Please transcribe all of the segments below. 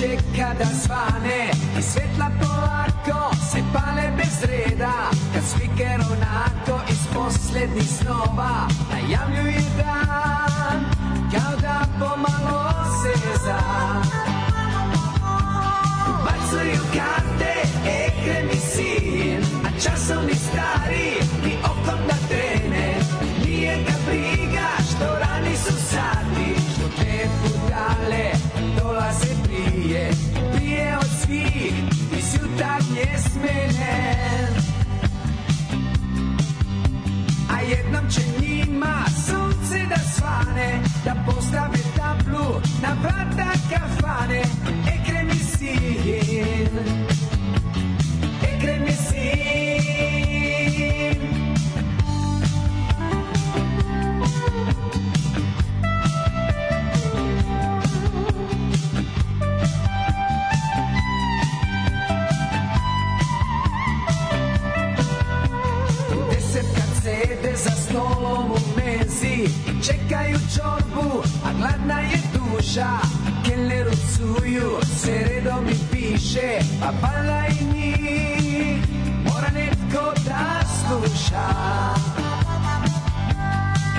čeka da svane i svetla polako se pale bez reda. Kad spiker onako iz poslednjih snova najavljuje dan kao da pomalo seza Bacuju karte, ekre mi sin a časovni stari ni okom da trene prije prije od svih iz jutarnje smene a jednom će njima sunce da svane da postave tablu na vrata kafane. Ekre mi sin stolom u menzi Čekaju čorbu, a gladna je duša. Kelneru cuju, se redom i piše Pa pala i njih. Mora netko da sluša.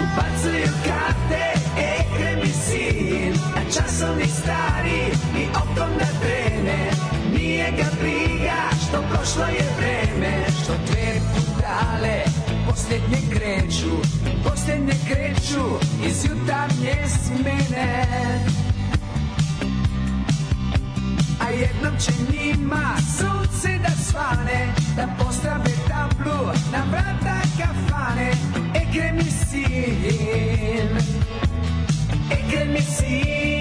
Ubacuju karte, ekre mi sin. A časovni stari i okom da trene. Nije ga briga što prošlo je vreme Što dve budale posljednje kreću Posljednje kreću iz jutarnje smene A jednom će njima sunce da svane Da postave tablu na vrata kafane. Ekre mi sin Ekre mi sin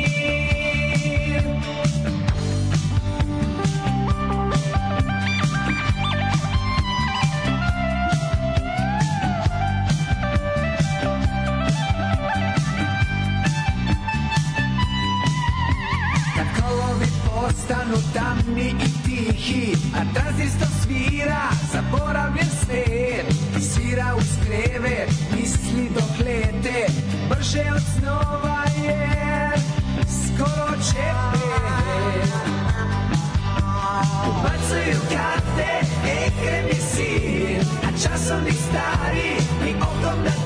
tamni i tihi A tranzistor svira, zaboravljen svet. Svira uz krevet, misli dok lete Brže od snova je, skoro će pet Ubacuju karte, ekre mi sin A časovni stari i okom da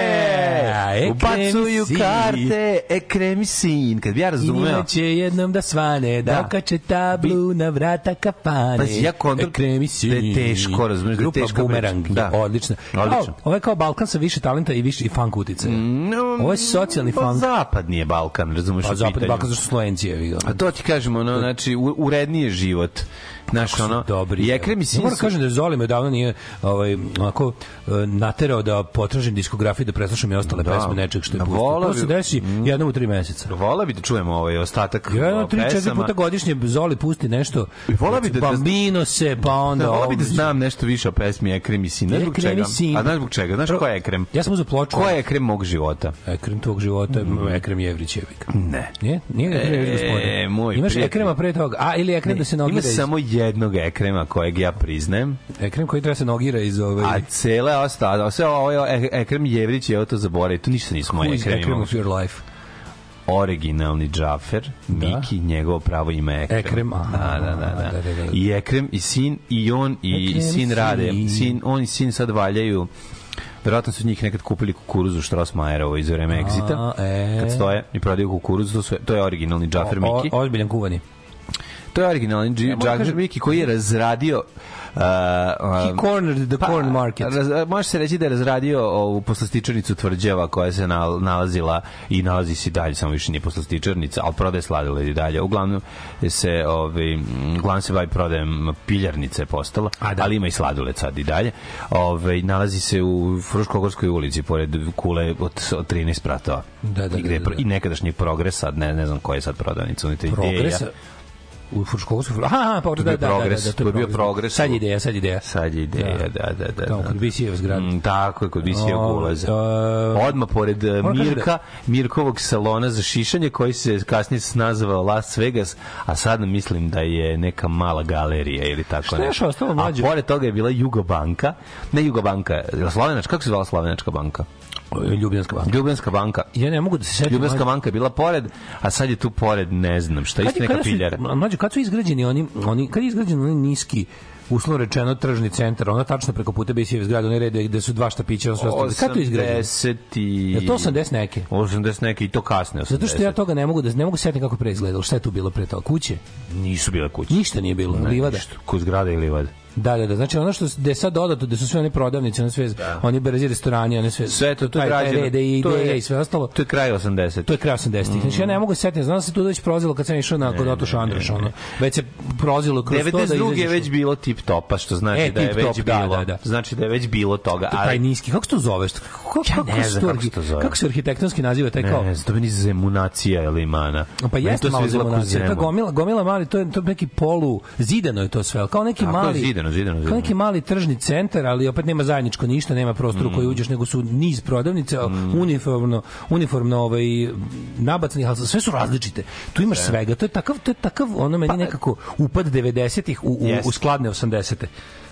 Ubacuju Ekremi karte, ekremi sin. Kad bi ja razumeo... Imaće jednom da svane, da, Da. okače tablu na vrata kafane. Pazi, ja kontra- Ekremi da je teško, razumeš, da je teška Bumerang, da. Da. odlično. Odlično. Ovo, je kao Balkan sa više talenta i više i funk uticaja. No, Ovo je socijalni pa funk. Zapadni je Balkan, razumeš Pa zapadni. Balkan zašto Slovenci je vidio. A to ti kažemo, no, znači, u- uredniji je život. Znaš, ono, Dobri. i Ekrem i Ja sin moram kažem da Zoli me davno nije ovaj, onako e, naterao da potražim diskografiju da preslušam i ostale Da. pesme nečeg što je Da, pustio. To se desi jednom u tri meseca. Vola bi da čujemo ovaj ostatak Jedno, o, tri, četiri pesama. puta godišnje Zoli pusti nešto. Volao bi da- da- Bambino se, pa onda... Da, vola bi da znam nešto više o pesmi Ekrem i sin. Znaš zbog čega? sin. A znaš zbog čega? Znaš ko je Ekrem? Ja sam uzeo ploču. Ko je Ekrem mog života? Ekrem tvog života, je Ekrem Jevrić Jevik. Ne. Nije? Nije Ekrem Jevrić gospodin. E, moj Imaš. Ekrema pre toga. A, ili Ekrem da se nogira Ima samo jednog Ekrema kojeg ja priznajem, Ekrem koji treba se nogira iz ove... a cele ostale, sve ovo je Ekrem Jevrić je to zaboravio, to ništa nismo Who Ekrem Ekrem of your life? Originalni Džafer, Miki, njegovo pravo ime Ekrem. Ekrem, aha. da, da, da, da. Da, da, da. I Ekrem i sin i on i Ekrem sin rade. sin. On i sin sad valjaju Verovatno su njih nekad kupili kukuruzu Strossmayerovo iz vreme Exita. e. Kad stoje i prodaju kukuruzu, to, su, to je originalni Džafer O, Miki. ozbiljan kuvani. To je originalni Ja Džafer kažem- Miki koji je razradio Uh, He cornered the corn market. Pa, Raz, može se reći da je razradio ovu poslastičarnicu tvrđava koja se nal, nalazila i nalazi se dalje, samo više nije poslastičarnica, ali prodaje sladoled i dalje. Uglavnom se, ovaj, uglavnom se bavi prodajem piljarnice postala, A, da. ali ima i sladoled sad i dalje. Ovaj, nalazi se u Fruškogorskoj ulici, pored kule od, od 13 pratova. Da, da, I, gde je da, da. pro- I nekadašnji progres, sad ne, ne znam koja je sad prodavnica. unutra ideja. U Fruškovsku. Aha, aha, pa je da, bio da, da, progres, da, to je bio progres. Sad je ideja, sad je ideja. Sad je ideja, da, da, da. Tamo da. kod Bisijeva zgrada. Mm, tako je, kod Bisijevog O, ulaza. Odmah pored e, kažem Mirka, Mirkovog salona za šišanje, koji se kasnije nazvao Las Vegas, a sad mislim da je neka mala galerija ili tako Šta je još ostalo, mlađe? A pored toga je bila Jugobanka, ne Jugobanka, Slovenačka, kako se zvala Slovenačka banka? Ljubljanska banka. Ljubljanska banka. Ja ne mogu da se setim. Ljubljanska banka je bila pored, a sad je tu pored, ne znam šta, isto neka piljara. Mlađe, kad su izgrađeni oni, oni kad je izgrađen onaj niski uslovno rečeno tržni centar, ona tačno preko puta Bisijeve zgrade, onaj red gde su dva štapića, ono sve ostalo. Kad to izgrađeno? 80 i... Je to 80 neke? 80 neke i to kasne 80. Zato što ja toga ne mogu da ne mogu setiti kako pre izgledalo. Šta je tu bilo pre toga? Kuće? nisu bile kuće. Ništa nije bilo. Livada. Ništa. Kod zgrada i livada. Da, da, da. Znači ono što je sad dodato, da su sve one prodavnice, one sve, oni brzi restorani, one sve. Sve to, to je taj- taj građeno. red i To je- ideje i sve ostalo. To je kraj 80. To je kraj 80-ih. Znači ja ne mogu se setiti, znam da se tu već prozilo kad sam išao na kod Oto Šandraš, ono. Već se prozilo kroz to da 92. je izađeš već bilo tip topa, što znači E, da je već top, da, bilo. da, da. Znači da je već bilo toga. taj Ali, niski. Kako se to zoveš? Kako, Ja kako ne znam to kako se to zove. Kako se arhitektonski naziva taj kao? ne, znam, to meni zemunacija ili mana. Pa jeste to malo zemunacija. Ta gomila, gomila mali, to je, to neki polu, zidano je to sve, kao neki mali, zidano, zidano, kao zidano. neki mali tržni centar, ali opet nema zajedničko ništa, nema prostora u koji uđeš, nego su niz prodavnica, uniformno, uniformno ovaj, nabacanih, ali sve su različite. Tu imaš svega, to je takav, to je takav, ono meni nekako upad 90-ih u, u, Jest. u skladne 80-te.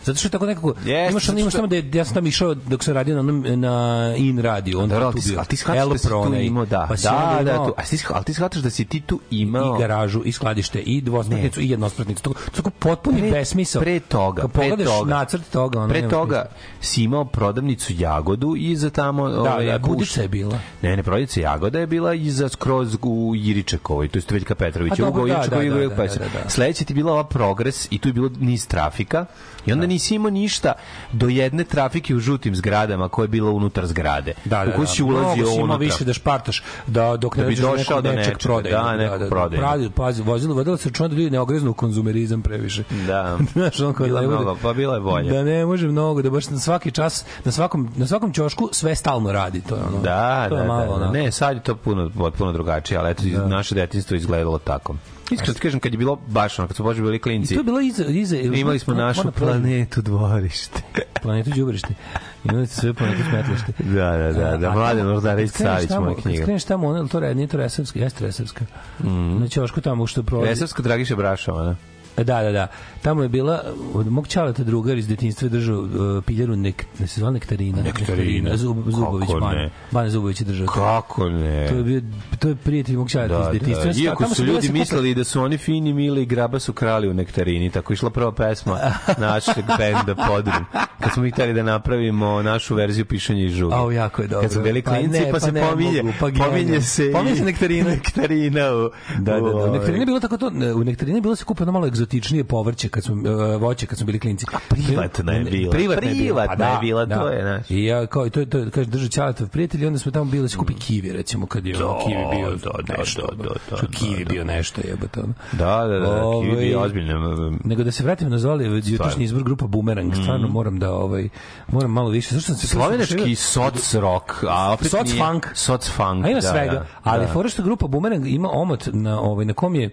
Zato što je tako nekako, Jeste, imaš, zato imaš tamo da je- ja sam tamo išao dok sam radio na, na In radio, onda Dobro, tu ali ti, bio. ti shvataš da si tu imao, da, pa da, da, tu, a ti, ali ti shvataš da si ti tu imao... i garažu i skladište i dvospratnicu i jednospratnicu. To, tako potpuni Pre- besmisao. pre toga, pre toga. nacrt toga, ono Pre toga si imao prodavnicu Jagodu i za tamo Da, ovaj, da. Budica je bila. Ne, ne, prodavnica Jagoda je bila iza skroz u Iričekovoj, to je Veljka Petrović, A dobro, u da, Iričekovoj da, da, da, da, da. Sledeće ti bila ova progres i tu je bilo niz trafika i onda nisi imao ništa do jedne trafike u žutim zgradama koja je bila unutar zgrade. Da, da, u koju da. si ulazio Mnogo unutra. više da špartaš, da dok Da ne bi dođeš do došao nekog do nečeg nečega, prodajnog. da, nekog prodajnog. Pravi, pazi, vozilo, vodilo se računa da ljudi ne ogreznu konzumerizam previše. Da. Znaš, on kao da mnogo, pa bilo je bolje. Da ne može mnogo, da baš na svaki čas, na svakom, na svakom ćošku sve stalno radi. To je ono. Da, to da, je malo, da, da. Ne, sad je to puno, potpuno drugačije, ali eto, naše detinjstvo je izgledalo tako. Iskreno ti kažem, kad je bilo baš ono, kad su bože bili I klinci, to je bilo iza, iza imali smo našu planetu dvorište. planetu đubrište. Imali ste sve planetu smetlište. Da, da, da, da, Mladen kreneš Savić, moja knjiga. Kreneš tamo, ono, to re, nije to Resavska, jeste Resavska. Mm. Na ćošku tamo što prolazi. Resavska Dragiša Brašova, ne? Da, da, da. Tamo je bila od mog čaleta drugar iz detinjstva držao uh, piljaru nek, ne se zvala nektarina. Nektarina. Zub, Zubović, Kako Ban. ne? Ban Zubović je držao. Kako ne? To je bio to je prijatelj mog čaleta Da, iz detinjstva. da. Iako su ljudi mislili da su oni fini, mili i graba su krali u nektarini, tako je išla prva pesma našeg benda Podrum. Kad smo mi hteli da napravimo našu verziju pišanja i žuga. Au, jako je dobro. Kad su bili Pa klinci, ne, pa, pa se ne pominje, mogu, pa pominje se Pominje se nektarina. nektarina u, Da, da, da. u, nektarini je bilo tako to, u nektarini je bilo se kupe ono malo najegzotičnije povrće kad smo uh, voće kad smo bili klinci. A privatna je bila. Privatna je bila, pa je da, bila, da. to je, znaš. I ja kao i to to kaže drži Ćaletov prijatelj i onda smo tamo bili da se kupi kivi recimo kad je ono, kivi bio da, da, nešto. da, da, da, što kivi da. bio nešto jebote. Da, da, da, kiwi Ovaj, bi ozbiljno. Nego da se vratim na Zoli, jutrošnji izbor grupa Boomerang, stvarno moram da ovaj moram malo više. Zašto sam se Slovenački soc rock, a Soc funk. Soc funk, A ima da, svega, da, ali da. fora grupa Boomerang ima omot na ovaj na kom je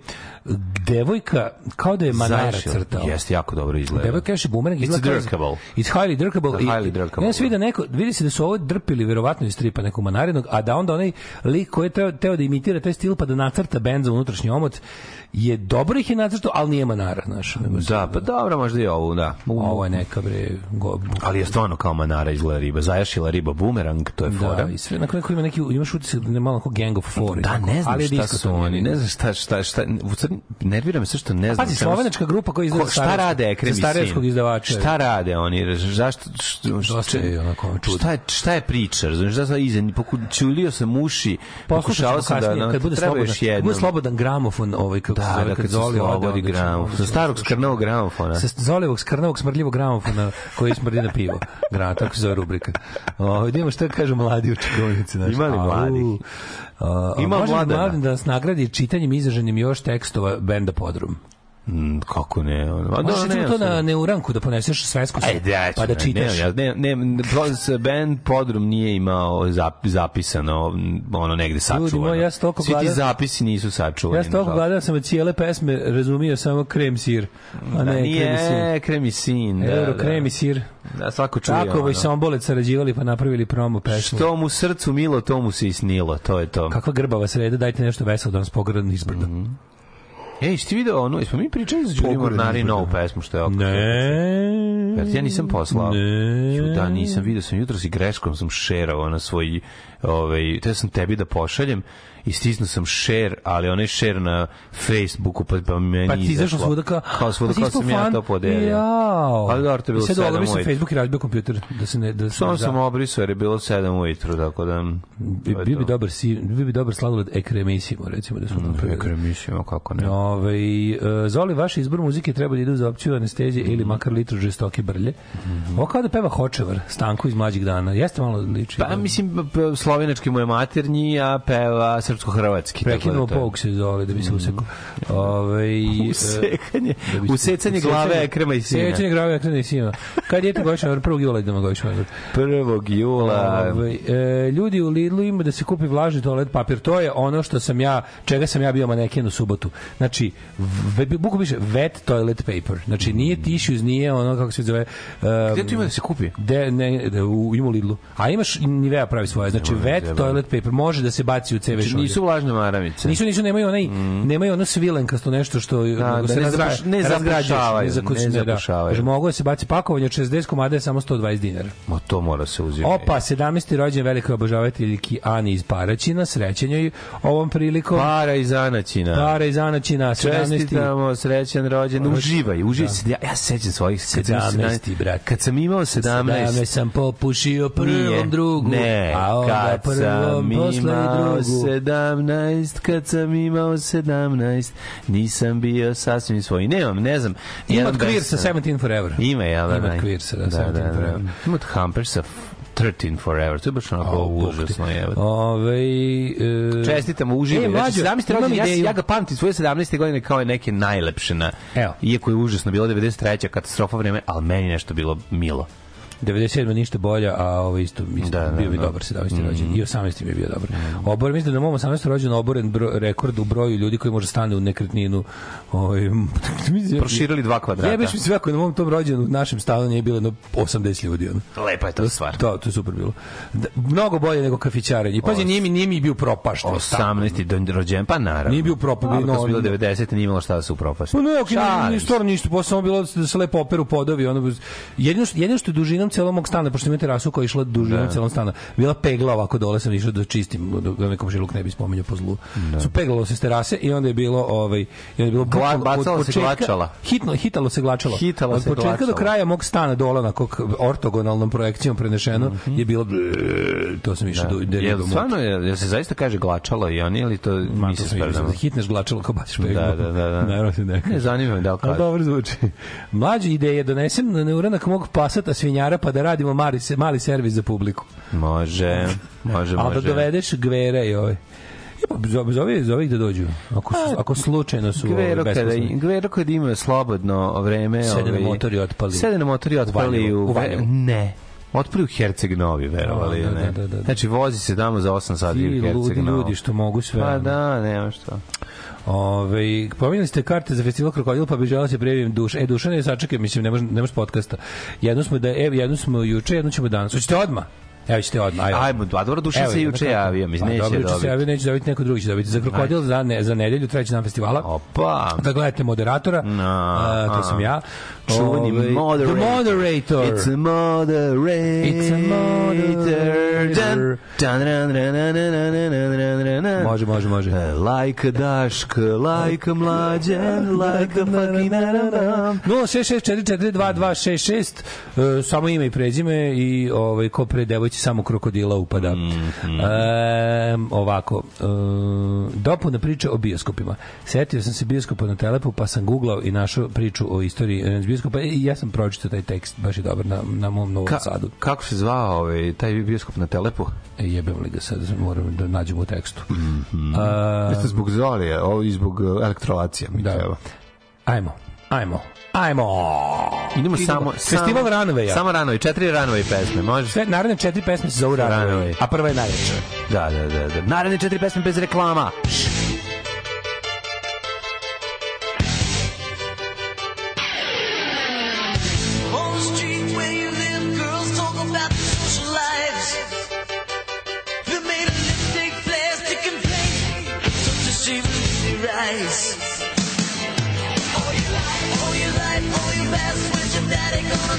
devojka kao da je Manara crtao. Jeste, jako dobro izgleda. Devojka kaže Boomerang It's izgleda kao- drkable. It's highly drkable. Da, I- highly drkable, Ja se vidi da neko, vidi se da su ovo drpili verovatno iz stripa nekog Manarinog, a da onda onaj lik koji je teo, teo da imitira taj stil pa da nacrta bend za unutrašnji omot je dobro ih je nacrtao, ali nije Manara, znaš. se- Da, pa dobro, možda i ovu, da. Ovo je neka bre go, Ali je stvarno kao manara izgleda riba. Zajašila riba bumerang, to je fora. Da, i sve na neko ima neki imaš utisak da je malo kao Gang of Four. Da, ne znam ali šta su oni, ne znam šta, šta, šta, nervira me sve što ne znam. Pazi, slovenačka grupa koja izdaje Šta rade Ekrem i izdavača. Šta rade oni? Zašto? Što, Dosta je onako čudno. Šta je, šta je priča? Razumiješ, šta sam iza? Pokućulio sam uši, pokušao sam da... no, kad bude treba slobodan, bude slobodan gramofon, ovaj kako se Da, zove, da, kad Zoli ode, gramofon. onda Sa starog skrnavog gramofona. Sa Zolevog skrnavog smrdljivog gramofona koji smrdi na pivo. Gra, tako se zove rubrika. Da imamo šta kažu mladi u znaš. Ima li mladih? Ima da nas nagradi čitanjem i izraženjem još tekstova benda Podrum. Mm, kako ne? A Možeš da, recimo ne, to na neuranku da poneseš svesku ja ću, pa da čitaš. Ne, ja, ne, ne, pro- band Podrum nije imao zap, zapisano ono negde sačuvano. moji, ja sam toliko Svi ti zapisi nisu sačuvani. Ja nažalost. gledao sam od cijele pesme razumio samo krem sir, a Da, ne sir. nije krem i sin. Da, Euro, da. krem i sir. Da, svako čuje Tako ovaj ono. Sombolec sarađivali pa napravili promo pesmu. Što mu srcu milo, to mu se i snilo. To je to. Kakva grbava sreda, dajte nešto veselo da nas pogradno izbrdo. Mhm. Ej, što ti video ono, jesmo mi pričali za Đuri Mornari novu pesmu što je oko. Ne. Ja nisam poslao. Ne. Ju, Da, nisam video sam jutros i greškom sam šerao na svoj ovaj te sam tebi da pošaljem i stisnuo sam share, ali onaj share na Facebooku pa pa meni Pa ti izašlo. svuda kao... kao svuda pa kao sam ja fan? to podelio. Jao. Ali dobro, to je bilo sad sedam odobri sam ujutru. Facebook i razbio kompjuter da se ne... Da se Samo sam da- obrisao jer je bilo 7 ujutru, tako da... Bi, bi to. dobar, si, bio bi dobar sladoled ekremisimo, recimo, da smo napravili. Ekremissimo, kako ne. Ove, e, Zoli, vaš izbor muzike treba da idu za opciju anestezije ili Mhm. makar litru žestoke brlje. Ovo kao da peva Hočevar, Stanko iz mlađih dana. Jeste malo liči. Pa mislim, p- slovenački mu je maternji, a peva srpsko-hrvatski. da Prekinuo to pouk se Zoli da bi se usekao. Ove, e, Usekanje, da usecanje glave Ekrema i sina. Secanje glave Ekrema i sina. Kad je te godišnja, 1. jula idemo godišnja. 1. jula. Ovaj, e, ljudi u Lidlu ima da se kupi vlažni toalet papir. To je ono što sam ja, čega sam ja bio maneken u subotu. Znači, buku piše wet toilet paper. Znači, nije tissues, nije ono, kako se zove... Um, Gde tu ima da se kupi? De, ne, de, u, ima u Lidlu. A imaš Nivea pravi svoje. Znači, wet zajebati. toilet paper može da se baci u CV Znači. Nisu vlažne maramice. Nisu, nisu, nemaju onaj, nemaju ono svilenkasto nešto što da, nego se ne razgra- zapuš- ne zapušavaju, zakus- ne da. zapušavaju. Kaže, mogu da se baci pakovanje od 60 komada je samo 120 dinara. Ma to mora se uzeti. Opa, 17. rođen velike obožavateljki Ani iz Paraćina, srećan joj ovom prilikom. Para iz Anaćina. Para iz Anaćina, 17. Čestitamo, srećan rođen. Uživaj, uživaj se. Ja, ja se sećam svojih kad sam imao 17. brat. Kad sam imao 17. 17 sam popušio prvom Nije. drugu, Ne, a onda prvom posle drugu. 17, kad sam imao 17, nisam bio sasvim svoj. Nemam, ne znam. Ima od Queer band sa sam- 17 Forever. Ima, jel da? Ima da? od Queer sa da, 17 da, da. Forever. Ima od Hampersa 13 Forever. To je baš onako te. užasno. Je. Ove, e, Čestitamo, uživaj. E, znači, mlađo, 17. imam ja, ja ga pamtim svoje 17. godine kao neke najlepše na... Evo. Iako je užasno bilo 93. katastrofa vreme, ali meni nešto bilo milo. 97 ništa bolja, a ovo isto, isto Da, da, bio bi da. dobar 17. rođen. I 18. mi je bio dobar. Obor, mislim da na mom 18. rođen oboren bro, rekord u broju ljudi koji može stane u nekretninu. Ovaj, Proširili dva kvadrata. Jebeš mi sve ako na mom tom rođenu u našem stanu nije bilo jedno 80 ljudi. Ono. Lepa je to stvar. To, to je super bilo. Da, mnogo bolje nego kafićarenje. Pazi, nije mi, nije mi bio propašten. 18. do- rođen, pa naravno. Nije bio kad su bilo no- 90. nije imalo šta da se upropasti. Pa ne, ok, nije stvarno ništa, samo bilo da se lepo operu podovi, ono, jedino, jedino što je dužina dužinom celog mog stana, pošto imam terasu koja je išla dužinom Da. celog stana, bila pegla ovako dole sam išao da čistim, da, da nekom žiluk ne bi spomenuo po zlu. Su peglalo se s terase i onda je bilo ovaj i onda je bilo Gla- bacalo se početka- glačala. Hitno, hitalo se glačalo. Hitalo od se početka do glačalo. kraja mog stana dole onako k- ortogonalnom projekcijom prenešeno je bilo to sam išao da, da, Mhm. Jel, da, stvarno, jel, jel se zaista kaže glačalo i oni ili to Ma, išao da hitneš glačalo kao baciš peglu. Da, da, da, da. Naravno se ne Ne, zanima me da li kaže. dobro zvuči. Mlađi ideje, donesem na neuranak mog pasata svinjara pa da radimo mali, mali servis za publiku. Može, može, Ali da može. dovedeš gvere i pa zove, zove, zove ih da dođu. Ako, su, ako slučajno su Gvero kada. Gvero kada ima slobodno vreme... Sede na ovaj, motor i otpali. Sede na motor i otpali Valjevo, u... u Valjevu. Ne. Otpali u Herceg Novi, verovali Da, ili ne. da, da, da. Znači, vozi se tamo za 8 sati Ti u Herceg Novi. ljudi što mogu sve. Pa da, nema što. Ove, pominjali ste karte za festival Krokodil, pa bi želeo se prijavim duš. E, duša ne sačekaj, mislim, ne može, ne može podcasta. Jednu smo, da, evo, jednu smo juče, jednu ćemo danas. Hoćete odmah? Evo ćete odmah. Ajde. Ajmo, dva dobro duša Evo, se juče javio, mislim, Pa, neće dobro, juče se dobiti. javio, neće dobiti, neko drugi će dobiti. Za krokodil za, ne, za nedelju, treći dan festivala. Opa. Da gledate moderatora, No, a, to sam ja čuveni Ove, moderator. The moderator. It's a moderator. It's a moderator. Dan, dan, dan, dan, dan, dan, dan, dan. Može, može, može. Like Dašk, like Mlađan, like fucking Aram. 066442266 samo ime i prezime i ovaj ko pre devojci samo krokodila upada. Mm -hmm. e, ovako, e, dopuna priče o bioskopima. Setio sam se bioskopa na telepu, pa sam googlao i našao priču o istoriji bioskopa i ja sam pročitao taj tekst, baš je dobar na, na mom novom Ka, sadu. kako se zvao ovaj, taj bioskop na Telepu? E, jebem li ga sad, moram da nađem u tekstu. Mhm. A, Jeste zbog Zolije, ovo i zbog uh, elektrolacija mi Da. treba. ajmo, ajmo, ajmo. Idemo samo... Festival samo, Runwaya. Samo Runway, četiri Runway pesme, može? Sve naredne četiri pesme se zovu Runway, Runway. a prva je najveća. Da, da, da. da. Naredne četiri pesme bez reklama. On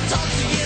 talk to you?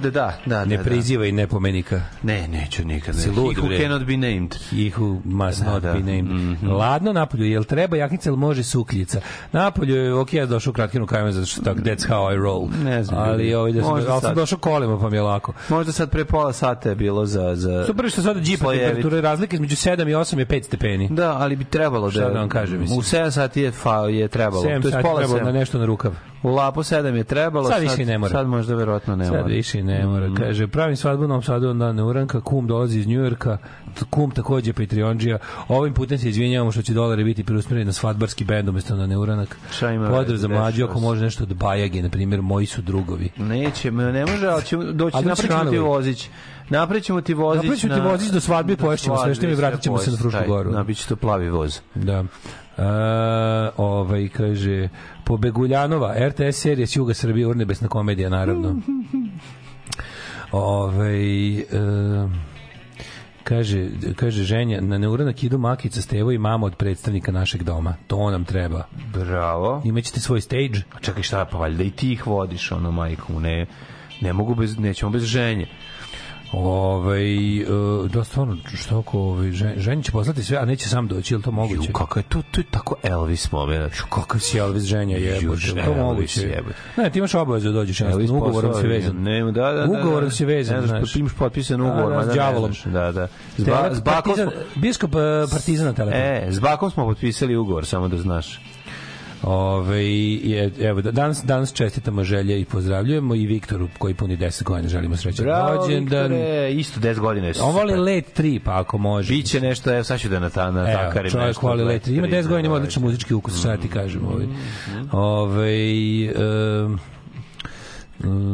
Da da, da, ne da, prizivaj nepomenika. Da. Ne, neću nikad. Ne. Lud, He who bre. cannot be named. He who must Da, not da. be named. Mhm. Ladno napolju, jel treba jaknica ili može sukljica? Napolju je, ok, ja došao u kratkinu kajma, zato što tako, that's how I roll. Ne znam, Ali, ovaj, da sam, Možda ali sam sad. došao kolima, pa mi je lako. Možda sad pre pola sata je bilo za... za Super što sada džipa temperature razlike između 7 i 8 je 5 stepeni. Da, ali bi trebalo da... Šta da vam kažem, mislim? U 7 sati je, fa, je trebalo. 7 to je sati pola trebalo na 7. nešto na rukav. U Lapu 7 je trebalo. Sad više i ne mora. Sad možda verovatno ne mora. Sad više i ne mora. Kaže, pravim svadbu Novom Sadu onda neuranka, kum dolazi iz Njujorka, kum takođe Patreonđija. Ovim putem se izvinjavamo što će dolari biti preusmjereni na svadbarski bend umesto na neuranak. Veze, za dešava ako može nešto od Bajage, na primjer, moji su drugovi. Neće, ne može, ali ćemo doći, napraćemo ti vozić. Napraćemo ti vozić. Napraćemo ti na- vozić do svadbe, do poješćemo sve što mi vratit ćemo se na Frušku goru. Na, bit će to plavi voz. Da. E, ovaj, kaže, Pobeguljanova, RTS serija s Juga Srbije, urnebesna komedija, naravno. Ovaj, e, kaže, kaže ženja, na neuranak idu Makica, Stevo i mama od predstavnika našeg doma. To nam treba. Bravo. Imaćete svoj stage. A čekaj šta, pa valjda i ti ih vodiš, ono, majku, ne, ne mogu bez, nećemo bez ženje. Ovaj, e, da, stvarno, što ako ovaj, žen, ženja će poslati sve, a neće sam doći, je li to moguće? Ju, kako je to, to je tako Elvis moment. Kakav si Elvis ženja jebote, je to Elvis moguće? Ne, ti imaš obavezu da dođeš, jednostavno, ugovorom si vezan. Ne, da, da, da. Ugovorom si vezan, ne znaš. Imaš potpisan ugovor, Da, da, ma s da, đavolom. Da, da. S, Tele- ba, s bakom partizan, smo, biskup e, partizana telefon. e, s bakom smo potpisali ugovor, samo da znaš. Ove, je, evo, da- danas, danas čestitamo želje i pozdravljujemo i Viktoru koji puni 10 godina želimo srećan Bravo, rođendan. Viktore, isto 10 godina je On voli let 3, pa ako može. Biće nešto, evo sad ću da na ta na Evo, takarim čovjek nešto. voli let 3. Ima 10 godina, ima odličan muzički ukus, šta ti kažem. Ovaj. Mhm. Ovaj, um, Um,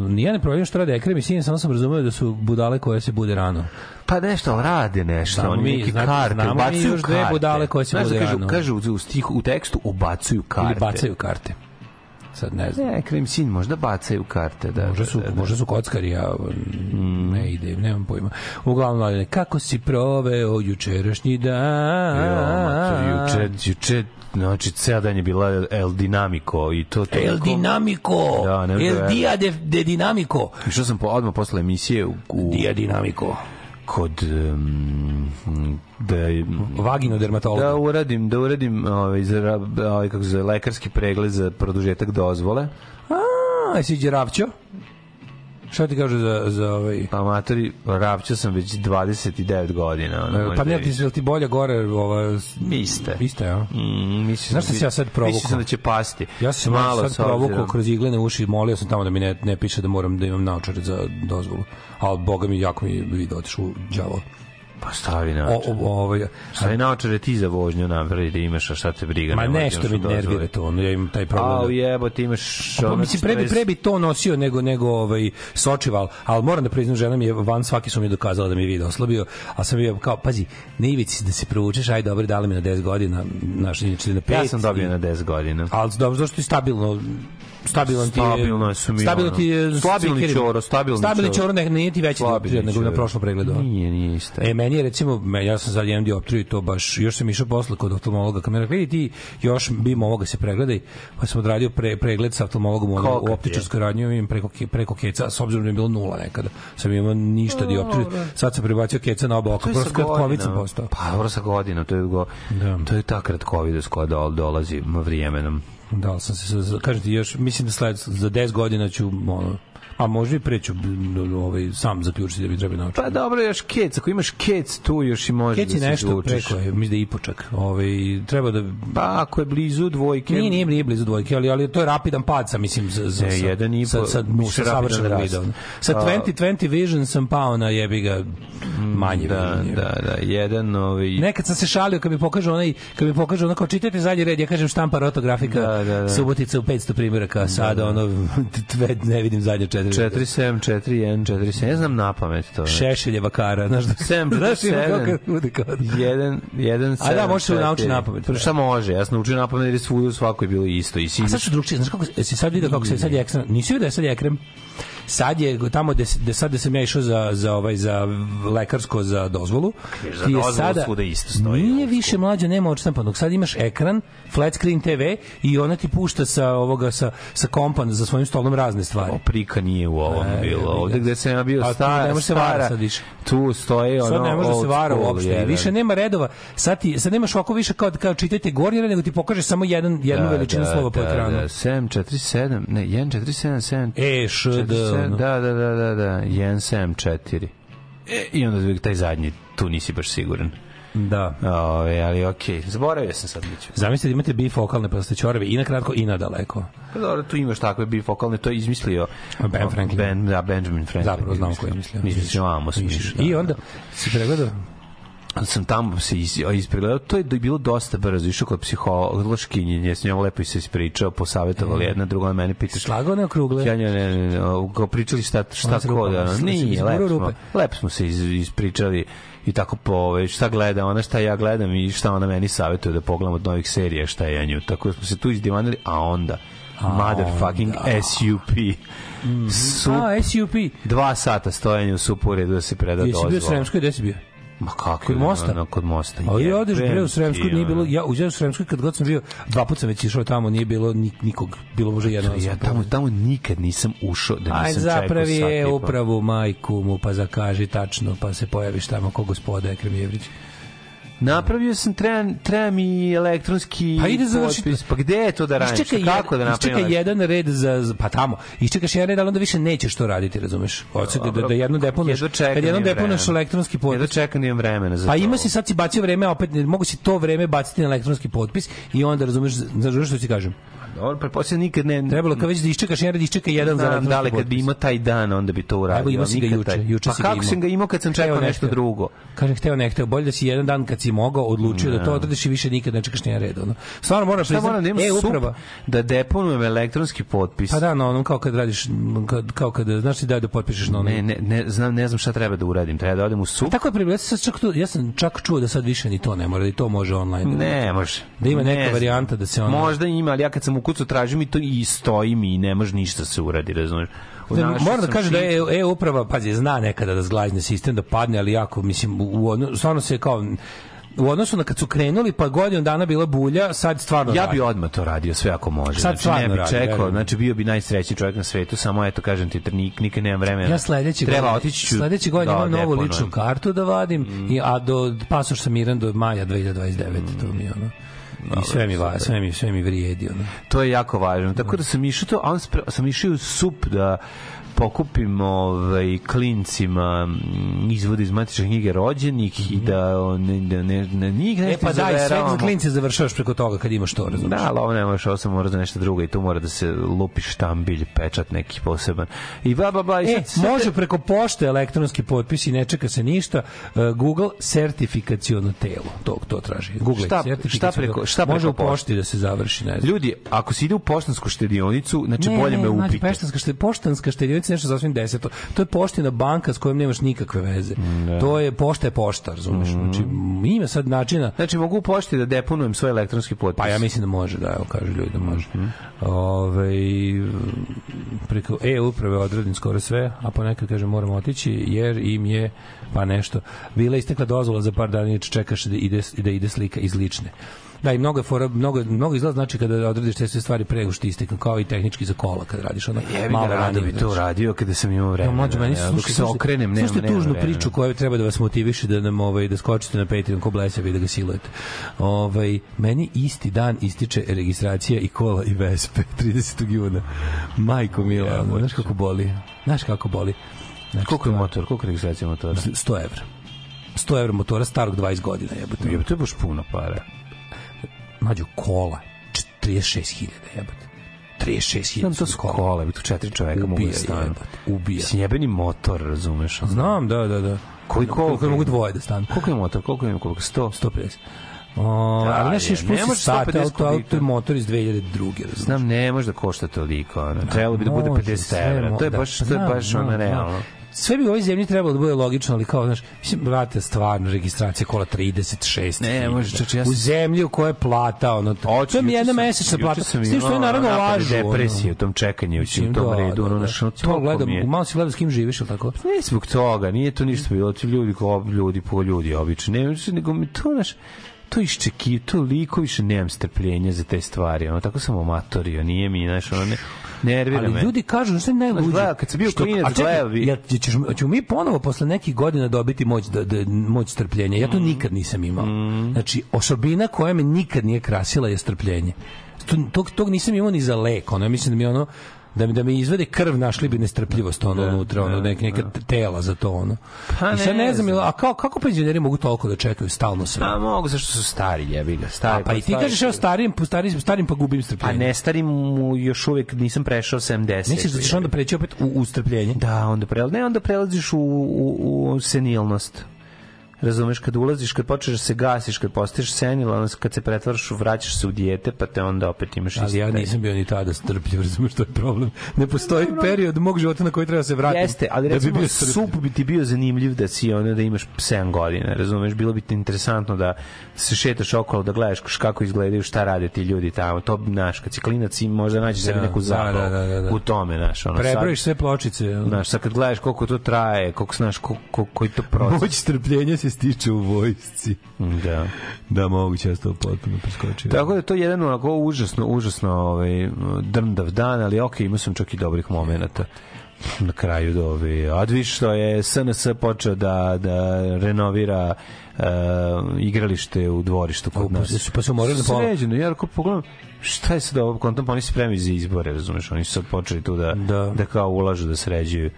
nije ne provjerim što rade Ekrem i sin, samo sam razumeo da su budale koje se bude rano. Pa nešto, rade nešto, Znamo oni mi, neki znate, karte, znamo mi još dve karte. budale koje se Znaš da bude kažu, rano. kažu u, stihu, u tekstu ubacuju karte. Ili bacaju karte. Sad ne znam. Ne, krem sin, možda bacaju karte. Da, Možda su, da, da. možda su kockari, ja ne ide, nemam pojma. Uglavnom, ali kako si proveo jučerašnji dan? Jo, mater, juče, juče, znači, ceo dan je bila El Dinamico i to to. El Dinamico! Da, El. Dia de, de Dinamico! Išao sam po, odmah posle emisije u, u Dia Dinamico. Kod um, da Vagino dermatolog. da uradim da uradim ovaj za ovaj kako se lekarski pregled za produžetak dozvole A, jesi đeravćo? Šta ti kaže za, za ovaj... amatori ravča sam već 29 godina ono, Pa možda ne, ti, jel ti bolje gore ova... Iste. Iste, ja? Mm, mislim Znaš šta da- si ja sad provukao? Mislio sam da će pasti. Ja sam se malo sad provukao kroz iglene uši, molio sam tamo da mi ne, ne piše da moram da imam naočare za dozvolu. Ali boga mi jako mi je video otišao đavo. Pa stavi naočare. o, ovaj, Stavi naočare ti za vožnju napravi da imaš, a šta te briga. ma nešto mi nervira to, ono, ja imam taj problem. A, da- jebo, ti imaš... Pa, mislim, pre bi, stres- pre bi to nosio nego, nego ovaj, sočival, ali moram da priznam, žena mi je van svaki su mi dokazala da mi je vid oslabio, a sam bio kao, pazi, ne ivici da se provučeš, aj dobro, dali mi na 10 godina, naš, inače na 5. Ja sam dobio na 10 godina. Ali dobro, zašto ti stabilno stabilan ti je Stabilno su mi, stabilno ti je stabilni čoro, stabilni stabilni čoro. ne, nije ti veći nego na prošlom pregledu Nije, nije isto. E, meni je recimo, ja sam sad jedan dioptriju i to baš, još sam išao posle kod oftalmologa, kad mi je rekao, vidi ti, još bimo ovoga se pregledaj, pa sam odradio pre, pregled sa oftalmologom u je? optičarskoj radnji, imam preko, preko keca, s obzirom da je bilo nula nekada, sam imao ništa dioptriju, sad sam prebacio keca na oba oka, To je prosto sa kratkovic sam godinom. postao. Pa, dobro sa godinom, to je, go, Da. to je ta kratkovidost koja dol, dolazi vremenom. Da, sam se, ti, još, mislim da sled, za 10 godina ću, ono, a možda i pre ću m, ovaj, sam zaključiti da bi trebali naučiti. Pa dobro, još kec, ako imaš kec tu još i može Keci da se nešto izvučeš. preko, je, mislim da je ipočak. Ovaj, treba da... Pa ako je blizu dvojke... Nije, nije, nije blizu dvojke, ali, ali to je rapidan pad, sam mislim, za, za, Ne, sa, jedan i po- sa, sa, više sa rast. videa. Sa A- 2020 Vision sam pao na jebi ga manje. Da, da, da, jedan ovaj... Nekad sam se šalio kad mi pokaže onaj kad mi pokaže onako čitajte zadnji red ja kažem štampa rotografika Da, da, da. Subotica u 500 primjeraka sada ono tve, ne vidim zadnje četiri 47, 41, 47, ne znam na pamet to. Šešeljeva kara znaš da Sedam, znaš ima kako bude kao Jedan, jedan, A da, sedam, može se četiri. naučiti napamet. Pa šta može? Ja sam naučio napamet jer je svuda u svakoj bilo isto. I si A sad su drugčije, znaš kako, jesi sad vidio kako se sad je ekstrem, nisi vidio da je sad je ekrem? Sad je tamo gde, gde sad da sam ja išao za, za, ovaj, za lekarsko za dozvolu, Za ti je dozvolu svuda isto stoji. Nije više mlađe, nema odštampanog. Sad imaš ekran, flat screen TV i ona ti pušta sa ovoga sa sa kompan za svojim stolom razne stvari. Oprika nije u ovom E, bilo. Ovde gde sam ja bio A stara, ne može se stara, sad više. tu stoji ono Sad ne može da se vara uopšte. I jedan. više nema redova. Sad, ti, sad nemaš ovako više kao, kao čitajte gornje, nego ti pokaže samo jedan, jednu veličinu slova po ekranu. Da, 747, ne, 147, 7. E, š, d, 47, ono. Da, da, da, da, da, 174. E, I onda taj zadnji, tu nisi baš siguran. Da. Ove, ali okej, zaboravio sam sad biću. Zamislite da imate bifokalne pastaćoreve i na kratko i na daleko. Pa dobro, tu imaš takve bifokalne, to je izmislio Ben Franklin. Ben, da, Benjamin Franklin. Zapravo znam ko je izmislio. Izmislio Amos Miš. I onda si pregledao sam tamo se iz, ispregledao, to je bilo dosta brzo, išao kod psihološkinje, s njom lepo se ispričao, posavjetovali jedna, druga mene pitaš. slagao ne okrugle. Ja ne, ne, ne, ne, kao pričali šta, šta ko da, nije, lepo smo, lepo smo se iz, ispričali i tako po ove, šta gleda ona, šta ja gledam i šta ona meni savjetuje da pogledam od novih serija, šta je ja nju. Tako smo se tu izdivanili, a onda motherfucking SUP. Sup, A, SUP. dva sata stojanja u suporedu da se preda Jesi dozvola. bio u Sremskoj, gde si bio? Ma kako? Kod mosta? Na, kod mosta. A ja odeš bre u Sremskoj, ti, nije bilo, ja u Sremskoj kad god sam bio, dva puta sam već išao tamo, nije bilo ni, nikog, bilo možda jedno. Ja tamo, tamo nikad nisam ušao da nisam Aj čekao zapravi sat i je upravu majku mu, pa zakaži tačno, pa se pojaviš tamo ko gospoda Ekrem Jevrić. Napravio sam, treba, treba mi elektronski Pa ide završiti. potpis. Pa gde je to da radiš? Iščekaj, Kako da napravim? iščekaj jedan red za, za- pa tamo. Iščekaš jedan red, ali onda više nećeš to raditi, razumeš? Hoće da, da, da jedno deponuješ, Jedva čekam, kad jednom imam deponuješ elektronski potpis, čekam da imam vremena za Pa to. ima si sad si bacio vreme, opet ne, mogu si to vreme baciti na elektronski potpis i onda razumeš, razumeš što ti kažem. Dobro, pretpostavljam nikad ne... Trebalo kad već da iščekaš jedan red, iščekaj jedan za da li kad bi imao taj dan, onda bi to uradio. Evo imao si ga juče, taj- juče pa si ga kako imao. sam ga imao kad sam čekao ne nešto drugo? Kažem, hteo ne hteo, bolje da si jedan dan kad si mogao odlučio da to odradiš i više nikad ne čekaš nijedan red. Ono. Stvarno moram Šta priznati, moram da e, sup uprava, da deponujem elektronski potpis? Pa da, na onom kao kad radiš, kad, kao kad, znaš ti da da potpišeš na onom. Ne, ne, ne, znam, ne znam šta treba da uradim. Treba da odem u sup? A tako je približno, sad čak tu, ja sam čak čuo da sad više ni to ne mora, da i to može online. Ne, može. Da ima neka Ne varijanta da se ono- Možda ima, ali ja kad sam u kucu tražim i to i stoji mi i ne može ništa se uradi, razumeš? Našao moram da kažem da je e-uprava, pazi, zna nekada da zglajzne sistem, da padne, ali jako, mislim, u, u, stvarno se kao, u odnosu na kad su krenuli, pa godinu dana bila bulja, sad stvarno Ja bi odmah to radio sve ako može. Sad znači, ne bi radi, čekao, verujem. znači bio bi najsrećniji čovjek na svetu, samo eto kažem ti, nik, nikad nemam vremena. Ja sledeći Treba godine, otići ću sledeći godine da imam novu ličnu kartu da vadim, i, a do pasoš sam miran do maja 2029, to mi je ono. I sve mi va, sve mi, sve mi vrijedi, ono. To je jako važno. Tako da sam išao to, on sam išao u sup da pokupim ovaj klincima mm, izvode iz matične knjige rođenih i da ne da ne ne njih Mhm. E pa daj, sve za klince završavaš preko toga kad imaš to, razumiješ? Da, ali ovo ne možeš, ovo sam mora za nešto drugo i tu mora da se lupi štambilj, pečat neki poseban. I ba, ba, ba, i E, sad može preko pošte elektronski potpis i ne čeka se ništa. Uh, Google sertifikaciono telo, to, to traži. Google Šta- šta preko- šta Može preko u pošti da se završi, ne znam. Ljudi, ako se ide u poštansku štedionicu, znači Ne, bolje ne, me znači, upite. Peštanska šte, poštanska štedionica je nešto sasvim deseto. To je poština banka s kojom nemaš nikakve veze. To je pošta je pošta, razumeš? Znači, ima sad načina Znači mogu u pošti da deponujem svoj elektronski potpis. Pa ja mislim da može, da, evo kažu ljudi da može. Mhm. Ove, preko e-uprave odradim skoro sve, a ponekad kaže moramo otići jer im je pa nešto. Bila istekla dozvola za par dana i čekaš da ide, da ide slika iz lične. Da, i mnogo fora, mnogo, mnogo izgleda znači kada odradiš te sve stvari pre nego što isteknu, kao i tehnički za kola kad radiš ono Jebi ga, rado ranije, bi to znači. radio kada sam imao Ja, vremena. mlađe, meni Ja, se dok slušaj, se okrenem, nema, slušajte nema tužnu vremena. priču koja treba da vas motiviše da nam ovaj da skočite na Patreon ko blesavi da ga silujete. Ovaj meni isti dan ističe registracija i kola i Vespe 30. juna. Majko mila, ono, znaš kako boli? Znaš kako boli? Znači, Koliko je to- motor? Koliko je registracija motora? 100 evra. 100 evra motora starog 20 godina jebote. Jebe, to je baš puno para. Mađo kola 36.000 jebote. 36.000 Znam, to su kola, bi tu četiri čoveka mogu Ubija da stanu. jebote, ubija. Sjebeni motor, razumeš? ono. Znam, da, da, da. Koji koliko Koliko mogu dvoje da stanu. Koliko je motor? Koliko ima? Koliko? 100? 150. O, Da, ali znaš, je, još plus 150 auto, auto je motor iz 2002. razumeš? Znam, ne može da košta toliko. Ono. Trebalo bi da bude Može, 50 sve evra. To je da, baš, pa to je baš ono realno. Sve bi u ovoj zemlji trebalo da bude logično, ali kao, znaš, mislim, brate, stvarno, registracija kola 36. Ne, može, čoče, ja U sam- zemlji u kojoj je plata, ono, to mi je juče jedna mesečna plata. sam S tim što je naravno lažu. depresije u tom čekanju, u tom redu, ono, znaš, ono, To gledam, mi malo si gledao s kim živiš, ili tako? Ne zbog toga, nije to ništa bilo, ti ljudi ljudi po ljudi obični, ne, nego mi to naš to iščeki, toliko više nemam strpljenja za te stvari, ono, tako sam omatorio, nije mi, znaš, ono, ne, nervira me. Ali ljudi kažu, što je najluđe? gleda, kad sam bio Što- klinac, a čekaj, gledao bi- jel ćeš, ćemo mi ponovo posle nekih godina dobiti moć, da, da, moć strpljenja. Ja to nikad nisam imao. Znači, osobina koja me nikad nije krasila je strpljenje. To, tog, tog nisam imao ni za lek. Ono, ja mislim da mi ono da mi da mi izvede krv našli bi nestrpljivost ono unutra ono neka neka tela za to ono Pa I sad ne ne znam znam. jel- a kao kako penzioneri mogu toliko da čekaju stalno sve A mogu, zašto su stari, jebi ga, stari. pa i ti kažeš evo starim starim starim pa gubim A strpljenje ne starim još uvijek nisam prešao 70. misliš da ćeš onda preći opet u, u strpljenje Da, onda prelaziš, ne, onda prelaziš u, u, u senilnost. Razumeš, kad ulaziš, kad počneš da se gasiš, kad postaješ senil, onda kad se pretvaraš, vraćaš se u dijete, pa te onda opet imaš Ali ja nisam bio ni tada strpljiv, razumiješ što je problem. Ne postoji period mog života na koji treba se vratiti. Jeste, ali da bi recimo bio sup bi ti bio zanimljiv da si ono da imaš 7 godina, razumeš, bilo bi ti interesantno da se šetaš okolo, da gledaš kako izgledaju, šta rade ti ljudi tamo. To znaš, kad si klinac i možda nađeš sebi Da, neku da, zabavu da, da, da, da. u tome, znaš, ono. Prebrojiš sve pločice. Znaš, sad kad gledaš koliko to traje, koliko znaš, koliko, koji to proces. Moć strpljenja se stiče u vojsci. Da. Da, moguće ja to potpuno preskočio. Tako da je to jedan onako užasno, užasno ovaj, drndav dan, ali ok, imao sam čak i dobrih momenata na kraju do ove. A viš što je SNS počeo da, da renovira uh, igralište u dvorištu kod Pa nas. su- pa su morali na pola. Sređeno, ja ako pogledam, šta je sad ovo kontam, pa oni se spremaju za izbore, razumeš, oni su sad počeli tu da, Da. da. kao ulažu, da sređuju.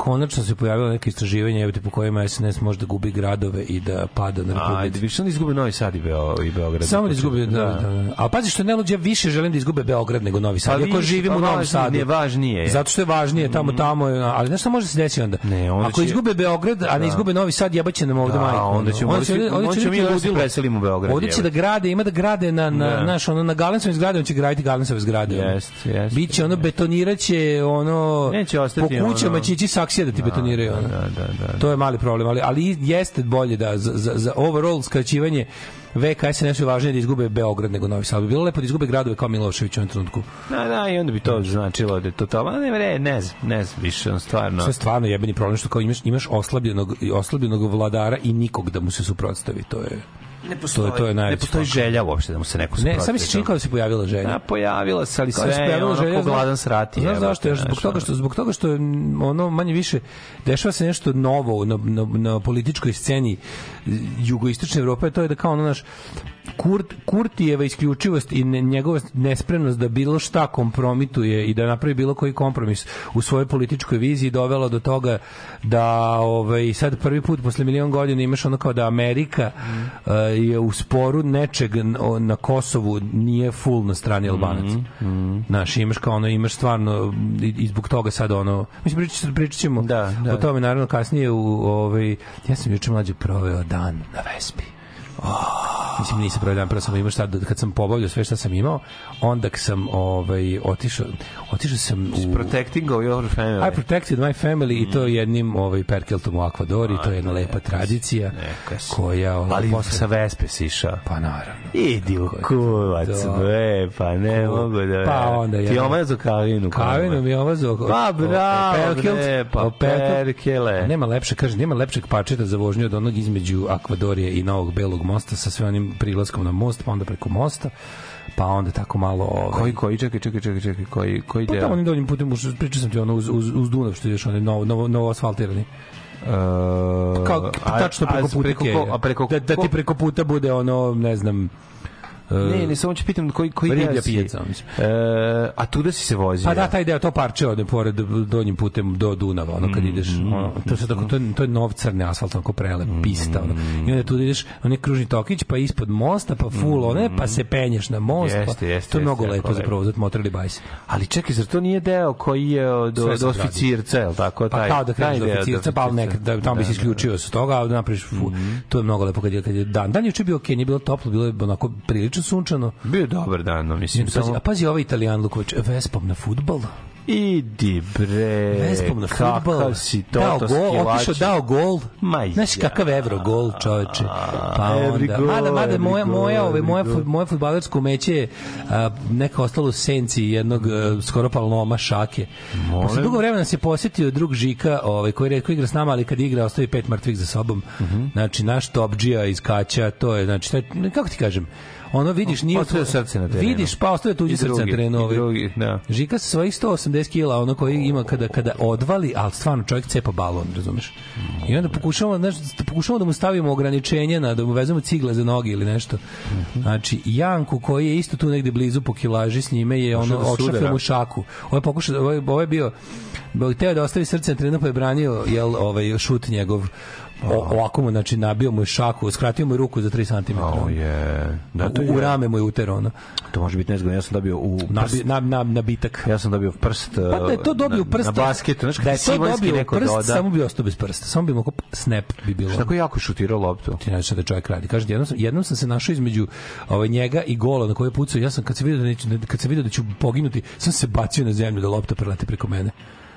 Konačno se pojavilo neke istraživanje jebote, po kojima SNS može da gubi gradove i da pada na Ajde, Republici. više onda izgube Novi Sad i, Beo, i Beograd. Samo da izgube, da, da, da. A pazi što je najluđe, ja više želim da izgube Beograd nego Novi Sad. Pa Iako živim pa u Novom Sadu. nije važnije je. Zato što je važnije tamo, tamo, ali šta može se desiti onda? Ne, onda Ako će- izgube Beograd, a ne izgube Novi Sad, jebaće nam ovde Da, majku. onda ćemo onda će ćemo biti mi da se ludilo. preselimo u Beograd, Ovde će da grade, ima da grade na, na, Da. naš, ono, na Galensovim zgradama će graditi Galensove zgrade. ono. Jest, jest, Biće ono, betoniraće, ono, po kućama će ići saksija da ti betoniraju. ono. Da, da, da. To je mali problem, ali, ali jeste bolje da za, za, za overall skraćivanje VK SNS je važnije da izgube Beograd nego Novi Sad. Bi Bilo lepo da izgube gradove kao Milošević u ovom trenutku. Da, da, i onda bi to značilo da je to to. Ne, ne, ne znam, ne znam, više, on stvarno... Je stvarno jebeni problem što kao imaš, imaš oslabljenog, oslabljenog vladara i nikog da mu se suprotstavi. To je... ne to je- to je ne najveći postoji faktor. želja uopšte da mu se neko Ne, suprotstavi. sam mi se čini kao da se pojavila želja. Da, pojavila se, ali da se sve je ono ko gladan srati. Znaš zašto? Još zbog toga što zbog toga što ono manje više dešava se nešto novo na, na, na političkoj sceni jugoistočne Evrope, to je da kao ono naš Kurt, Kurtijeva isključivost i njegova nespremnost da bilo šta kompromituje i da napravi bilo koji kompromis u svojoj političkoj viziji dovelo do toga da ovaj, sad prvi put posle milion godina imaš ono kao da Amerika eh, je u sporu nečeg na Kosovu nije full na strani Albanaca. Znaš, imaš kao ono, imaš stvarno i, i zbog toga sad ono, mislim pričat, pričat ćemo Da, da. o tome naravno kasnije u ovaj, ja sam juče mlađe proveo dan na Vespi. Mislim, nisam prvi dan, prvo sam imao šta, kad sam pobavljao sve šta sam imao, onda sam ovaj, otišao, otišao sam u... Protecting of your family. I protected my family i to jednim ovaj, perkeltom u Akvadori, to je jedna lepa tradicija neka si. koja ovaj, Ali posle... sa Vespe si išao. Pa naravno. Idi u kuvac, To. bre, pa ne Ko- mogu da... Pa onda Ti jedan- omazo kavinu. Kavinu mi je ovo Pa bravo, bre, pa perkele. Nema lepše, kaže, nema lepšeg pačeta za vožnju od onog između Akvadorije i Novog Belog mosta sa sve onim prilaskom na most, pa onda preko mosta, pa onda tako malo... Ovaj, Koji, koji, čekaj, čekaj, čekaj, čekaj, koji, koji Pa deo? tamo onim doljim putem, pričao sam ti ono uz, uz, uz Dunav, što je još onaj novo, novo, novo asfaltirani. Uh, Kao, tačno preko puta preko, ko- a preko, da, da ti preko puta bude ono, ne znam, Ne, ne, samo ću pitam koji, koji Riblja pijaca, mislim. E, a tu da si se vozio? Pa da, taj deo, to parče ode pored donjim putem do Dunava, ono kad ideš, ono, to, se tako, to, je, to je nov crni asfalt, onako prelep, pista, ono. I onda tu ideš, on je kružni tokić, pa ispod mosta, pa full, one, pa se penješ na most, Jeste, pa, jeste, to je jeste, mnogo jako lepo za provozat motor ili bajs. Ali čekaj, zar to nije deo koji je od se oficirca, je li tako? Pa taj, kao da kreneš do oficirca, pa nek, da, tamo bi se isključio s toga, ali da napraviš, fu, to je mnogo lepo kad je, kad je dan. Dan je juče bio okej, nije bilo toplo, bilo je onako prilično sunčano. Bio je dobar dan, no, mislim, Pazi, samo... a pazi ovaj italijan Luković, Vespom na futbol. Idi bre. Vespom na fudbal. Kakav si to, dao to gol, otišao dao gol. Ma Znaš ja. kakav evro gol, čoveče. Pa onda, goal, mada, mada moja, goal, moja, ove, moja, goal. fut- moje fudbalersko umeće je a, neka ostalo u senci jednog a, skoro palnoma šake. Posle dugo vremena se posjetio drug Žika, ovaj, koji redko igra s nama, ali kad igra ostavi pet mrtvih za sobom. Mhm. Znači, naš topđija iz Kaća, to je, znači, taj, kako ti kažem, ono vidiš nije Ostavio srce na terenu. vidiš pa ostavio tuđe srce na terenu ovaj. drugi, da. Žika sa svojih 180 kila, ono koji ima kada kada odvali, ali stvarno čovjek cepa balon, razumeš? I onda pokušavamo, znaš, pokušavamo da mu stavimo ograničenje na da mu vezemo cigle za noge ili nešto. Znači, Janku koji je isto tu negde blizu po kilaži s njime je ono da odšafio mu šaku. Ovo je pokušao, ovo je, ovo je bio bio hteo da ostavi srce na terenu pa je branio jel, ovaj, šut njegov o, ovako mu, znači, nabio mu je šaku, skratio mu je ruku za 3 cm. O je. Da, to u, u rame mu je utero, ono. To može biti nezgodno. Ja sam dobio u prst. na, na, nabitak. Ja sam dobio prst. Pa da je to dobio u prst. Na, na basketu, znaš, da je to dobio prst, doda. samo bi ostao bez prsta. Samo bi mogao snap bi bilo. Tako jako šutirao loptu. ti znači da čovjek radi. Kaže jednom sam jednom sam se našao između ovaj njega i gola na koji je pucao. Ja sam kad se video da neću, kad se video da ću poginuti, sam se bacio na zemlju da lopta preleti preko mene.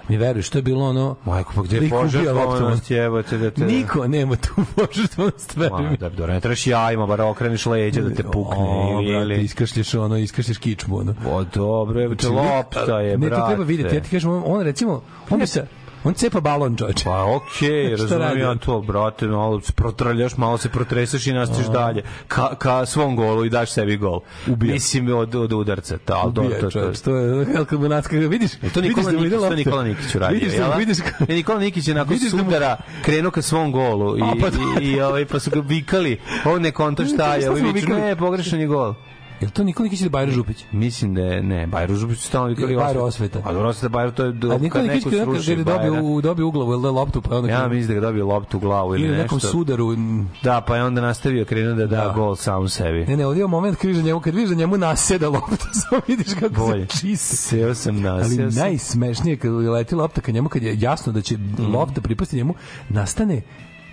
Mi veruješ, to je bilo ono... Majko, pa gde je požrtvovanost, jebote, da te... Niko nema tu požrtvovanost, veruj mi. da, dobro, ne trebaš jajima, bar okreneš leđa da te pukne. O, ili, brate, ili... iskašlješ ono, iskašlješ kičmu, ono. O, dobro, je, te lopta je, ne, brate. to treba vidjeti. Ja ti kažem, on, on recimo, on bi se, on cepa balon, čovječe. Pa okej, okay, razumijem ja to, brate, malo se protrljaš, malo se protresaš i nastaviš dalje. Ka, ka svom golu i daš sebi gol. Ubija. Mislim od, od udarca. To, ali to, Ubija, to, to, čovječ, to je Helka vidiš? Je to Nikola vidiš da Nikić, to? Nikola Nikić uradio, Vidiš da, da? vidiš ka- E, Nikola Nikić je nakon da mu- sudara krenuo ka svom golu i, A, pa i, i, ovaj, pa su ga vikali. On ne konta šta Šta je, ovi viču, ne, pogrešan je gol. Je li to Nikola Nikić ili Bajro Župić? Mislim da je, ne, Bajro Župić stalno vikali Bajro Osveta. A dobro, Osveta Bajro, to je do, A Nikola Nikić neko kad kad sruši je dobio, u, dobio u glavu, ili da je loptu, pa je onda... Ja mislim da ga dobio loptu u glavu ili, ili nekom sudaru. Da, pa je onda nastavio krenuo da da, Da. gol sam sebi. Ne, ne, ovdje je moment da njemu, kad vidiš da njemu naseda lopta, samo vidiš kako Bolje. se čiste. Seo sam nas. Ali najsmešnije kad leti lopta ka njemu, kad je jasno da će Mhm. lopta pripasti njemu, nastane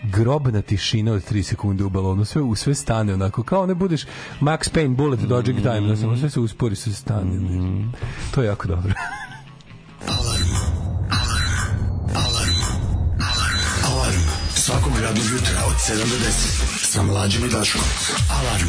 grobna tišina od 3 sekunde u balonu, sve u sve stane onako, kao ne budeš Max Payne bullet dodging time, da samo sve se uspori, sve stane. Mhm. To je jako dobro. Alarm svakog radnog jutra od 7 do 10 sa mlađim i Daškom. Alarm.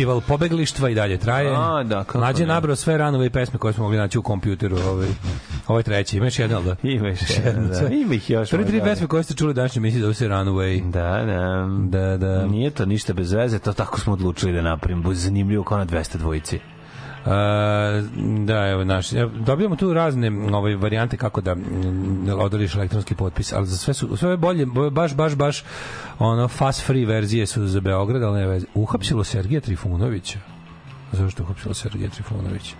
Festival pobeglištva i dalje traje. A, da, kako Mlađe nabrao sve ranove i pesme koje smo mogli naći u kompjuteru. Ovaj, ovaj treći. Imaš jedan, da? Ima još Još jedan, da. Ima ih još, Prvi tri pesme koje ste čuli danas misli da se Runaway. Da, da. Da, da. Nije to ništa bez veze, to tako smo odlučili da napravimo. Bude zanimljivo kao na 200 dvojici. Uh, da, evo naš. Dobijamo tu razne ovaj varijante kako da odoliš elektronski potpis, ali za sve su sve je bolje, bo- baš baš baš ono fast free verzije su za Beograd, ali ne veze. Uhapsilo Sergeja Trifunovića. Zašto uhapsilo Sergeja Trifunovića?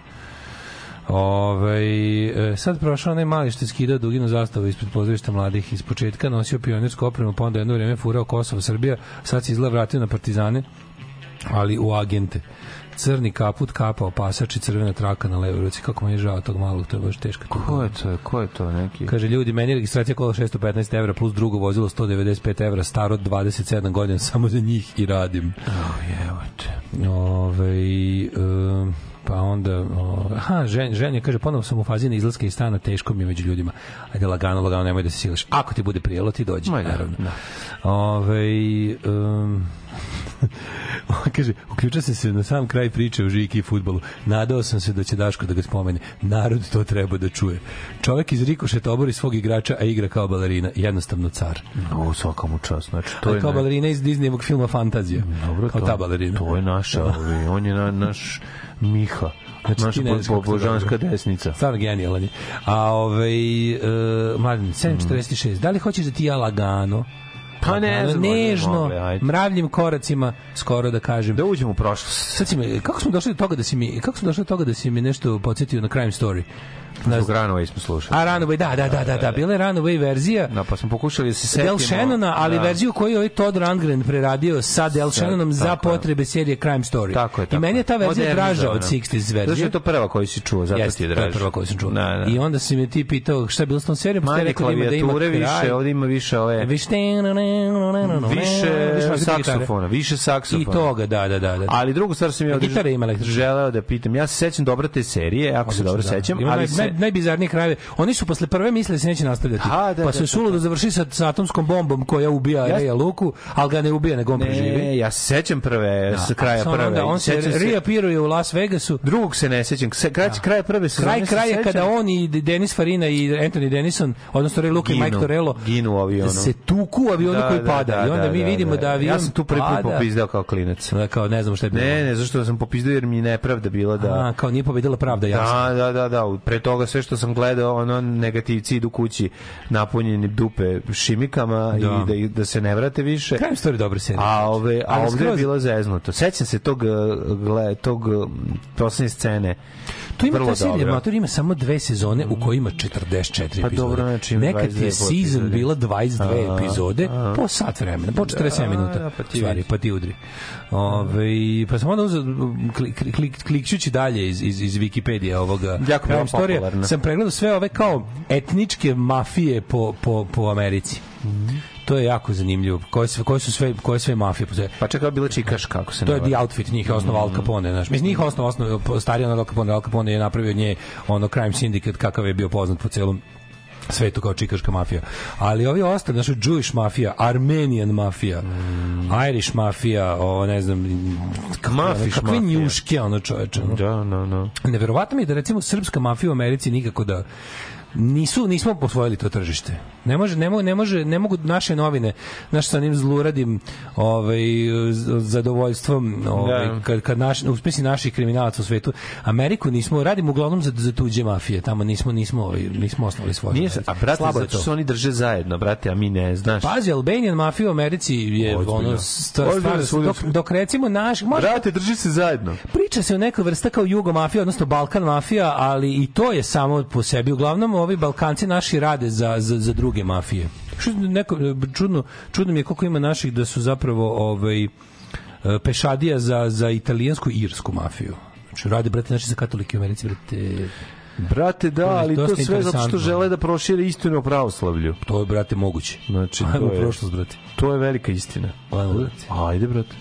Ove, e, sad prošao onaj mali što je skidao duginu zastavu ispred pozorišta mladih. Iz početka nosio pionirsku opremu, pa onda jedno vreme furao Kosovo, Srbija. Sad se izgleda vratio na partizane, ali u agente. Crni kaput, kapa, opasač i crvena traka na levoj ruci. Kako mi je žao tog malog, to je baš teška tuga. Ko je to? Ko je to neki? Kaže, ljudi, meni je registracija kola 615 evra plus drugo vozilo 195 evra, staro od 27 godina, samo za njih i radim. Oh, evo te. Ove, um, pa onda o, aha, žen, ženja kaže ponovo sam u fazi na izlaska iz stana teško mi je među ljudima ajde lagano, lagano, nemoj da se silaš ako ti bude prijelo ti dođi, Ma da, naravno da. Ove, um, kaže, uključio sam se na sam kraj priče o Žiki i futbolu. Nadao sam se da će Daško da ga spomene. Narod to treba da čuje. Čovek iz Rikošeta obori svog igrača, a igra kao balerina. Jednostavno car. O, svaka mu čast. Znači, to je kao ne- balerina iz Disneyevog filma Fantazija. Dobro, kao to, ta balerina. To je naša, ovi, on je na, naš Miha. Znači, naša ne po, božanska desnica. Stvarno genijalan je. A ovaj, uh, mladen, 7.46. Da li hoćeš da ti ja lagano Pa ne lagano, znam, nežno, mogli, mravljim koracima, skoro da kažem. Da uđemo u prošlost. Sad si me, kako smo došli do toga da si mi, kako smo došli do toga da si mi nešto podsjetio na Crime Story? Na, Zbog Runaway smo slušali. a Runaway, da, da, da, da, da, bila je Runaway verzija. Da, pa smo pokušali da se setimo. Del Shannona, ali da. verziju koju je ovaj Todd Rundgren preradio sa Del Shannonom za potrebe serije Crime Story. Tako je, tako I meni je ta verzija draža od 60s verzije. Zato je to prva koju si čuo, zato Jeste, ti je to draže. je prva koju sam čuo. Da, da. I onda si me ti pitao šta je bilo s tom serijom, pa ste rekao da ima, da kraj. više, ovdje ima više ove... Više, Više gitare. saksofona, više I saksofona. toga, da, da, da. da. Ali drugu stvar sam ja A ovdje gitara ima električna? želeo da pitam. Ja se sećam dobro te serije, ako se dobro da. sećam, Ima ali naj, se... naj, najbizarnije krajeve. Oni su posle prve mislili da se neće nastavljati. A, da, pa da, su da, suludo završili sa, sa atomskom bombom koja ubija Ja- Reja Luku, ali ga ne ubija, nego on preživi. Ne, ja se sećam prve, sa kraja prve. Onda on se reapiruje u Las Vegasu. Drugog se ne sećam. Se, kraj, kraja prve sezone Kraj se kraja kada on i Denis Farina i Anthony Denison, odnosno Ray Luke i. Mike Torello, Ginu avionu. se tuku avionu koji pada. I onda mi vidimo da avion Ja sam tu prvi put popizdao kao klinac. Da, kao ne znam šta je bilo. Ne, ne, zašto sam popizdao jer mi je nepravda bila da... A, kao nije pobedila pravda, jasno. Da, da, da, da. Pre toga sve što sam gledao, ono negativci idu kući napunjeni dupe šimikama i da, da se ne vrate više. Crime Story dobra serija. A ove a ovde je bilo zeznuto. Sećam se tog uh, gle tog uh, poslednje scene. To ima ta serija. Mator ima samo dve sezone u kojima 44 Pa epizode. dobro, znači Nekad 22 je season bila 22 A, epizode po sat vremena, po 47 minuta. da, pa ti stvari, pa ti udri. Ove, pa sam onda uzeo, klik, klik, klik, klikćući dalje iz, iz, iz Wikipedije ovoga Jako bila storija, popularna. sam pregledao sve ove kao etničke mafije po, po, po Americi. To je jako zanimljivo. Koje, sve, koje su sve, koje sve mafije postoje. Pa čekaj, je bila čikaš kako se To je The. Outfit, njih je osnovao Al Capone, znaš. Mislim, njih je osnovao, osnovao stariji od Al Capone, Al Capone je napravio nje ono crime syndicate kakav je bio poznat po celom svetu kao čikaška mafija. Ali ovi ostali, znači Jewish mafija, Armenian mafija, Irish mafija, o ne znam, kakve, Mafiš kakve mafija. njuške ono čoveče. ono. Da, no, no. Neverovatno mi je da recimo srpska mafija u Americi nikako da nisu nismo posvojili to tržište. Ne može ne mogu ne može ne mogu naše novine naš sa onim zluradim ovaj zadovoljstvom ovaj Da. kad kad naš uspesi naših kriminalaca u svetu Ameriku nismo radimo uglavnom za za tuđe mafije. Tamo nismo nismo ovaj, nismo osnovali svoje. Nije, a brate, Slabo zato što oni drže zajedno, brate, a mi ne, znaš. Pazi, Albanian mafija u Americi je Ozbiljno. ono sta- Ozbiljno stvar, svuda dok, dok recimo naš može Brate, drži se zajedno. Priča se o nekoj vrsta kao Jugo mafija, odnosno Balkan mafija, ali i to je samo po sebi. Uglavnom, ovi Balkanci naši rade za, za, za druge mafije. Što neko, čudno, čudno mi je koliko ima naših da su zapravo ovaj, e, pešadija za, za italijansku i irsku mafiju. Znači, rade, brate, naši za katolike u Americi, brate, Brate, da, ali to sve zato što žele da prošire istinu o pravoslavlju. to je, brate, moguće. Znači, to je, prošlost, brate. to je velika istina. Ajmo, brate. Ajde, brate.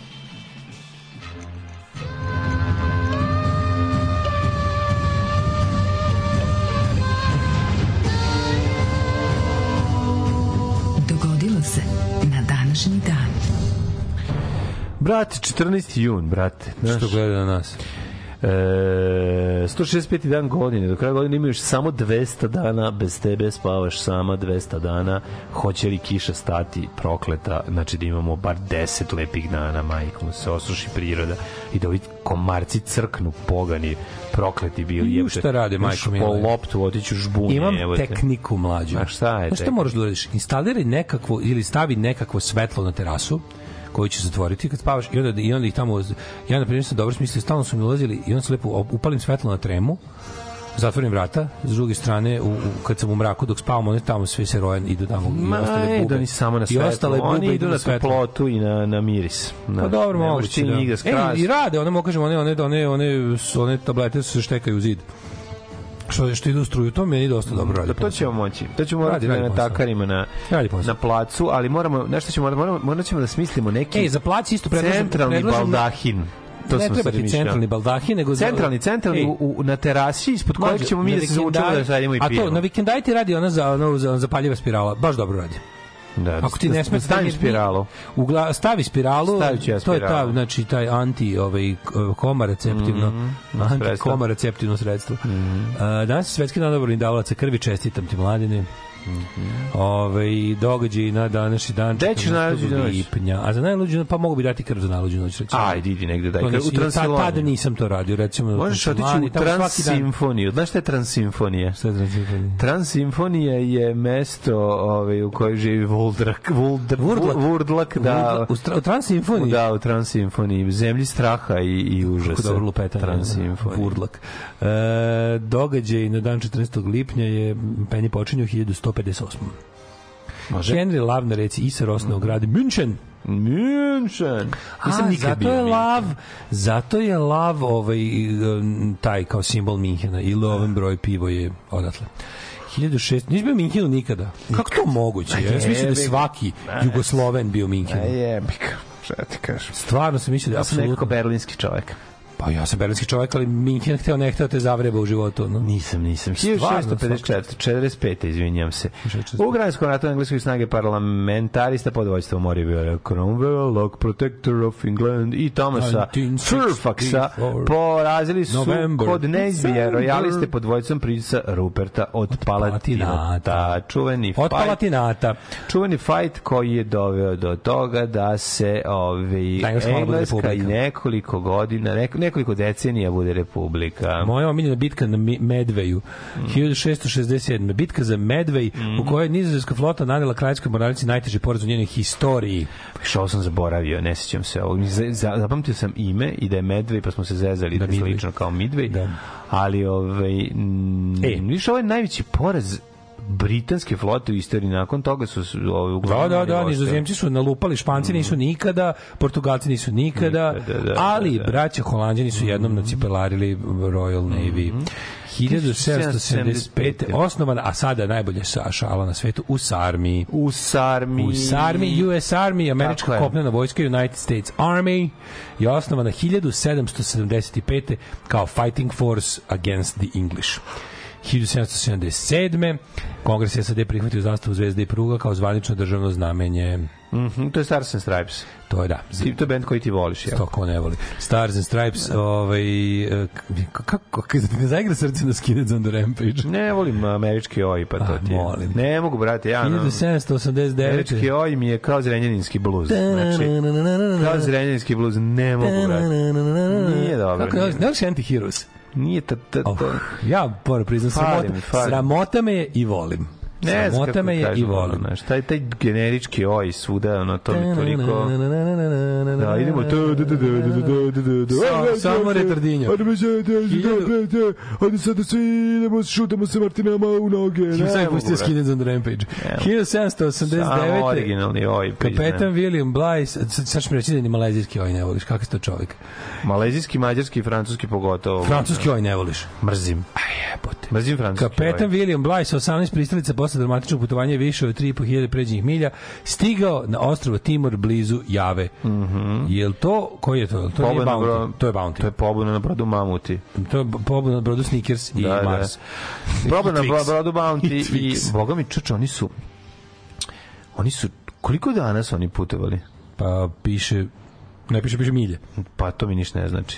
Brate, 14. jun, brate. Znaš, Što gleda na nas? E, 165. dan godine, do kraja godine imaš samo 200 dana, bez tebe spavaš sama 200 dana, hoće li kiša stati prokleta, znači da imamo bar 10 lepih dana, majko mu se osuši priroda i da ovi komarci crknu pogani, prokleti bili. Jebote. šta rade, majko Po mila? loptu otiću žbunje. Imam jebote. tehniku mlađu. A šta je Znaš šta moraš da uradiš? Instaliraj nekakvo ili stavi nekakvo svetlo na terasu koju će zatvoriti kad spavaš i onda, i onda ih tamo ja na primjer sam dobro smislio stalno su mi ulazili i onda se lepo upalim svetlo na tremu zatvorim vrata s druge strane u, u, kad sam u mraku dok spavam oni tamo sve se rojan idu tamo i Ma, ostale idu bube oni samo na i svetlo. ostale bube Oni idu na svetlo. toplotu i na, na miris. Pa dobro, moguće, da. da E, i rade, one mogu kažem, one, one, one, one, one tablete se štekaju u zid. Što, što idu u struju, to meni dosta dobro radi. Da, to ćemo moći. To ćemo Radi, morati radi na posao. takarima na, Radi na placu, ali moramo, nešto ćemo, moramo, morat ćemo da smislimo neki Ej, za plac isto predlažem... centralni predlažem- baldahin. To ne treba ti centralni baldahin, nego... Centralni, centralni u, u, na terasi ispod kojeg ćemo mi na da se zavučemo da sadimo i A to, pijemo. na vikendajti radi ona za, ono, za zapaljiva spirala. Baš dobro radi. Da, Ako ti ne smeta stavim da- spiralu. U gla, stavi spiralu, ja to je ta, spiralu. znači, taj anti, ovaj, komareceptivno, Mhm, anti sredstvo. komareceptivno sredstvo. A, danas je svetski dan dobrovoljnih davalaca krvi, čestitam ti mladine. Ove, događaj na današnji dan Gde ćeš 14. najluđu noć? lipnja. A za najluđu pa mogu bi dati krv za najluđu noć. Recimo. Ajde, idi negde daj. To U tad, Transilvaniju. nisam to radio, recimo. Možeš otići u Transimfoniju. Znaš šta je Transimfonija? Šta je Transilvanija? Transimfonija je mesto ovaj, u kojoj živi Vuldrak, Vuldr, Vurdlak. Vurdlak, da, U, tra- u Transimfoniji? da, u Transimfoniji, zemlji straha i, i užasa. Kako dobro lupetanje. Transimfonija. Vurdlak. E, događaj na dan 14. lipnja je Penny počinju 1158. Može? Henry Lav na reci Isar osnovao u gradu München. München. Nisam A, nikad zato bio je lav, zato je lav ovaj, um, taj kao simbol Minhena ili oven broj pivo je odatle. 1006, nisi bio Minhenu nikada. Kako to moguće? Ja sam mislio da svaki Jugosloven bio Minhenu. A jebik, šta ti kažem. Stvarno sam mislio da je Ja sam nekako apsolutno... berlinski čovjek. Pa ja sam berlinski čovjek, ali Minhen hteo ne hteo te zavreba u životu. No. Nisam, nisam. Stvarno, 1654, 45. izvinjam se. 1645. U granskom ratu engleskoj snage parlamentarista pod vojstvom Morije bio Cromwell, Protector of England i Thomasa 1964. Fairfaxa porazili su November. kod December. rojaliste pod vojstvom princa Ruperta od, Palatinata. Palatinata. Čuveni Od fight, Palatinata. čuveni fight koji je doveo do toga da se Da Engleska i nekoliko godina, neko, nekoliko decenija bude republika. Moja omiljena bitka na Medveju, 1667. Bitka za Medvej, u kojoj je nizozemska flota nanela kraljskoj moralici najteži poraz u njenoj historiji. Što sam zaboravio, ne sjećam se ovog. Zapamtio sam ime i da je Medvej, pa smo se zezali da, Da, slično kao Midway. Da. Ali, ovaj, mm, E. viš, ovo je najveći poraz britanske flote u istoriji. Nakon toga su ovaj, Da, uglavnom... da, da, ostali. nizozemci su nalupali, španci nisu nikada, portugalci nisu nikada, Nikada, da, ali da, da. braća holanđani su jednom nacipelarili Royal Navy. 1775. osnovana, a sada je najbolje šala na svetu, u Sarmi. U Sarmi. U Sarmi, US Army, Tako američka je. kopnena vojska United States Army je osnovana 1775. kao fighting force against the English. 1777. Kongres SAD prihvatio zastavu zvezde i pruga kao zvanično državno znamenje. Mhm, to je Stars and Stripes. To je da. Ti- To je band koji ti voliš, ja? To ko ne voli. Stars and Stripes, ovaj, e, kako, kako, ne zaigra srce na Skinheads on the Rampage. Ne volim američki oj, pa to A, ti je. molim. Ne mogu, brate, ja... no, 1789. Američki oj mi je kao zrenjaninski bluz. Znači, kao zrenjaninski bluz, ne mogu, brate. Nije dobro. Kako je, nije. ne voliš Anti-Heroes? Nije ta, ta, Oh, ta. ja moram priznam, sramota, mi, sramota me je i volim. Ne, Sramota me je i volim. Ono, šta je taj generički oj svuda, ono, to mi toliko... Da, idemo... Samo retardinjo. Ajde me se, ajde sada svi idemo, šutamo se Martinama u noge. Ne, sam je pustio Skidens za Rampage. 1789. originalni oj. Kapetan William Blyce, sad ću mi reći da ni malezijski oj ne voliš, kakav si to čovjek? Malezijski, mađarski i francuski pogotovo. Francuski oj ne voliš. Mrzim. Aj, jebote. Mrzim francuski Kapetan William Blyce, 18 pristalica posle dramatičnog putovanja više od 3.500 pređenih milja stigao na ostrvo Timor blizu Jave. Mhm. Jel to, koji je to? To nije Pobuna Bounty. bro- To je Bounty. To je pobuna na brodu Mamuti. To je pobuna na brodu Snickers i Da, da. Mars. Problem na I Twix. brodu Bounty I i, boga mi čuče, oni su oni su koliko dana su oni putovali? Pa piše, ne piše, piše milje. Pa to mi ništa ne znači.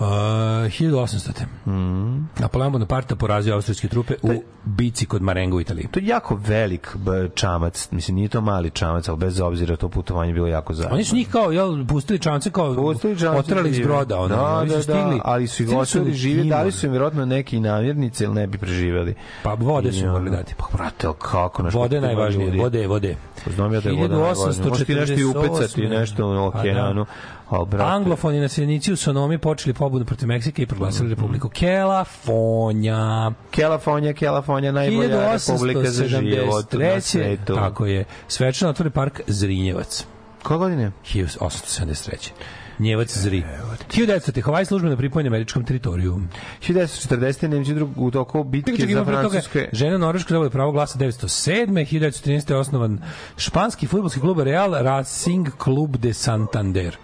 Uh, 1800. Mm. Napoleon Bonaparte porazio austrijske trupe u bici kod Marengo u Italiji. To je jako velik čamac, mislim nije to mali čamac, ali bez obzira to putovanje je bilo jako zajedno. Oni su njih kao, jel, pustili čamce kao Pustili čamce otrali iz broda, ono, da, oni su da, stigli. da, ali su ih u žive, dali su im vjerojatno neki i namirnice ili ne bi preživeli. Pa vode su morali dati. Pa brate, kako? Znaš, Vode najvažnije, vode, vode. Znam ja da je voda najvažnija. Možeš ti nešto i upecati, 1848. nešto u okeanu, ali brate... Anglofoni naseljenici u Sonomi počeli pobunu protiv Meksika i proglasili Republiku Kelafonja. Kelafonja, Kelafonja, najbolja republika za život na 1873. svetu. Tako je. Svečano otvori park Zrinjevac. Koje godine? 1873. Njevac Zri. 1900. Havaj službeno pripojen američkom teritoriju. 1940. Nemci drug, u toku bitke Čekaj, za pre toga, Francuske. žena Norveška dobila pravo glasa 1907. 1913. je osnovan španski futbolski klub Real Racing Club de Santander.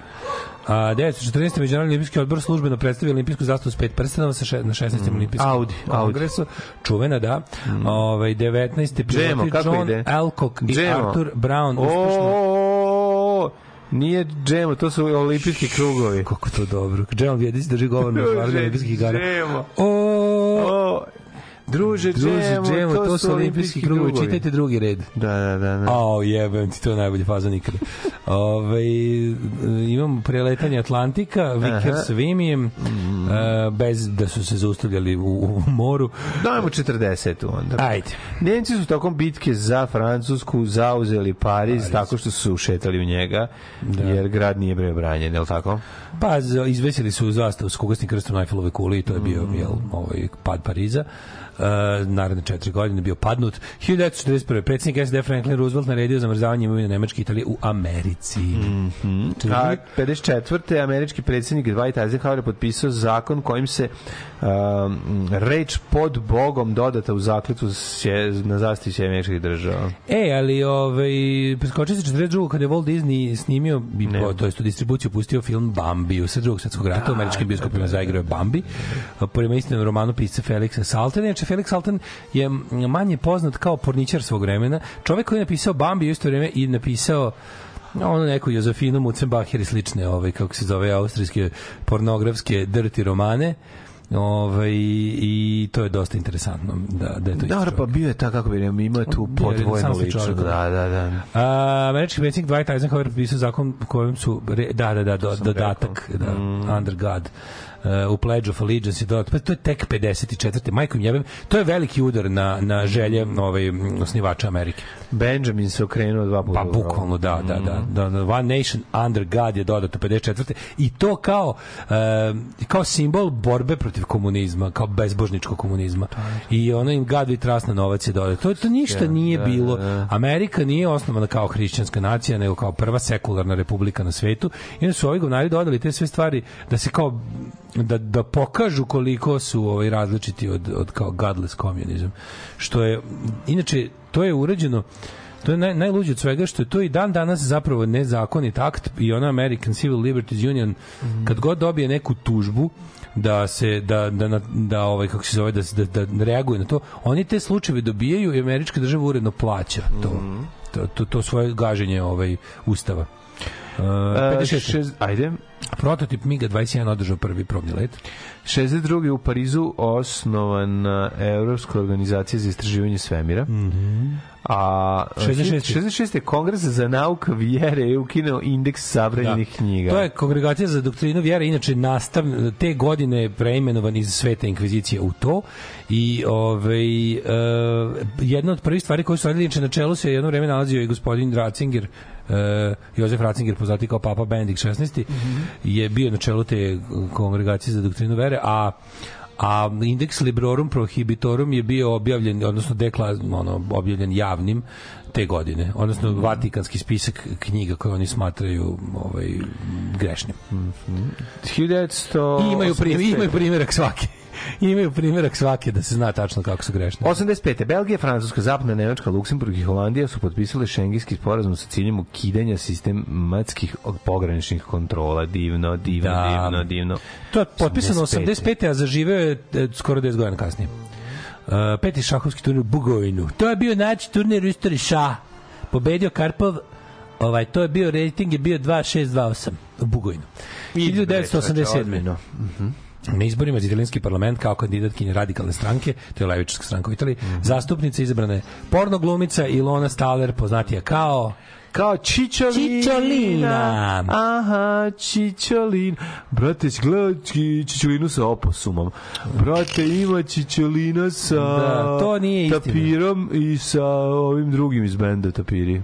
A 1914. Međunarodni olimpijski odbor službeno predstavio olimpijsku zastavu s pet prstenova sa še, na 16. Mm, olimpijskom Audi, Audi. kongresu. Čuvena, da. Ovaj 19. Džemo, piloti kako John ide? Alcock i Džemo. Arthur Brown uspešno O, nije džemo, to su olimpijski krugovi. Kako to dobro. Džemo Vjedić drži govor na otvaranju olimpijskih igara. Džemo. O, O, druže, druže, džemo, Džemo, to su olimpijski krugovi. Čitajte drugi red. Da, da, da. da. Ao, jebem ti, to je najbolja faza nikada. Ove, imamo preletanje Atlantika, Vickers Vimijem, Mm. e, bez da su se zaustavljali u, u moru. Dajmo 40 onda. Ajde. Nemci su tokom bitke za Francusku zauzeli Pariz, tako što su ušetali u njega, jer grad nije bre branjen, je li tako? Pa izvesili su zastavu s kugasnim krstom Eiffelove kuli i to je bio Mm. jel, ovaj, pad Pariza. Uh, naredne četiri godine bio padnut. 1941. predsjednik SD Franklin Roosevelt naredio zamrzavanje imovine Nemačke i Italije u Americi. Mm -hmm. A 54. američki predsjednik Dwight Eisenhower je potpisao zakon kojim se um, reč pod Bogom dodata u zakletu sje, na zastavi sve američkih država. E, ali ovaj, preskočio se 42. kada je Walt Disney snimio, i, po, to jest u distribuciju pustio film Bambi u drugog svetskog rata, u američkim bioskopima zaigrao je Bambi, prema istinom romanu pisca Felixa Saltana. Inače, Felix Saltan je manje poznat kao porničar svog vremena. Čovek koji je napisao Bambi u isto vreme i napisao ono neku Jozefinu Mutzenbacher i slične, ovaj, kako se zove, austrijske pornografske dirty romane. Ovaj, I to je dosta interesantno da, da je to Dobro, pa bio je ta, kako bi rekao, ima tu Bio je podvojnu renesansni ličnost. čovjek. Da, da, da. A, američki predsjednik Dwight Eisenhower potpisao zakon kojim su re, da da da do, dodatak da under God u Pledge of Allegiance i dodat, pa to je tek 54. Majko im jebem, to je veliki udar na, na želje ovaj, osnivača Amerike. Benjamin se okrenuo dva puta. Pa bukvalno, da, da, da, da, da. One Nation Under God je dodato 54. I to kao, e, kao simbol borbe protiv komunizma, kao bezbožničkog komunizma. I ono im God we trust na novac je dodato. To, to ništa nije bilo. Amerika nije osnovana kao hrišćanska nacija, nego kao prva sekularna republika na svetu. I onda su ovi govnari dodali te sve stvari da se kao da, da pokažu koliko su ovaj različiti od, od kao godless communism. Što je, inače, to je urađeno To je naj, najluđe od svega što je to i dan danas zapravo nezakonit akt i ona American Civil Liberties Union kad god dobije neku tužbu da se da da da, da ovaj kako se zove da da, da reaguje na to oni te slučajeve dobijaju i američka država uredno plaća to to, to, to svoje gaženje ovaj ustava Uh, E, 56. šest, ajde. Prototip MiGa 21 održao prvi probni let. 62. u Parizu osnovana Evropska organizacija za istraživanje svemira. A 66. 66. Kongres za nauka vjere je ukinuo indeks sabranjenih knjiga. To je kongregacija za doktrinu vjere, inače nastav, te godine je preimenovan iz sveta inkvizicije u to i ovaj, e, jedna od prvih stvari koje su radili, inače na čelu se jedno vreme nalazio i gospodin Ratzinger, e, Jozef Ratzinger, poznati kao Papa Benedikt XVI, je bio na čelu te kongregacije za doktrinu vere, a a Index Librorum Prohibitorum je bio objavljen, odnosno dekla, ono, objavljen javnim te godine, odnosno vatikanski spisak knjiga koje oni smatraju ovaj, grešnim. 1985. I imaju, primjer, imaju primjerak svake. imaju primjerak svake da se zna tačno kako su grešne. 85. Belgija, Francuska, Zapadna Nemačka, Luksemburg i Holandija su potpisale šengenski sporazum sa ciljem ukidanja sistematskih pograničnih kontrola. Divno, divno, Da. divno, divno. To je potpisano 85.. 85. a zaživeo je e, skoro 10 godina kasnije. Uh, peti šahovski turnir u Bugojnu. To je bio najveći turnir u istoriji šah. Pobedio Karpov, ovaj, to je bio rating je bio 2-6-2-8 u Bugojnu. 1987. Na izborima za italijanski parlament kao kandidatkinja radikalne stranke, to je levičarska stranka u Italiji, zastupnica izabrana je porno glumica Ilona Staller, poznatija kao Kao Čičolina. Čičolina. Aha, Čičolina. Brate, Či- Čičolinu sa oposumom. Brate, ima Čičolina sa Da, to nije istina. tapirom i sa ovim drugim iz benda tapiri.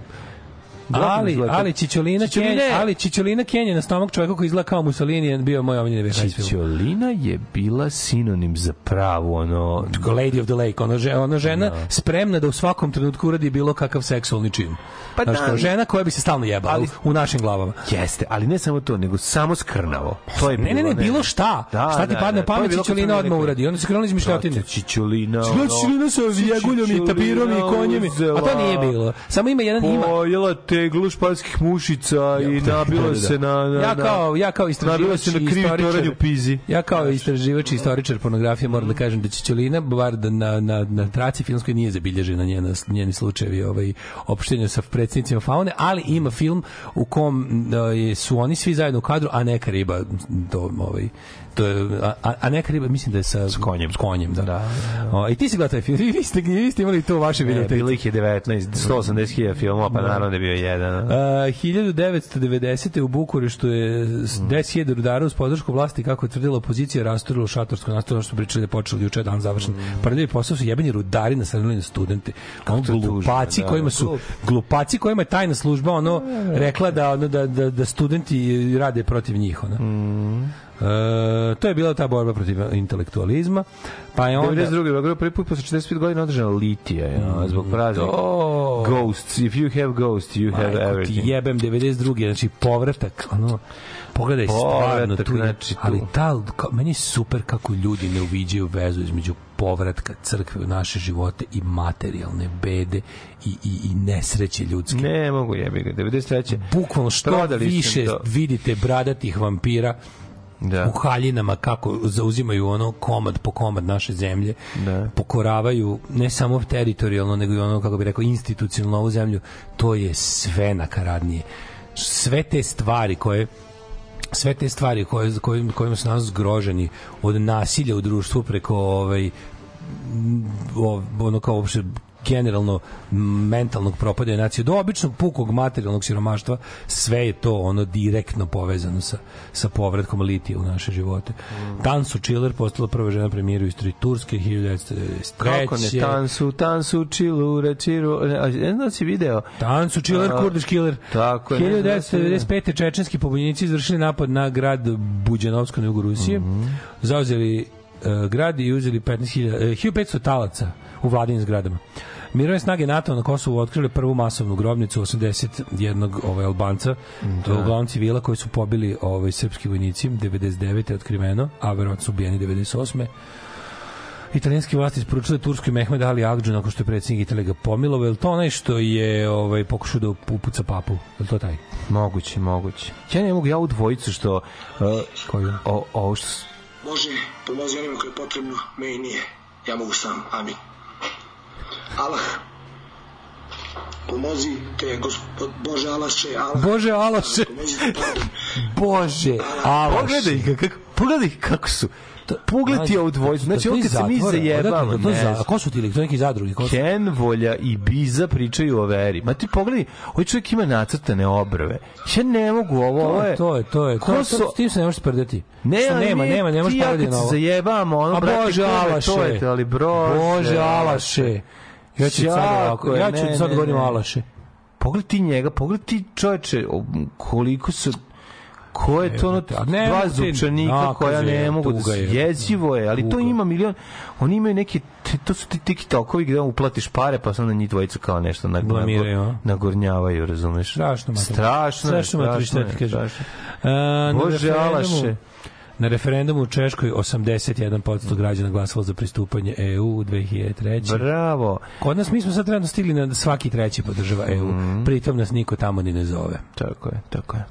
Ali, izgleda- ali Čičolina Čičoline. Kenja, ali Čičolina Kenja na stomak čovjeka koji izgleda kao Mussolini je bio moj omiljeni VHS film. Čičolina je bila sinonim za pravu, ono... Lady of the Lake, ona, žena, ona žena spremna da u svakom trenutku uradi bilo kakav seksualni čin. Pa Znaš, da, kao žena koja bi se stalno jebala Ali- u, našim glavama. Jeste, ali ne samo to, nego samo skrnavo. To je Ne, ne, ne, bilo šta. Da, šta ti da, padne da, pamet, bilo Čičolina odmah uradi. Onda se krenuli iz mišljotine. Brate, Čičolina. Čičolina sa vjeguljom i tapirom i konjem. A to nije bilo. Samo ima jedan, ima, Pojela te teglu španskih mušica i nabilo se na, na, ja kao ja kao istraživač se na i kriv istoričar. Toranju pizi. ja kao istraživač i istoričar pornografije moram da kažem da Ćićolina bar da na na na traci filmskoj nije zabilježena njena njeni slučajevi ovaj opštenja sa predsjednicima faune ali ima film u kom da, je, su oni svi zajedno u kadru a neka riba to ovaj to je, a, a a neka riba mislim da je sa s konjem. s konjem da. da, O, i ti si gledao taj film vi ste vi ste imali to u vašoj Ne, videoteci bilo ih je 19, 180.000 filmova, pa naravno da je bio jedan. Uh, 1990. u Bukureštu je s 10.000 rudara uz podršku vlasti kako je tvrdila opozicija rasturila šatorsko nastavno što pričali da je počelo juče dan završen. Mm. Prvi posao su jebeni rudari nasrnuli na studente. Ono glupaci da, kojima su glup. glupaci kojima je tajna služba ono rekla da ono da da da studenti rade protiv njih ona. Mm. E, to je bila ta borba protiv intelektualizma. Pa je onda 92. Beograd prvi put posle 45 godina održana litija, ja, zbog praznika. to Ghosts, if you have ghosts, you have Majko ti everything. jebem 92. Znači povratak, ono, pogledaj stvarno Povratak, tu, je- znači, tu. ali ta, ka, meni je super kako ljudi ne uviđaju vezu između povratka crkve u naše živote i materijalne bede i, i, i nesreće ljudske. Ne mogu jebi ga, 93. Bukvalno što Prodali više vidite bradatih vampira Da. u haljinama kako zauzimaju ono komad po komad naše zemlje Da. pokoravaju ne samo teritorijalno nego i ono kako bi rekao institucionalno ovu zemlju to je sve nakaradnije sve te stvari koje sve te stvari koje, kojim, kojima su nas zgroženi od nasilja u društvu preko ovaj ono kao uopšte generalno mentalnog propadanja nacije do običnog pukog materijalnog siromaštva sve je to ono direktno povezano sa, sa povratkom litija u naše živote. Mm. Tansu Chiller postala prva žena premijera u istoriji Turske 1993. Kako ne, tansu, tansu, čilu, rečiru, ne, znam da si video. Tansu Chiller, A, Kurdiš Killer. tako je, ne znam da si 1995. čečenski pobunjenici izvršili napad na grad Buđanovsko na jugu Rusije. Mhm. Zauzeli uh, grad i uzeli 15.000, uh, 1500 talaca u vladinim zgradama. Mirovne snage NATO na Kosovu otkrile prvu masovnu grobnicu 81 ovaj Albanca, je uglavnom civila koji su pobili ovaj srpski vojnici 99. je otkriveno, a verovatno su ubijeni 98. Italijanske vlasti isporučile Turskoj Mehmed Ali Agđu nakon što je predsjednik Italije ga pomilovao. Je li to onaj što je ovaj, pokušao da upuca papu? Je li to taj? Moguće, moguće. Ja ne mogu, ja u dvojicu što... Uh, Koju? o, ovo što... Bože, pomozi onima koje je potrebno, me i nije. Ja mogu sam, amin. Allah, pomozi te, gospod, Bože Alaše, Allah. Bože Alaše! Bože Alaše! Pogledaj kako, pogledaj kako su. Pogledaj ti ovu dvojicu. Znači, ovo kad se mi zajebamo, To ne za, znam. a ko su ti neki zadrugi? Ko su? Ken, Volja i Biza pričaju o veri. Ma ti pogledaj, ovaj čovjek ima nacrtane obrve. Ja ne mogu ovo, To je... je, to je, to je. Ko To, su- s tim se ne možeš sprdati. Ne, Što nema, nema, ne možeš ti ja pogledati kad na ovo. zajebamo, ono, A brate, Bože je- Alaše! to je, ali Bože, Bože Alaše! Ja ću sad ovako, je, ja ću sad govorim. Alaše. Pogledaj ti njega, pogledaj ti čoveče, o, koliko su ko je to ono ne dva zupčanika koja ne je, mogu da je. jezivo je, ali to Tuga. ima milion oni imaju neke te- to su ti tiktokovi gde uplatiš pare pa se onda njih dvojica kao nešto nag, Blamiraju, a? nagornjavaju, razumeš? Strašno mater. Strašno je, Strašno šta strašno je, kažem. strašno. A, na Bože, Alaše. Na referendumu u Češkoj 81% građana glasalo za pristupanje EU u 2003. Bravo. Kod nas mi smo sad trenutno stigli na svaki treći podržava EU. Mhm. Pritom nas niko tamo ni ne zove. Tako je, tako je.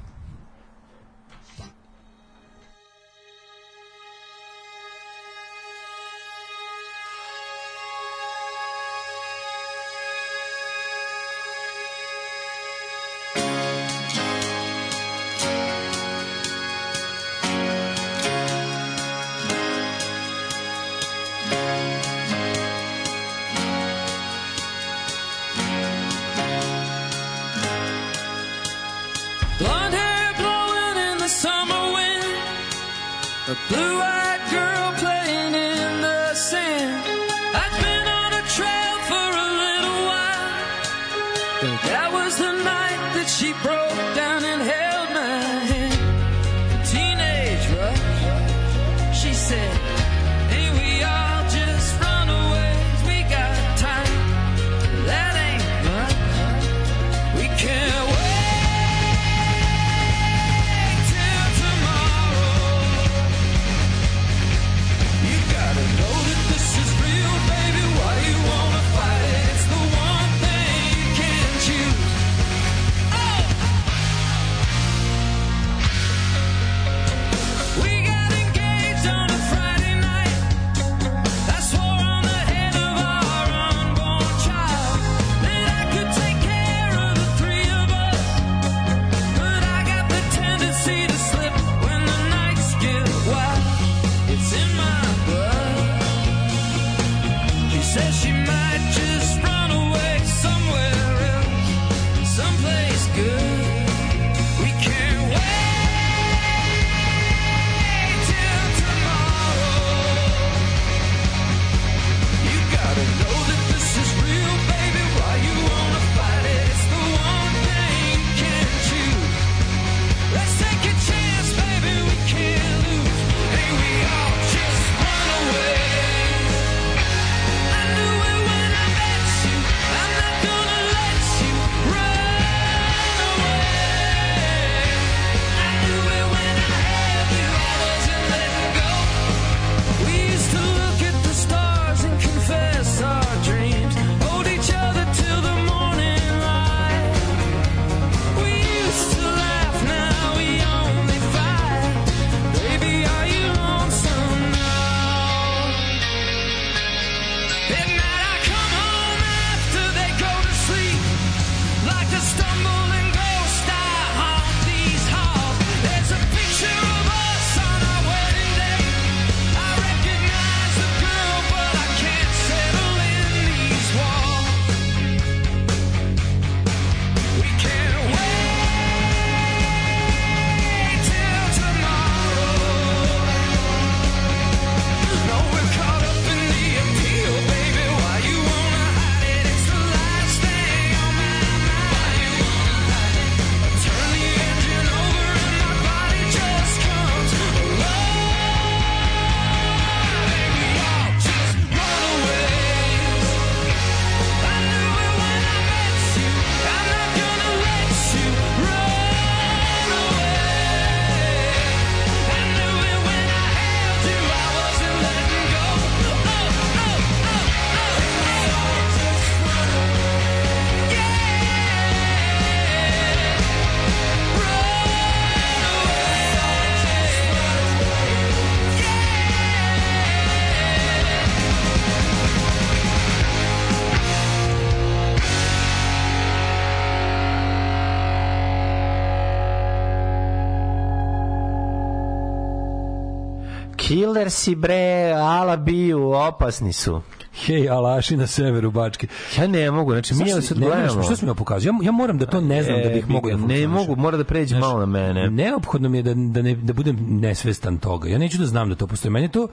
Si bre, ala biju, opasni su. Hej, alaši na severu Bačke. Ja ne mogu, znači mi sad gledamo. Što si mi pokazao? Ja, ja moram da to ne znam da bih mogao ga, da Ne mogu, mora da pređe Znaš, malo na mene. Neophodno mi je da, da, ne, da budem nesvestan toga. Ja neću da znam da to postoji. Meni to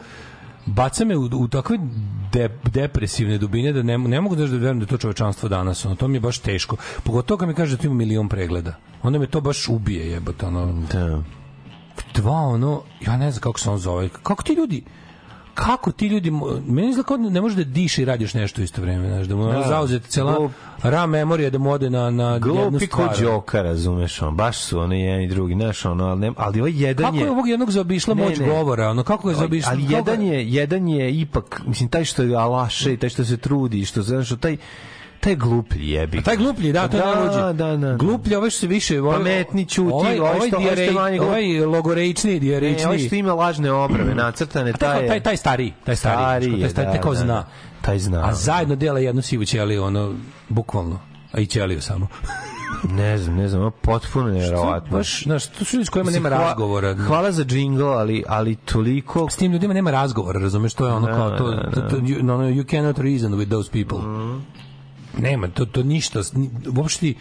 baca me u, u takve de, depresivne dubine da ne, ne mogu da da verujem da to čovečanstvo danas. Ono, to mi je baš teško. Pogotovo kad mi kaže da tu ima milion pregleda. Onda me to baš ubije, jebote. Ono, Da. Dva, ono, ja ne znam kako se on zove. Kako ti ljudi, kako ti ljudi, meni izgleda kao da ne može da diše i radiš nešto isto vreme, znaš, da mu Da. zauzete cela Glup. RAM memorija da mu ode na, na jednu Glupi ko. Đoka, razumeš, on, baš su oni jedan i drugi, znaš, ono, ali, ne, ali ovaj jedan Kako je... je ovog jednog zaobišla Ne, moć ne. govora? Ono, kako je zaobišla? ali kako jedan je, jedan je ipak, mislim, taj što je alaše, i taj što se trudi, što, znaš, taj, taj gluplji jebi. A taj gluplji, da, to je Da, najluđi. da, da. Gluplji, ovaj što se više... Ovaj, Pametni, ćuti, ovaj, ovaj ovaj, što- ovaj je dijarej- manje glup. ovaj logorečni, Ne, dijarečni. ovaj što ima lažne obrave nacrtane, taj, taj, taj, taj stariji, taj stariji, Stariji taj, je, taj, taj, da, kao da. zna. Taj zna. A zajedno dela jednu sivu ćeliju, ono, bukvalno. A i ćeliju samo. Ne znam, ne znam, potpuno nevjerovatno. Baš, znaš, to su ljudi s kojima nema hva- razgovora. Hvala za džingl, ali, ali toliko... s tim ljudima nema razgovora, razumeš, to je ono Da, kao to, da, to, to you, no, no, you cannot reason with those people. Nema, to, to ništa, ni- uopšte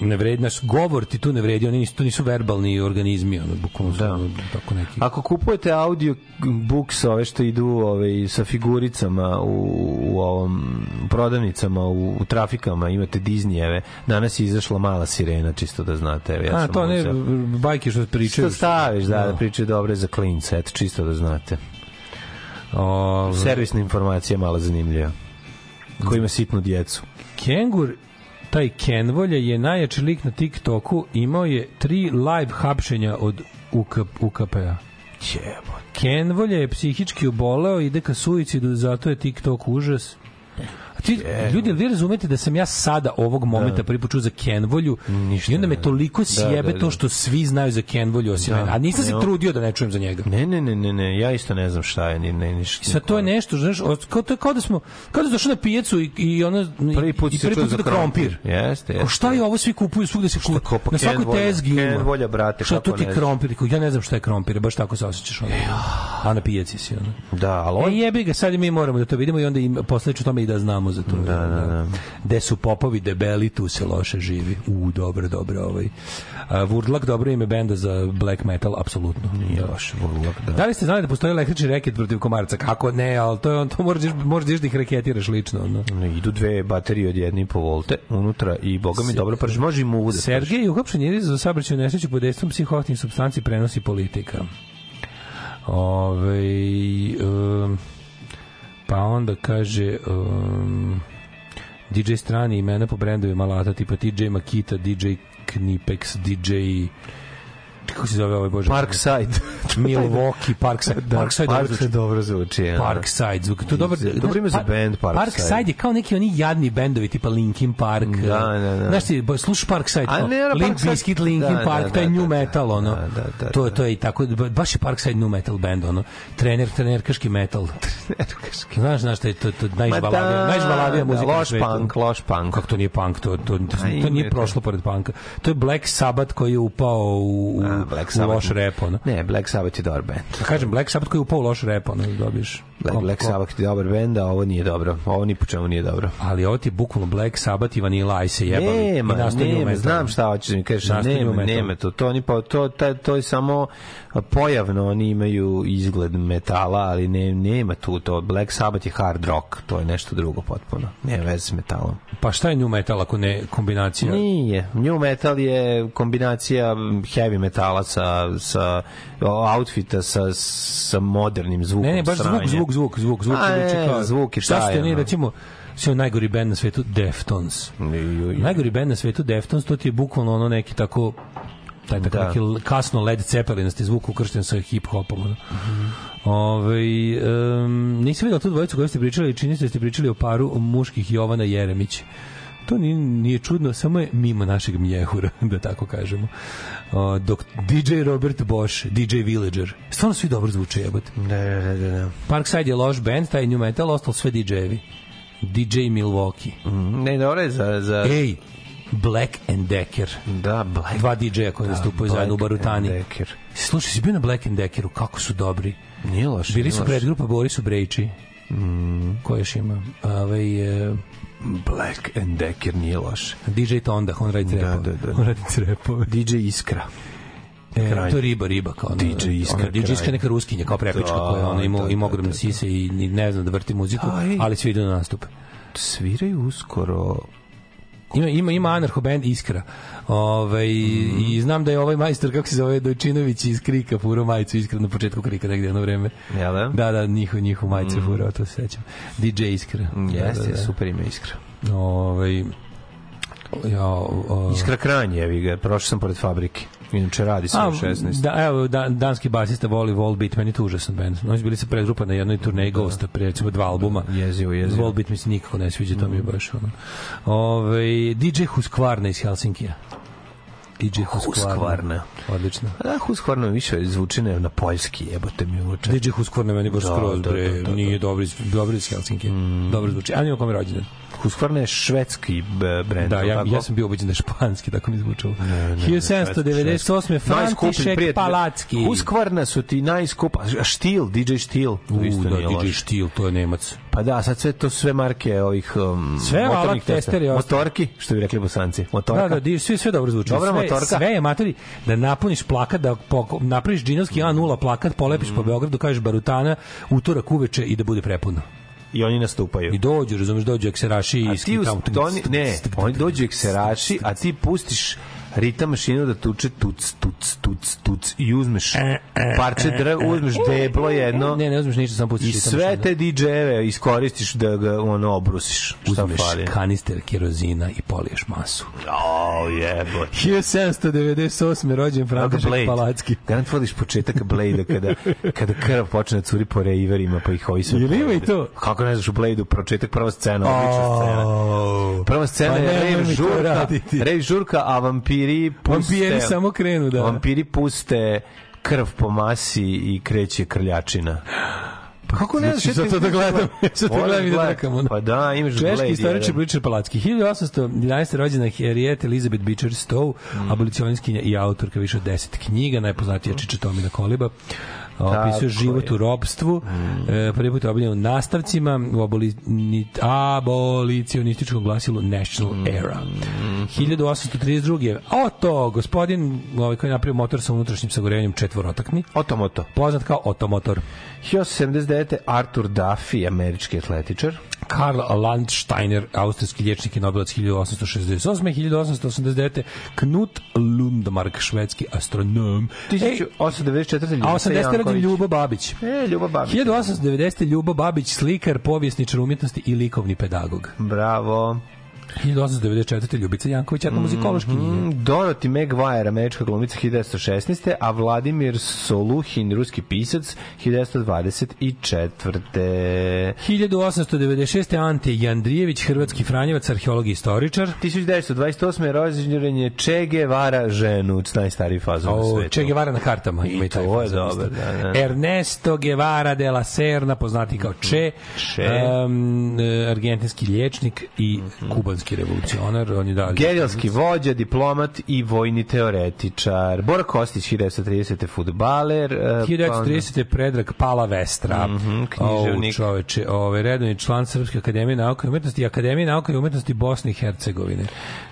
ne vredi, naš govor ti tu ne vredi, oni nisu, to nisu verbalni organizmi, ono, bukvalno Da. tako neki. Ako kupujete audio books, ove što idu ove, sa figuricama u, u ovom prodavnicama, u, u trafikama, imate Disneyjeve, danas je izašla mala sirena, čisto da znate. Evo, ja A, to ne, uzeo. bajke što pričaju. Što staviš, da, da pričaju dobre za klince, eto, čisto da znate. Ove, Servisna informacija je malo zanimljiva. Ko ima sitnu djecu. Kengur taj Kenvolja je najjači lik na TikToku, imao je tri live hapšenja od UK, UKP-a. Jebo. Kenvolja je psihički oboleo, ide ka suicidu, zato je TikTok užas. Ti, ljudi, vi razumete da sam ja sada ovog momenta prvi put čuo za Kenvolju Ništa i onda me ne. toliko Da, sjebe da, to da. što svi znaju za Kenvolju osim Da. mene. A nisam se Ne, trudio da ne čujem za njega. Ne, ne, ne, ne, ne, ja isto ne znam šta je, ni, ne, ni, I sad to je nešto, znaš, kao, to je kao da smo, kao da došao na pijacu i, i ono, Prvi put i prvi put za da krompir. Jeste, jeste. šta je ovo svi kupuju svugde se kupuju? ko, pa Na svakoj tezgi ima. Kenvolja, brate, Šta to ti ne krompir? Ja ne znam šta je krompir, baš tako se osjećaš. Ono. A na pijaci si. Ono. Da, ali on E jebi ga, sad i mi moramo da to vidimo i onda im, posle ću tome i da znamo za to. Da, da, da. Gde su popovi debeli, tu se loše živi. U, dobro, dobro. Ovaj. A, Vurdlak, dobro ime benda za black metal, apsolutno. nije baš vrlak, da. Da li ste znali da postoji električni reket protiv komarca? Kako ne, ali to je on, to moraš, moraš da ih reketiraš lično. Ono. Ne, idu dve baterije od 1,5 volte unutra i boga mi dobro prži. Može i muvu da. Sergej je uhapšen jer je za saobraćaju nesreću pod dejstvom psihoaktivnih supstanci prenosi politika. Ove, um, pa onda kaže um, DJ strani imena po brendovima alata tipa DJ Makita, DJ Knipex, DJ kako se zove ovaj bože? Parkside. Milwaukee, Parkside. Da, Parkside, dobro Parkside zvuči. dobro zvuči. ja. Parkside zvuk. To je dobar. Dobro ime za band Parkside. Parkside je kao neki oni jadni bendovi tipa Linkin Park. Da, da, da. Znaš ti, slušaš Parkside, A ne, ne, Limp Parkside- Bizkit, Linkin da, Park, da, je da, new da, metal, ono. da, da, da, to, da. to je i tako, baš je Parkside new metal band, ono. Trener, trenerkaški metal. Znaš, znaš, to je to, to najžvalavija, najžvalavija muzika Loš punk, loš punk. Kako to nije punk, to, to, to, nije je prošlo pored punka. To je Black Sabbath koji je upao u, Black Sabbath. loš rap, ono. Ne, Black Sabbath je dobar band. Da kažem, Black Sabbath koji je upao u loš rap, ono, dobiješ. Black, Black Sabbath je dobar band, a ovo nije dobro. Ovo ni po čemu nije dobro. Ali ovo ti je bukvalno Black Sabbath i Vanilla Ice se jebali. Nema, nema, znam šta hoćeš da mi kažeš, nema, nema to, to, oni pa, to, to, to je samo pojavno, oni imaju izgled metala, ali ne, nema tu to, Black Sabbath je hard rock, to je nešto drugo potpuno, nema veze s metalom. Pa šta je new metal ako ne kombinacija? Nije, new metal je kombinacija heavy metala sa, sa outfita sa, sa modernim zvukom. Ne, ne, baš zvuk, sranja. Zvuk, zvuk, zvuk, zvuk. A, zvuči ne, kao- zvuk je Šta ste je, ono? recimo, sve najgori band na svetu, Deftones. Najgori band na svetu, Deftones, to ti je bukvalno ono neki tako taj tako Da. neki kasno Led Zeppelinasti zvuk ukršten sa hip-hopom. Ono. Ove, um, nisam vidio tu dvojicu koju ste pričali, čini se da ste pričali o paru muških Jovana Jeremić. To nije, nije čudno, samo je mimo našeg mjehura, da tako kažemo. O, dok DJ Robert Bosch, DJ Villager, stvarno svi dobro zvuče jebote. Da, da, da, da. Parkside je loš band, taj new metal, ostalo sve DJ-evi. DJ Milwaukee. Mm, Ne, dobro je za... za Ej, Black and Decker. Da, Black. Dva DJ-a koji nastupaju zajedno u Barutani. Decker. Slušaj, si bio na Black and Deckeru, kako su dobri. Nije loše. Bili su predgrupa Borisu Brejči. Mm. Ko još ima? Ovaj, e, Black and Decker nije loše. DJ Tonda, on radi Da, trepove. da, da. On radi trepove. DJ Iskra. E, Kraj. to je riba, riba kao ono, DJ Iskra ona, DJ Iskra neka ruskinja kao prepička Da, koja ona ima, da, ima da, ogromne da, da. sise i ne zna da vrti muziku, Aj. ali svi idu na nastup. Sviraju uskoro Ima ima ima anarcho band Iskra. Ovaj Mhm. i znam da je ovaj majstor kako se zove Dojčinović iz Krika furo majicu Iskra na početku Krika negde jedno vreme. Jel da? Da, da, njihov njihov majicu furo, to se sećam. DJ Iskra. Jeste, da, da, da. super ime Iskra. Ovaj ja, o, Iskra Kranj, evi ga, prošao sam pored fabrike. Inače radi se u 16. Da, evo, da, danski basista voli Volbeat, meni to užasan band. Oni su bili sa predgrupa na jednoj turneji Ghosta, pre recimo dva albuma. Jezivo, jezivo. Volbeat mi se nikako ne sviđa, to mi je baš ono. Ove, DJ Husqvarna iz Helsinkija. DJ Husqvarna. Husqvarna. Odlično. Da, Husqvarna više zvuči ne, na poljski, jebote mi uče. DJ Husqvarna meni baš Da, skroz, da, bre, da, da, da. nije dobro iz, dobro iz Helsinkija. Dobro zvuči. A nima kome je rođendan. Husqvarna je švedski b- brend. Da, ja, tako? ja sam bio ubeđen da je španski, tako mi zvučalo. ne, 1798. Najskuplji František. Palacki. Husqvarna su ti najskupa. Štil, DJ Štil. U, isto da, DJ. Štil, to je Nemac. Pa da, sad sve to sve marke ovih um, Sve motornih ostalo. Motorki, što bi rekli bosanci. Motorka. Da, da, sve, sve dobro zvuči. Dobra sve, motorka. Sve je matori da napuniš plakat, da poko, napraviš džinovski A0 plakat, polepiš Mm. po Beogradu, kažeš barutana, utorak uveče i da bude prepuno. I oni nastupaju. I dođu, razumeš, dođu ekseraši i A ti uz, oni, ne, oni dođu ekseraši, a ti pustiš ritam mašinu da tuče tuc, tuc, tuc, tuc i uzmeš parče drva, uzmeš deblo jedno Ne, ne uzmeš ništa, samo pustiš i sve te DJ-eve iskoristiš da ga ono obrusiš. Šta uzmeš fali? kanister kerozina i poliješ masu. O, jebote. 1798. rođen František. Palacki. Garant voliš početak Blade kada, kada krv počne da curi po reiverima, pa ih ovi sve... Jel ima i to? Kako ne znaš u Blade-u, početak, prva scena, odlična scena. Oh. Prva scena Pa je rave žurka, rave žurka, a vampiri puste... Vampiri samo krenu, da. Vampiri puste krv po masi i kreće krljačina. Pa kako ne znaš? Znači, sad to da gledam, sad to Moram gledam i da ono. Pa da, imaš Češki Blade istoričar jedan. Richard Palacki. 1811. rođena Harriet Elizabeth Beecher Stowe, Mm. abolicionistkinja i autorka više od 10 knjiga, najpoznatija Čiča Tomina Koliba. Opisuje život je. Mm. u robstvu. E, prvi put je obiljen u nastavcima u aboli, ni- abolicionističkom glasilu National Mm. Era. 1832. Oto, gospodin ovaj, koji je napravio motor sa unutrašnjim sagorevanjem četvorotakni, Otomoto. poznat kao Otomotor. 1879. Arthur Duffy, američki atletičar. Karl Landsteiner, austrijski liječnik i Nobelovac 1868. 1889. Knut Lundmark, švedski astronom. Ej, 1894. a 80. Janković. Ljubo Babić. E, Ljuba Babić. 1890. Ljubo Babić, slikar, povjesničar umjetnosti i likovni pedagog. Bravo. 1894. Ljubica Janković, etnomuzikološkinja. Mm, Dorothy Maguire, američka glumica 1916. A Vladimir Soluhin, ruski pisac 1924. 1896. Ante Jandrijević, hrvatski franjevac, arheolog i istoričar. 1928. rođendan je Che Guevara ženu, najstariji fazon na svetu. Che Guevara na kartama. I to je dobro, da, da. Ernesto Guevara de la Serna, poznati kao Che, Che. em, e, argentinski liječnik i kubanski revolucionar. On je dalje. Gerilski vođa, diplomat i vojni teoretičar. Bora Kostić, 1930. futbaler. e, pa onda- 1930. Predrag Pala Vestra. Mhm, književnik. O, čoveče, ovaj, redovni član Srpske akademije nauka i umetnosti i Akademije nauka i umetnosti Bosne i Hercegovine.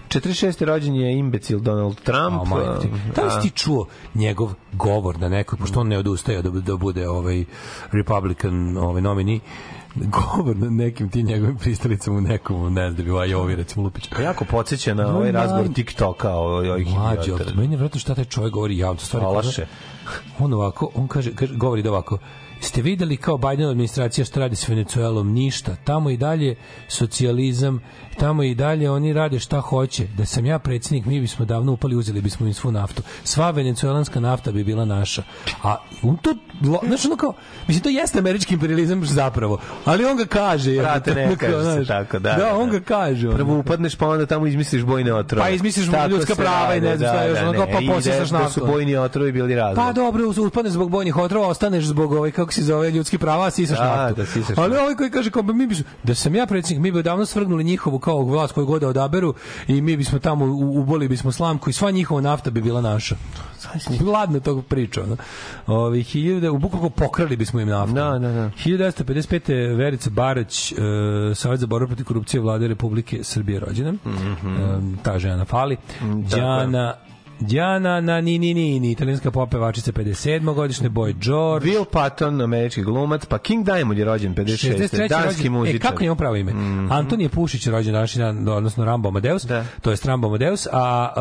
46. rođen je imbecil Donald Trump. Ti. Da li si ti čuo njegov govor na nekoj, pošto on ne odustaje da, da bude ovaj Republican ovaj nomini, govor na nekim ti njegovim pristalicama u nekom, ne znam da bi ovaj ovi recimo Lupić. Pa jako podsjeća na ovaj razgovor. TikToka o ovih Mlađe, ali meni je vratno šta taj čovjek govori javno. Stvari, Alaše. On ovako, on kaže, kaže govori da ovako, ste videli kao Biden administracija što radi s Venecuelom? Ništa. Tamo i dalje socijalizam, tamo i dalje oni rade šta hoće. Da sam ja predsjednik, mi bismo davno upali, uzeli bismo im svu naftu. Sva venecuelanska nafta bi bila naša. A on to, znaš ono kao, mislim, to jeste američki imperializam zapravo, ali on ga kaže. Brate, ne kao, kaže se tako, da, Da, da, on da. ga kaže. ono. Prvo upadneš, pa onda tamo izmisliš bojne otrove. Pa izmisliš Tako ljudska prava i ne znam šta još, ono pa I posjesaš da- Da naftu. su bojni otrovi bili razlog. Pa dobro, uz- utpadneš zbog bojnih otrova, ostaneš zbog ovaj kako se zove ljudski prava, sisaš Da, naftu. da sisaš Ali naftu. ovaj koji kaže kao pa mi bismo da sam ja predsjednik, mi bi odavno svrgnuli njihovu kao vlast koju god da odaberu i mi bismo tamo uboli bismo slamku i sva njihova nafta bi bila naša. Ladno tog priča. ono. Ovi hiljade, u bukvalno pokrali bismo im naftu. Da, da, da. 1955. Verica Barać, e, Savjet za borbu protiv korupcije vlade Republike Srbije rođena. Mm -hmm. ta žena fali. Đana Đana na ni ni ni ni italijanska popevačica 57. godišnje Boy George Will Patton, američki glumac, pa King Diamond je rođen 56. 63. Danski muzičar. E, kako njemu pravo ime? Antonije Pušić je rođen današnji dan, odnosno Rambo Amadeus, Da. to je Rambo Amadeus, a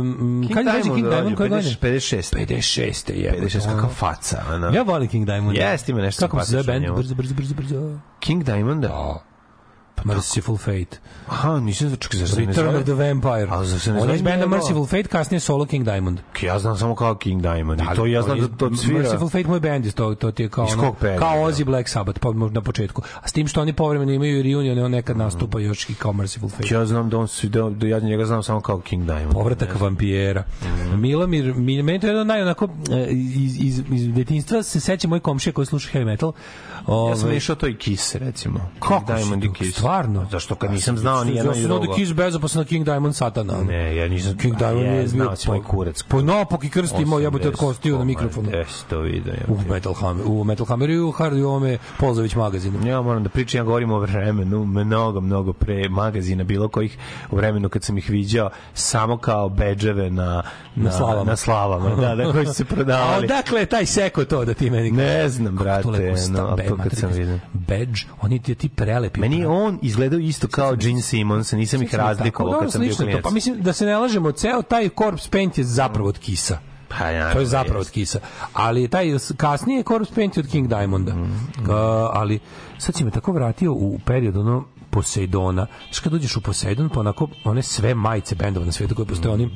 um, King kad je rođen Diamond King Diamond koje godine? 56. 56. je. 56, kakav faca. Ono. Ja volim King Diamond. Jeste, ima nešto Kako se zove band? Brzo, brzo, brzo, brzo. King Diamonda? Da. Merciful Fate. Aha, nisam za čekaj, zašto se Return zove? of the Vampire. A zašto se ne On je benda? Merciful Fate, kasnije solo King Diamond. Ja znam samo kao King Diamond. I to ja znam da to svira. Merciful Fate moj band, to, to ti je kao, ono, kao da? Ozzy Black Sabbath, pa na početku. A s tim što oni povremeno imaju i reunion, on nekad nastupa još i kao Merciful Fate. Ja znam da on svi da, da ja njega znam samo kao King Diamond. Povratak vampijera. Mhm. Milomir, Mil, meni to je jedan najonako, e, iz, iz, iz detinjstva se seća moj komšija koji sluša heavy metal. Ove, Ja sam išao to i Kiss, recimo. Kako Diamond i? Kiss. Stvarno? Zašto kad nisam znao ni jedno Ja ni sam znao da drugo. Kiss bezopasan King Diamond satana. Ne, ja nisam. King Diamond je, bio moj kurac. Po napak i krst imao jebote od kostiju na mikrofonu. Jesi to vidio. Ja. U Metal Hammer, u Metal Hammer i u Hard i ovome Polzović magazinu. Ja moram da pričam, ja govorim o vremenu, mnogo, mnogo pre magazina, bilo kojih u vremenu kad sam ih viđao samo kao bedževe na, na, slavama. Na slavama, da, da, koji su se A prodavali. odakle je taj seko to da ti meni Ne znam, brate, no, to kad sam vidio. Badge, oni ti, ti prelepi. Meni je on izgledao isto kao Gene Simmons, nisam ih je razlikovao Dobro, kad sam bio je klinac. Pa mislim da se ne lažemo, ceo taj corpse paint je zapravo od kisa. Pa, ja, To je zapravo od Kisa. Ali taj kasnije Corpse Paint je od King Diamonda. Mhm. Ka- ali sad si me tako vratio u period ono Poseidona. Znaš kad dođeš u Poseidon, pa onako one sve majice bendova na svetu koje postoje, oni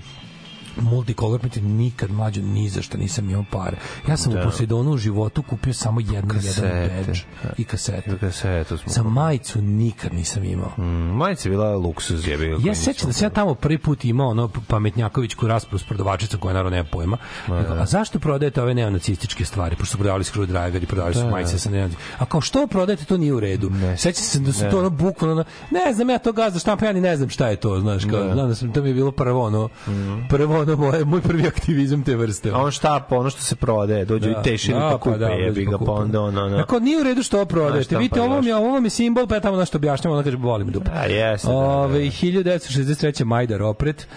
multicolor print nikad mlađo ni za šta nisam imao pare. Ja sam u Poseidonu u životu kupio samo jednu Kasete. jedan badge i kasete. Ili kasetu smo. Za majicu nikad nisam imao. Mm, Majica je bila luksuz, je bio. Ja se sećam da sam ja tamo prvi put imao ono pametnjakovićku raspravu s prodavačicom koja naravno nema pojma. Rekao, A zašto prodajete ove neonacističke stvari? Pošto su prodavali screwdriver i prodavali su majice sa neonaci. A kao što prodajete to nije u redu. Sećam se da su to ono bukvalno ono, ne znam ja to gazda štampa, ja ni ne znam šta je to, znaš, kao, znam da sam, to mi je bilo prvo ono, prvo ono moje, moj prvi aktivizam te vrste. A on štapa, ono što se prodaje, dođu i tešili pa kupe, jebi ga, pa onda ono, ono. Ako nije u redu što prodajete, vidite, štampa ovo mi, ovo mi simbol, pa ja tamo nešto objašnjam, ona kaže, boli me dupe. Jeste, da, da, da. Ove, 1963. Majdar Opret,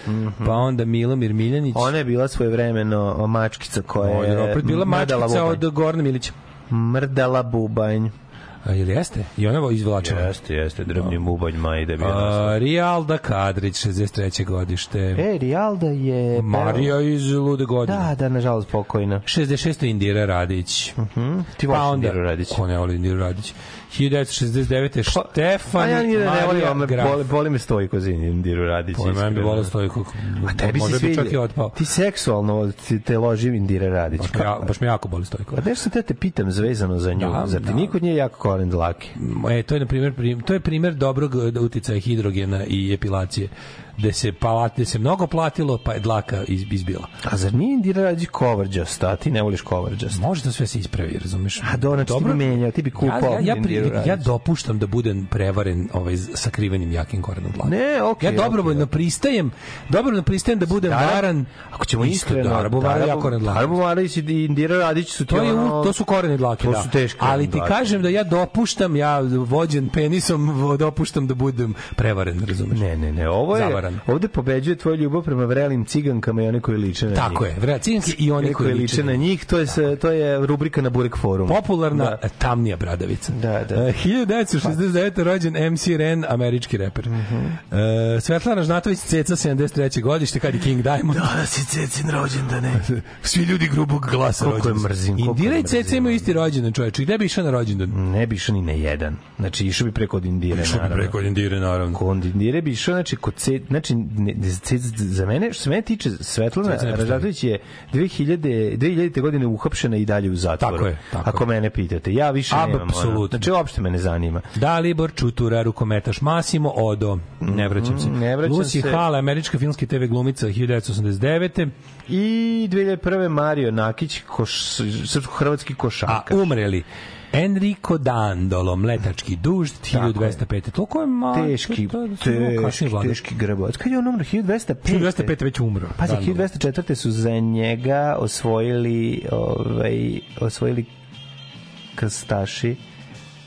pa onda Milomir Miljanić. Ona je bila svojevremeno mačkica koja je Opret bila mačkica od Gorana Milića. Mrdala bubanj. A, ili jeste? I ona je izvlačila. Jeste, jeste, drvni bubanj Majde bila. A, Rijalda Kadrić, 63. godište. E, Rijalda je... Marija iz Lude godine. Da, da, nažalost pokojna. 66. Indira Radić. Hm? Ti voliš Indiru Radić? Ko ne voli Indiru Radić? 1969. Štefan Pa ja nije da ne volim, me boli, boli me Stojko za Indiru Radić. Bi iskreno. volao Stojko. A tebi se sviđa. Ti seksualno ti te loži Indira Radić. Baš me, ja, baš me jako boli Stojko. Pa nešto te te pitam zvezano za nju. Da, Zar ti da. niko nije jako koren dlake? E, to je na primjer prim, to je primjer dobrog e, uticaja hidrogena i epilacije gde se palat, gde se mnogo platilo pa je dlaka iz, izbila. A zar nije Indira Radić kovrđasta? A ti ne voliš kovrđasta? Može da sve se ispravi, razumeš? A do, znači ti bi menjao, ti bi kupao ja, ja, ja, pri, ja dopuštam da budem prevaren ovaj, sakrivenim jakim korenom dlaka. Ne, okej, ja dobrovoljno okej. pristajem, dobrovoljno pristajem da budem Dara- varan. Ako ćemo isto iskreno, da, Arabu Vara ja koren dlaka. Arabu Varadić i Indira Radić su To, je, to su korene dlake, To da. su teške Ali ti kažem da ja dopuštam, ja vođen penisom, dopuštam da budem prevaren, razumeš? Ne, ne, ne, ovo je, Zavaran. Ovde pobeđuje tvoja ljubav prema vrelim cigankama i one koji liče na njih. Tako je, vre, ciganke i One koji liče na njih, to je, se- to je rubrika na Burek forumu. Popularna Da. da. tamnija bradavica. Da, da. E, 1969. rođen MC Ren, američki reper. Mhm. e, Svetlana Žnatović, ceca 73. godište, kad je King Diamond. Da, si cecin rođendane. Svi ljudi grubog glasa Koliko je mrzim, Indira i Ceca imaju isti rođendan, čoveče. Gde bi išao na rođendan? Ne bi išao ni na jedan. Znači, išao bi preko od Indire, Išao bi naravno. preko Indire, naravno. Kod Indire bi išao, znači, kod ce, Znači, ne, za mene, što se mene tiče, Svetlana. Ražatović je 2000, 2000. godine uhapšena i dalje u zatvoru. Tako je, tako Ako je. mene pitate. Ja više nemam. ono. Apsolutno. Znači, uopšte me ne zanima. Dalibor Čutura, rukometaš Masimo Odo, ne vraćam se. Mm, ne vraćam Lucy se. Hale, američka filmski TV glumica 1989. I 2001. Mario Nakić, koš, srpsko-hrvatski A košarkaš. umreli Enrico Dandolo, mletački dužd, 1205. Toliko je malo. teški, to- teški, teški grabovac. Kad je on umro? 1205. 1205. već umro. Pazi, Dandolo. 1204. su za njega osvojili ovaj, osvojili krstaši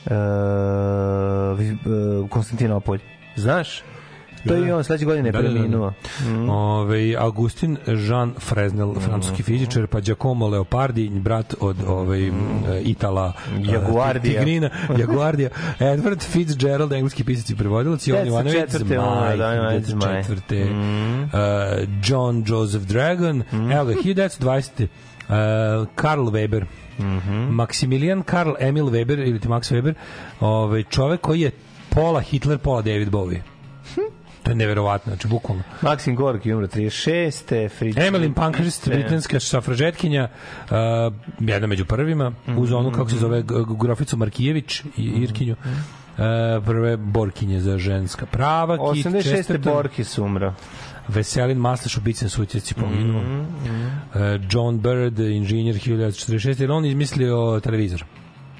uh, uh, Konstantinopolj. Znaš? To je on sledeće godine Da, da, da, da. preminuo. Ovaj Augustin Jean Fresnel, francuski fizičar, pa Giacomo Leopardi, brat od ovaj Itala eh, Jaguardija. Tigrina, Jaguardija, Edward Fitzgerald, engleski pisac i prevodilac, Jovan Ivanović 1904. Zmaj, Da, Ivanović Zmaj. 1904. eh, John Joseph Dragon, evo ga, 1920. Uh, Karl Weber Maximilian Karl Emil Weber ili Max Weber ovaj, čovek koji je pola Hitler, pola David Bowie to je neverovatno, znači bukvalno Maksim Gorki umro 36. Fritz Emmeline Pankhurst, britanska safražetkinja, uh, jedna među prvima, uz onu, kako se zove, G- G- Groficu Markijević i Irkinju, uh, prve borkinje za ženska prava. Kit 86. Chesterton, Borkis umro. Veselin Maslaš, ubicen su utjeci poginuo. Mhm, Uh, John Bird, inženjer 1946. Jer on izmislio televizor.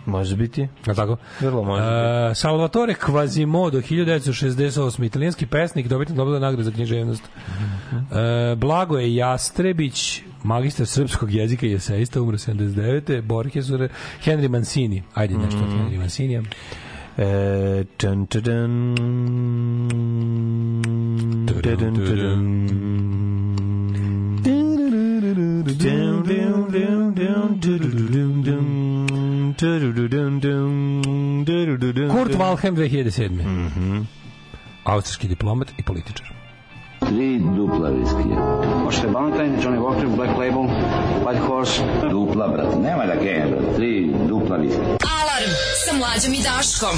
Može biti. Je tako? Vrlo može Uh, Salvatore Quasimodo, 1968. Italijanski pesnik, dobitnik Nobelove nagrade za književnost. Mhm. Uh, Blagoje Jastrebić, magistar srpskog jezika i eseista, umro 79. Borgesure, Henry Mancini. Ajde nešto Mhm. od Henry Mancinija. E, čan, čan, čan. Tudun, tudun. Dum, Kurt dum. Walheim, 2007. Mhm. Austrijski diplomat i političar. Tri dupla viskija. Možete Valentine, Johnny Walker, Black Label, White Horse. Dupla, brate. Nema da genja, brate. Tri dupla viskija. Alarm sa mlađom i Daškom.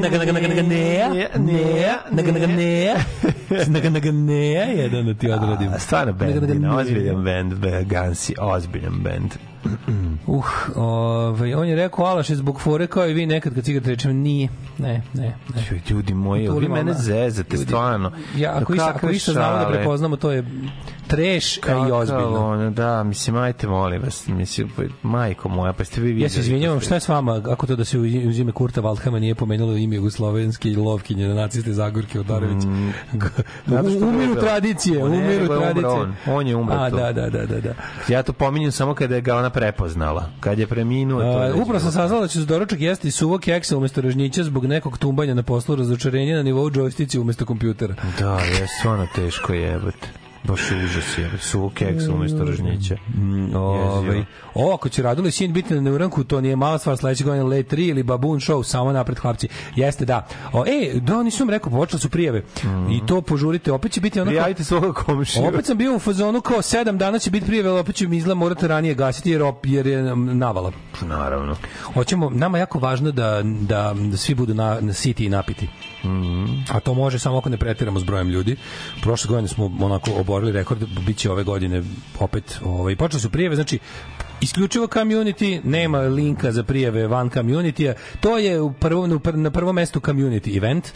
Naga, neja, naga, naga, neja, jedan da ti odradim. Stvarno neja. ozbiljan band, be- Gansi, ozbiljan band. Uh, ovaj, on je rekao Alaš je zbog fore kao i vi nekad kad cigar rečem nije. Ne, ne, ne. Ljudi moji, vi mene zezate, stvarno. Ja, ako išta, ako Kakve išta znamo da prepoznamo, to je treš, a i ozbiljno. ono, da, mislim, ajte, molim vas, mislim, pa, majko moja, pa ste vi videli. Ja se izvinjavam, šta je s vama, ako to da se uz ime Kurta Waldhama nije pomenulo ime jugoslovenske lovkinje na naciste Zagorke Odarević? Mm. Zato što u miru je- tradicije, u Ne, miru nego je umro tradicije. on. On je umro A, tu. da, da, da, da. da. Ja to pominjem samo kada je ga ona prepoznala. Kad je preminuo, to je upravo sam saznala da će za doručak jesti suvo keksa umesto ražnjića zbog nekog tumbanja na poslu razočarenja na nivou džojstici umesto kompjutera. Da, je stvarno teško jebate. Baš je užas je. Suvo keksa umesto ražnjića. Ovaj, ovo ako će Radule sin biti na neuranku, to nije mala stvar sledeće godine Le 3 ili Baboon Show, samo napred hlapci. Jeste, da. O, e, da, nisam rekao, počele su prijave. I to požurite, opet će biti onako... Prijavite svoga komšiju. Opet sam bio u fazonu kao sedam dana će biti prijave, ali opet će mi izgleda morate ranije gasiti jer, op- jer je navala. Naravno. Hoćemo, nama je jako važno da, da, da svi budu na, na siti i napiti. A to može samo ako ne pretiramo s brojem ljudi. Prošle godine smo onako oborili rekord, bit će ove godine opet, ovaj, počeli su prijeve, znači isključivo community, nema linka za prijeve van community to je u prvom, na prvom mestu community event,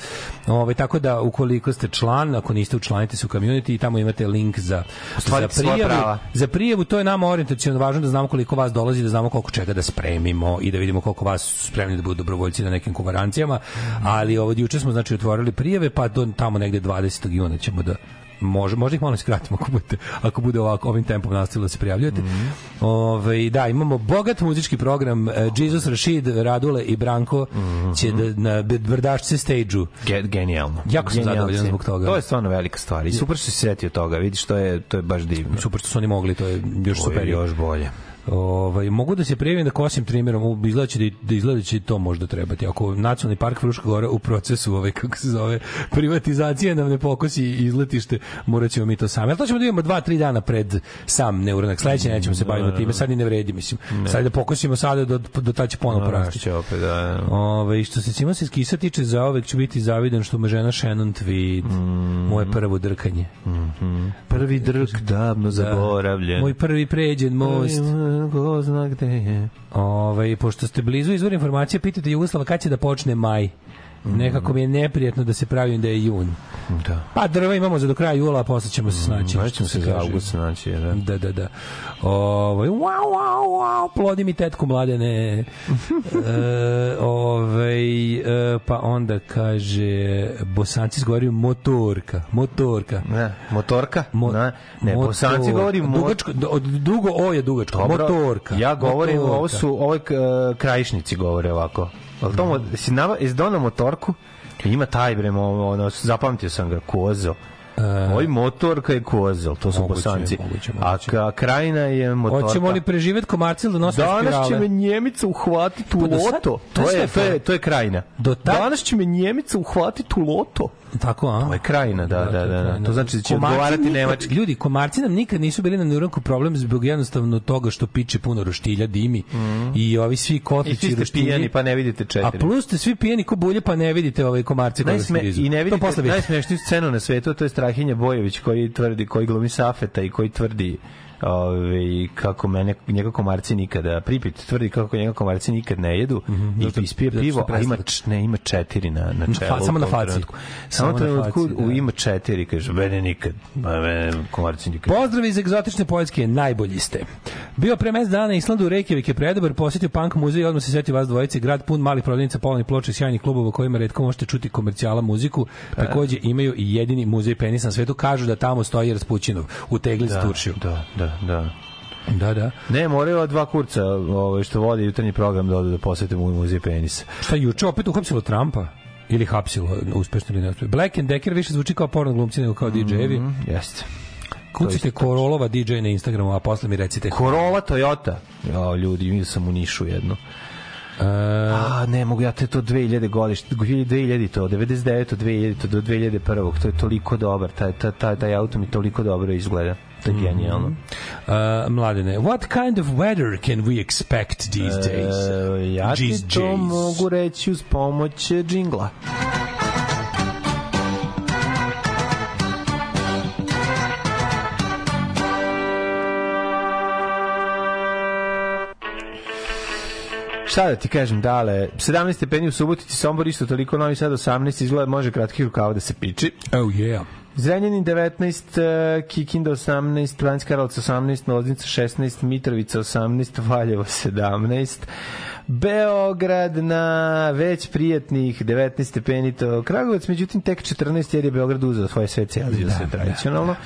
ovaj, tako da ukoliko ste član, ako niste učlanite se u community i tamo imate link za, za prijavu, za prijavu to je nama orijentaciono važno da znamo koliko vas dolazi, da znamo koliko čega da spremimo i da vidimo koliko vas spremni da budu dobrovoljci na nekim konferencijama, ali ovo juče smo znači otvorili prijave, pa do tamo negde 20. juna ćemo da može možda ih malo skratimo ako bude ako bude ovako ovim tempom nastavilo da se prijavljujete. Ovaj da imamo bogat muzički program eh, Jesus Rashid, Radule i Branko će da na Brdašce stage-u. Ge, genijalno. Jako sam zadovoljan zbog toga. To je stvarno velika stvar. I super što si se setio toga. Vidiš, to je, to je baš divno. Super što su oni mogli, to je još super. još bolje. Ovaj mogu da se prijavim da kosim trimerom, u- izgleda će da, da izgleda će i to možda trebati. Ako nacionalni park Fruška Gora u procesu ovaj kako se zove privatizacije nam ne pokosi izletište, moraćemo mi to sami. Ali to ćemo da vidimo 2-3 dana pred sam neuranak. Sledeće nećemo se baviti time, sad ni ne vredi, mislim. Sad da pokosimo sada do do tad će ponovo porasti. Će opet, da, da. Ove, što se Cima se skisa tiče, za ovek ću biti zavidan što me žena Shannon tweet. Moje prvo drkanje. Prvi drk davno zaboravljen. Moj prvi pređen most. Ko zna gde je. Ovaj pošto ste blizu izvora informacije, pitajte Jugoslava kad će da počne maj. Nekako mi je neprijatno da se pravim da je jun. Da. Pa drva imamo za do kraja jula, a posle ćemo se snaći. Što ćemo se za august naći, da. Da, da, da. Ovaj wow, wow, wow, plodi mi tetku mladene. e, ovaj e, pa onda kaže Bosanci govoriju motorka, motorka. Ne, motorka? Mo- ne, ne motor- bosanci govori mo... dugačko, dugo o je dugačko, Dobro, motorka. Ja govorim, motorka. ovo su, ovo je, k- krajišnici govore ovako. Ali to, mo- si nava, iz dona motorku, ima taj bre, ono, zapamtio sam ga, kozo. Ovo motorka je kozel, to su E. Moguće, bosanci. moguće, A ka, krajina je motorka. Hoćemo li preživeti komarcil da nosimo Danas će spirale? me Njemica uhvatiti u Pa do sad- loto. to je To je, to je, krajina. Do tad- Danas će me Njemica uhvatiti u loto. Tako, a? To je krajina, da, da, da. da. krajina. To znači da će Komarci odgovarati nikad- nemački. Ljudi, komarci nam nikad nisu bili na neuronku problem zbog jednostavno toga što piče puno roštilja, dimi i ovi svi I kotlići svi ste roštilji. pijani pa ne vidite A četiri. plus ste svi pijeni ko bulje pa ne vidite ove komarce koje Najsme, I ne vidite. najsmešniju scenu na svetu, to je Strahinja Bojević koji tvrdi, koji glumi Safeta i koji tvrdi ove, kako mene, njega komarci nikada, Pripit tvrdi kako njega komarci nikad ne jedu i zato- ispije pivo, a ima, ne, ima četiri na, na čelu. fa- samo u na faci. trenutku. Samo Samo na trenutku faci, u da. ima četiri, kaže, mene nikad, ma mene komarci nikad. Pozdrav iz egzotične Poljske, najbolji ste. Bio pre mesec dana na Islandu, Reykjavik je predobar, posjetio punk muzej i odmah se setio vas dvojice, grad pun malih prodavnica, polovnih ploča i sjajnih klubova u kojima redko možete čuti komercijala muziku. Takođe imaju i jedini muzej penisa na svetu, kažu da tamo stoji Raspućinov u tegli Da, Turšiju. da, da, da. Da, da. Ne, moraju ova dva kurca ovaj, što vode jutarnji program da odu da posete mu muzej penisa. Šta juče opet uhapsilo Trumpa? Ili hapsilo, uspešno ili neuspešno. Black and Decker više zvuči kao porno glumci nego kao DJ-evi. Mm, jeste. Kucite Korolova DJ na Instagramu, a posle mi recite. Corolla Toyota. Ja, ljudi, vidio sam u Nišu jedno. E, A, ne mogu ja te to 2000 godište, 2000 to, 99 2000 to do 2001 to je toliko dobar, taj, taj, taj, taj auto mi toliko dobro izgleda. To je genijalno. Uh, mladene, what kind of weather can we expect these days? E, ja ti These to days. mogu reći uz pomoć e, džingla. Šta da ti kažem, dale, 17 stepeni u Subotici, Sombor isto toliko, Novi Sad 18, izgleda može kratkih rukava da se piči. Oh yeah. Zrenjanin 19, uh, Kikinda 18, Banjska Karlovac 18, Loznica 16, Mitrovica 18, Valjevo 17, Beograd na već prijetnih 19 stepeni, to Kragovac, međutim tek 14 jer je Beograd uzeo svoje sve Celzijuse da, tradicionalno.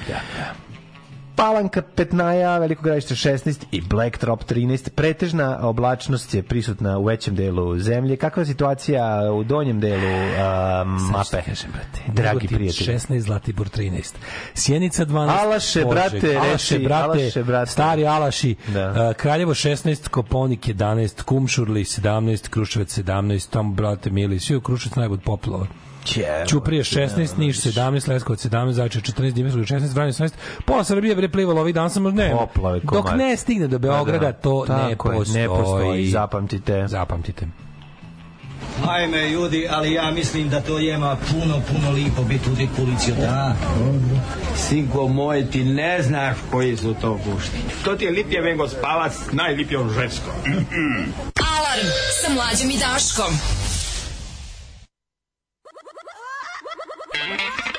Palanka 15, Veliko gradište 16 i Blacktrop 13. Pretežna oblačnost je prisutna u većem delu zemlje. Kakva je situacija u donjem delu uh, mape? Kažem, brate. Dragi prijatelji. 16, Zlatibor 13. Sjenica 12. Alaše, Požeg. brate, Alaše, brate, Alaše, brate. stari Alaši. Da. Uh, Kraljevo 16, Koponik 11, Kumšurli 17, Kruševac 17, tamo, brate, mili, svi u Kruševac najbod poplova. Ćevo, Ćuprije 16, Niš 17, Leskovac 17, Zaječar 14, Dimitrovgrad 16, Vranje 18. Pola Srbije bre plivalo ovih dana samo ne. Poplave, Dok ne stigne do Beograda, to ne Tako je, postoji. ne postoji, zapamtite. Zapamtite. Ajme, ljudi, ali ja mislim da to jema puno, puno lipo biti u dekulici od dana. Sinko moj, ti ne znaš koji su to gušti. To ti je lipje vengo spavac, najlipije on žensko. Alarm sa mlađom i Daškom. Thank you.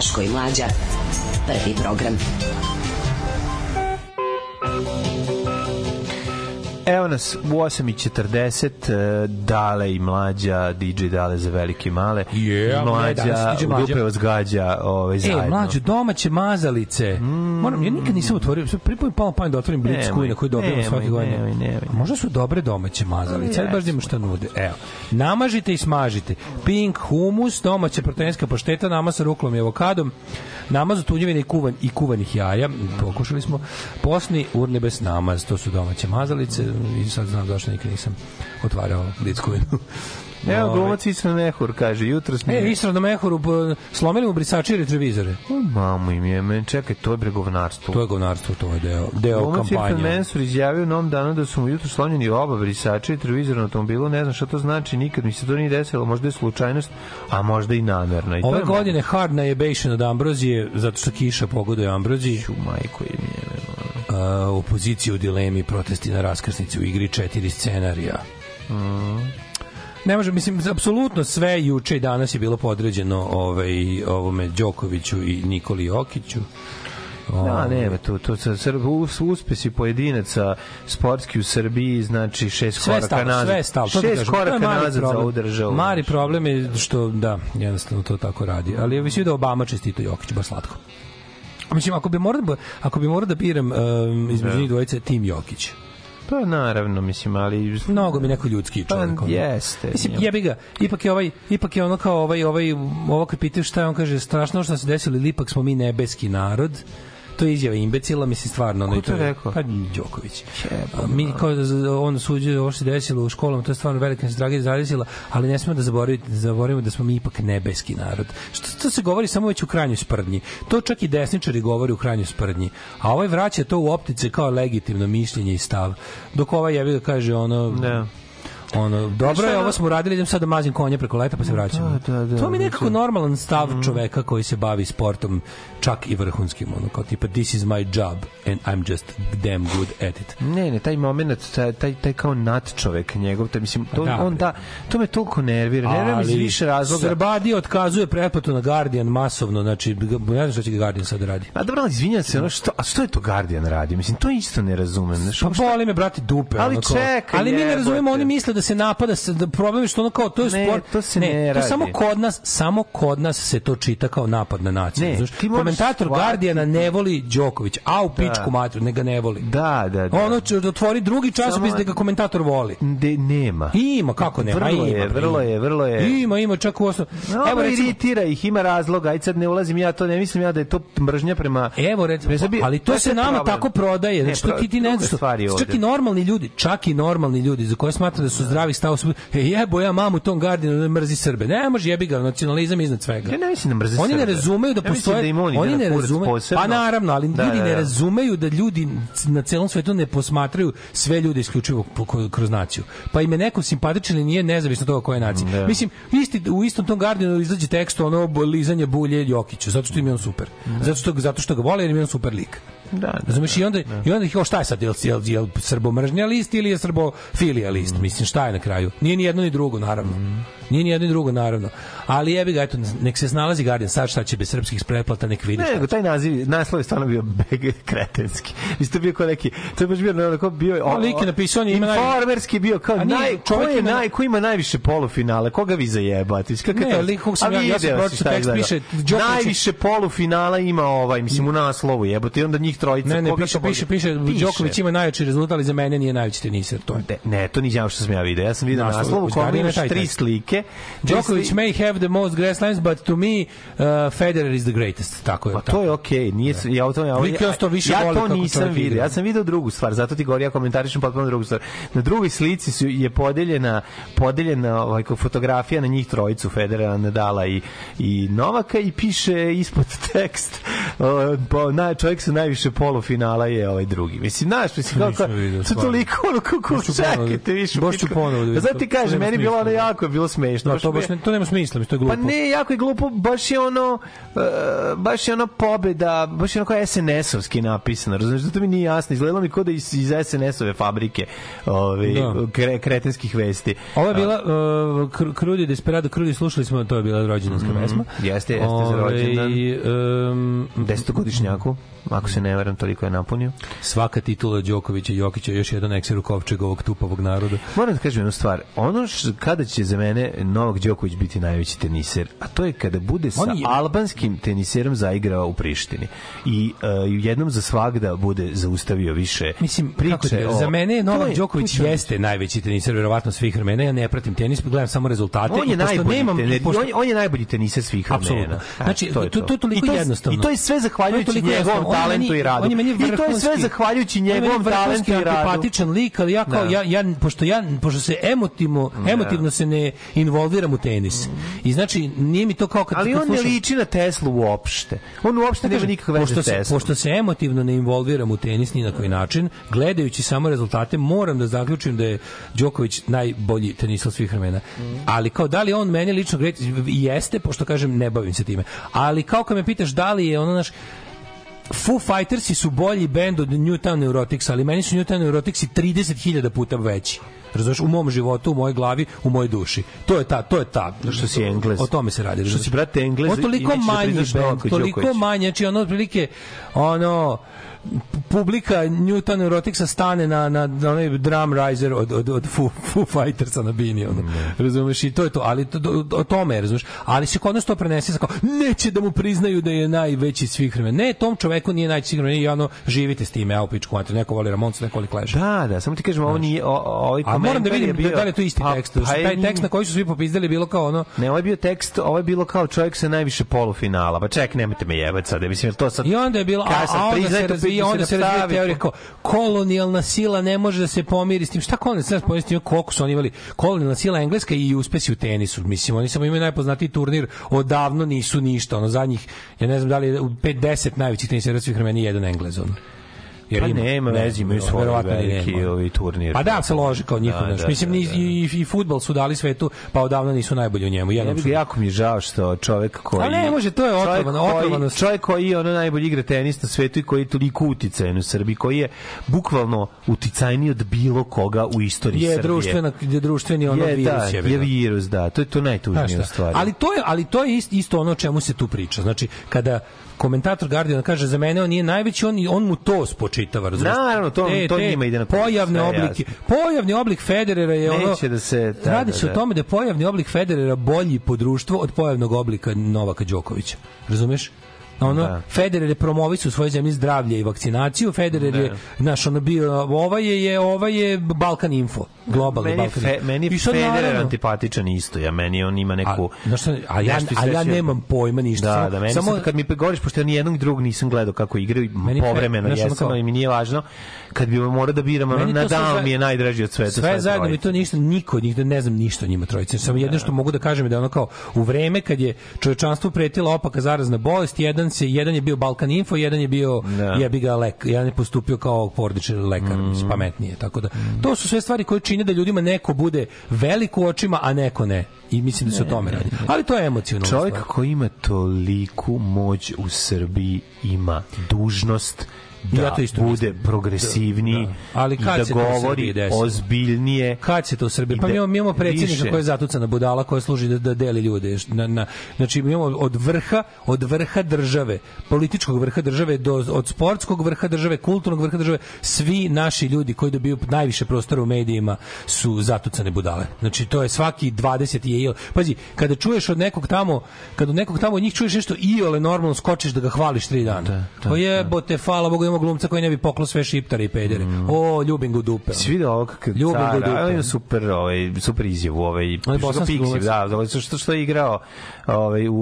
Daško i Mlađa. Prvi program. Evo nas u 8.40, e, Dale i Mlađa, DJ Dale za velike i male. Yeah, mlađa, ne, danas Mlađa. grupe vas gađa ovaj, zajedno. E, mlađe, domaće mazalice. Moram, ja nikad nisam otvorio, sad prvi put palo pamet da otvorim Blitz koji dobijamo nemoj, svake godine. nemoj, nemoj. Možda su dobre domaće mazalice, ajde baš da imamo šta nude. Evo, namažite i smažite. Pink humus, domaća proteinska pašteta, namaz sa ruklom i avokadom, namaz od tunjevine i, kuvan, i kuvanih jaja, pokušali smo, posni urnebes namaz, to su domaće mazalice i sad znam zašto nikad nisam otvarao Blitzkovinu. Evo, glumac Isra Nehur kaže, jutro smo... E, Isra na Mehoru p- slomili mu brisači i retrovizore. Mamu im je, men, čekaj, to je bre govnarstvo. To je govnarstvo, to je deo, deo Glumac Irfan kampanje. Mensur izjavio u novom danu da su mu jutro slonjeni oba brisača i televizor na automobilu, ne znam šta to znači, nikad mi se to nije desilo, možda je slučajnost, a možda i namerno. I Ove je godine hard najebation od Ambrozije, zato što kiša pogoduje Ambroziji. Ću majko im je. Uh, opozicija u dilemi, protesti na raskrsnici u igri, četiri scenarija. Ne može, mislim, apsolutno sve juče i danas je bilo podređeno ovaj, ovome Đokoviću i Nikoli Jokiću. Da, Ovaj, nema tu, tu sa Srb, us, uspesi pojedinaca sportski u Srbiji, znači šest sve koraka stalo, nazad. sve je stalo. to ti Šest. To koraka mali nazad za problem. ovu državu. Mali problem je što, da, jednostavno to tako radi. Ali ja mislim da Obama čestito Jokić, baš slatko. Mislim, ako bi morao da, ako bi morao da biram um, između Da. njih dvojice, tim Jokić. Pa naravno, mislim, ali... Mnogo mi neko ljudski čovjek. Pa, jeste. Mislim, jebi ga, ipak je ovaj, ipak je ono kao ovaj, ovaj, ovo kad pitaju šta je, on kaže, strašno što se desilo, ili ipak smo mi nebeski narod. To je izjava imbecila, mislim stvarno ono Ko to je- rekao? Pa Đoković. Mi kao da on suđe ovo što se desilo u školama, to je stvarno velika nas tragedija zadesila, ali ne smemo da zaboravimo, zaboravimo da smo mi ipak nebeski narod. Što to se govori samo već u krajnjoj sprdnji. To čak i desničari govori u krajnjoj sprdnji. A ovaj vraća to u optice kao legitimno mišljenje i stav. Dok ovaj jebi ga kaže ono Da. ono dobro je ovo smo uradili idem sad da mazim konje preko leta pa se vraćamo Da, da, da, to mi je nekako normalan stav čoveka koji se bavi sportom čak i vrhunskim ono kao tipa this is my job and I'm just damn good at it Ne, ne, taj moment, taj, taj, taj kao nad čovek njegov, taj, mislim, to, Da, on da, to me toliko nervira, nervira me iz više razloga. Srbadi otkazuje pretplatu na Guardian masovno, znači ne znam šta će Guardian sad radi. A dobro, izvinjam se, ono što, a što je to Guardian radi? Mislim, to isto ne razumem. Znaš, Pa boli me brati dupe. Ali ono čekaj, ali mi ne razumemo, oni misle da se napada, se, da problem je što ono kao, to je Ne, sport. to se ne to radi. samo kod nas, samo kod nas se to čita kao napad na naciju. Ne, znaš. ti moraš Komentator shvatiti- Guardiana ne voli Đoković, a u pičku matru, ne ga ne voli. Da, da, da. Ono će otvori drugi časopis da ga komentator voli. De, nema. Ima, kako nema? Vrlo ima, je, bre, vrlo je, vrlo je. Ima, ima, čak u osnovu. No, Evo iritira ih, ima razloga, aj sad ne ulazim ja, to ne mislim ja da je to mržnja prema... Evo recimo, ali to se nama problem. tako prodaje, znači Ne, to ti ti ne znaš čak i normalni ljudi, čak i normalni ljudi za koje smatram da su zdravih stava su, e jebo ja mamu tom Guardianu da mrzi Srbe. Ne može jebi ga, nacionalizam iznad svega. Ja ne mislim da mrze Oni ne Srbe. razumeju da Ja postoje, da im on ide oni ne razumeju. Pa naravno, ali Da, ljudi da, ne da. razumeju da ljudi na celom svetu ne posmatraju sve ljude isključivo kroz naciju. Pa im je neko simpatičan ili nije nezavisno toga koje nacije. Da. Mislim, isti, u istom tom Guardianu izađe tekst ono lizanje bulje Jokiću, zato što im je on super. Zato što, zato što ga vole jer im je on super lik. Da, da, Razumeš, i onda, i onda ih, o, šta je sad, jel, jel, jel srbomržnja list ili je srbofilija list? Mislim, šta je na kraju? Nije ni jedno ni drugo, naravno. Nije ni jedno ni drugo, naravno. Ali jebi ga, eto, nek se snalazi Guardian, sad šta će bez srpskih pretplata, nek vidi Ne, šta taj naziv, naslov je stvarno bio kretenski. Mislim, to je bio kao neki, to je baš bio onako bio... A lik je napisao, on je ima naj- Informerski bio kao nije, naj, ko čovjek je ima- naj, ko ima najviše polufinale, koga vi zajebate? Kako je Ne, lik kog sam ja- ja sam je tekst, piše, Najviše polufinala ima ovaj, mislim, u naslovu jebote, i onda njih trojica. Ne, ne, koga piše, to može- piše, piše, Đoković ima najjači rezultat, ali za mene nije najveći teniser, to je. Ne, ne, to nisam što sam ja video. Ja sam video Naslov, naslov u kome imaš tri slike. Djokovic sli- may have the most grasslands, but to me, uh, Federer is the greatest. Tako je. Pa to je okej, nije se- ja o tome ja, to više ja to nisam video. Ja sam video drugu stvar, zato ti govorim ja komentarišem potpuno drugu stvar. Na drugoj slici su je podeljena podeljena ovaj fotografija na njih trojicu Federera, Nadala i i Novaka i piše ispod tekst po, na, čovjek sa najviše polufinala je ovaj drugi. Mislim, znaš, mislim, kako, to stvarno. toliko ono kako čekajte više. baš ću ponovo da vidim. Zato ti To- to kažem, meni bilo ono jako je bilo smešno. Da, to baš ne, to nema smisla, mi to je glupo. Pa ne, jako je glupo, baš je ono uh, baš je ono pobeda, baš je ono kao SNS-ovski napisano, razumiješ, zato mi nije jasno, izgledalo mi kao da iz, iz SNS-ove fabrike ove, Da. kre, kretenskih vesti. Ovo je bila uh, Kr- Krudi Desperado Krudi, slušali smo, to je bila rođendanska pesma. Jeste, jeste za Ovaj, rođendan. um, Desetogodišnjaku, ako se ne veram, toliko je napunio. svaka titula Đokovića i Jokića je još jedan ekser u kovčeg ovog tupavog naroda. Moram da kažem jednu stvar. Ono š, kada će za mene Novak Đoković biti najveći teniser, a to je kada bude sa je- albanskim teniserom zaigrao u Prištini i uh, jednom za svagda bude zaustavio više Mislim, priče. kako ti, o- za mene je To Novak Đoković to je- jeste najveći teniser verovatno svih vremena. Ja ne pratim tenis, gledam samo rezultate. On je najbolji nemam, tenis, pošto- on, je, on je najbolji teniser svih vremena. Apsolutno. Znači, to, to, to je toliko I to je- jednostavno. I to je sve To zahvaljujući toliko njegovom. On talentu meni- i radu. On je meni I to je sve zahvaljujući njegovom talentu i radu. antipatičan lik, ali ja kao, Da. ja, ja, pošto, ja, pošto se emotivno, emotivno se ne involviram u tenis. I znači, nije mi to kao kad, Ali kad on ne slušam- liči na Teslu uopšte. On uopšte nema Kažem, nikakve veze pošto s se, Teslom. pošto se emotivno ne involviram u tenis ni na koji način, gledajući samo rezultate, moram da zaključim da je Đoković najbolji tenisal svih vremena. Ali kao da li on meni lično jeste, pošto kažem ne bavim se time. Ali kao kad me pitaš da li je ono naš Foo Fightersi su bolji bend od Newtown Neurotics, ali meni su Newtown Neuroticsi 30.000 puta veći. Razumeš, u mom životu, u mojoj glavi, u mojoj duši. To je ta, to je ta. Što si Englez. O tome se radi. Što si, brate, Englez i toliko da manji bend, toliko manje, znači ono otprilike ono publika Newton Neuroticsa stane na, na, na onaj drum riser od, od, od Foo, Foo Fightersa na bini, ono. razumeš, i to je to, ali to, to, o tome je, razumeš, ali se kod nas to prenese, kao, neće da mu priznaju da je najveći svih vremena. Ne, tom čoveku nije najveći svih vremena i ono, živite s time, evo pičku, mater, neko voli Ramonca, neko voli Clash. Da, da, samo ti kažem, ovo nije, o, ovaj A moram da komentar vidim bio- da li je to isti Pa, tekst. pa Pa, taj tekst na koji su svi popizdali bilo kao ono, Ne, ovo je bio tekst, ovo je bilo kao čovjek sa najviše polufinala. Pa ček, nemojte me jebati sad, mislim, to sad... I onda je bilo, a, Kaj sad, a onda se to, pitanje onda se napravi, teorija kao kolonijalna sila ne može da se pomiri s tim. Šta kolonijalna sila pomiri s tim? Koliko su oni imali? Kolonijalna sila engleska i uspesi u tenisu. Mislim, oni samo imaju najpoznatiji turnir, odavno nisu ništa. Ono, zadnjih, ja ne znam da li je u 5-10 najvećih tenisera svih vremena jedan englez. Ono. Pa nema veze, imaju svoj veliki nema. ovi turnir. Pa da, se loži kao njihov. Da, da, Mislim, da, da. i, i, i futbol su dali svetu, pa odavno nisu najbolji u njemu. Ja Jednom ga jako mi žao što čovjek koji... A ne može, to je otrovano, otrovanost. Čovjek koji je ono najbolji igra tenis na svetu i koji je toliko uticajan u Srbiji, koji je bukvalno uticajniji od bilo koga u istoriji je Srbije. društvena je društveni ono je, virus da, je, je virus, da. To je to najtužnije stvari. Ali to je ali to je isto, isto ono čemu se tu priča. Znači kada komentator Guardian kaže za mene on nije najveći, on on mu to spočitava, razumiješ? Naravno, to- Te- to te njima ide na Pojavne oblike. Pojavni oblik Federera je ono Neće da se... Da, Radi da, se da. o tome da je pojavni oblik Federera bolji po društvu od pojavnog oblika Novaka Đokovića. Razumeš? Ono, Da. Federer je promovisao u svojoj zemlji zdravlje i vakcinaciju, Federer je, znaš, ono bio, ovaj je, je, ovaj je Balkan Info, globalni Meni Balkan fe, meni je Federer naravno, antipatičan isto. Ja meni on ima neku A, znaš šta, a ja, a ja nemam pojma ništa. Da, samo, da, meni samo, sad kad mi govoriš pošto ja ni jednog drugog nisam gledao kako igraju povremeno ono jesam, kao- ali mi nije važno kad bi mora da biram, ono, sve Nadal mi je najdraži od sveta. sve zajedno mi to ništa, niko od njih ne znam ništa o njima trojice. Samo jedno što mogu da kažem je da ono kao u vreme kad je čovečanstvu pretila opaka zarazna bolest, jedan se jedan je bio Balkan Info, jedan je bio Da. jebi ga lek, jedan je postupio kao porodični lekar, Mm. pametnije, tako da to su sve stvari koje čine da ljudima neko bude velik u očima, a neko ne. I mislim da se o tome radi. Ali to je emocionalno. Čovjek koji ima toliku moć u Srbiji ima dužnost da Ja to isto bude mislim. progresivniji Da, da. Ali i kad da se govori ozbiljnije. Kad se to u Srbiji? Pa I mi da imamo, mi imamo predsjednika više. koji je zatucana budala koja služi da, da deli ljude. Na, na, znači mi imamo od vrha, od vrha države, političkog vrha države do od sportskog vrha države, kulturnog vrha države, svi naši ljudi koji dobiju najviše prostora u medijima su zatucane budale. Znači to je svaki 20 je il. Pazi, kada čuješ od nekog tamo, kad od nekog tamo od njih čuješ nešto iole normalno skočiš da ga hvališ tri dana. Da, da, to jebote, hvala Bogu, imamo glumca koji ne bi poklo sve šiptare i pedere. O, ljubim ga u dupe. Si vidio ovog kad Ljubim ga u dupe. ima super, ovaj, super izjavu, ovaj, bosanski Pixi, da, da, što, što, je igrao, ovaj, u,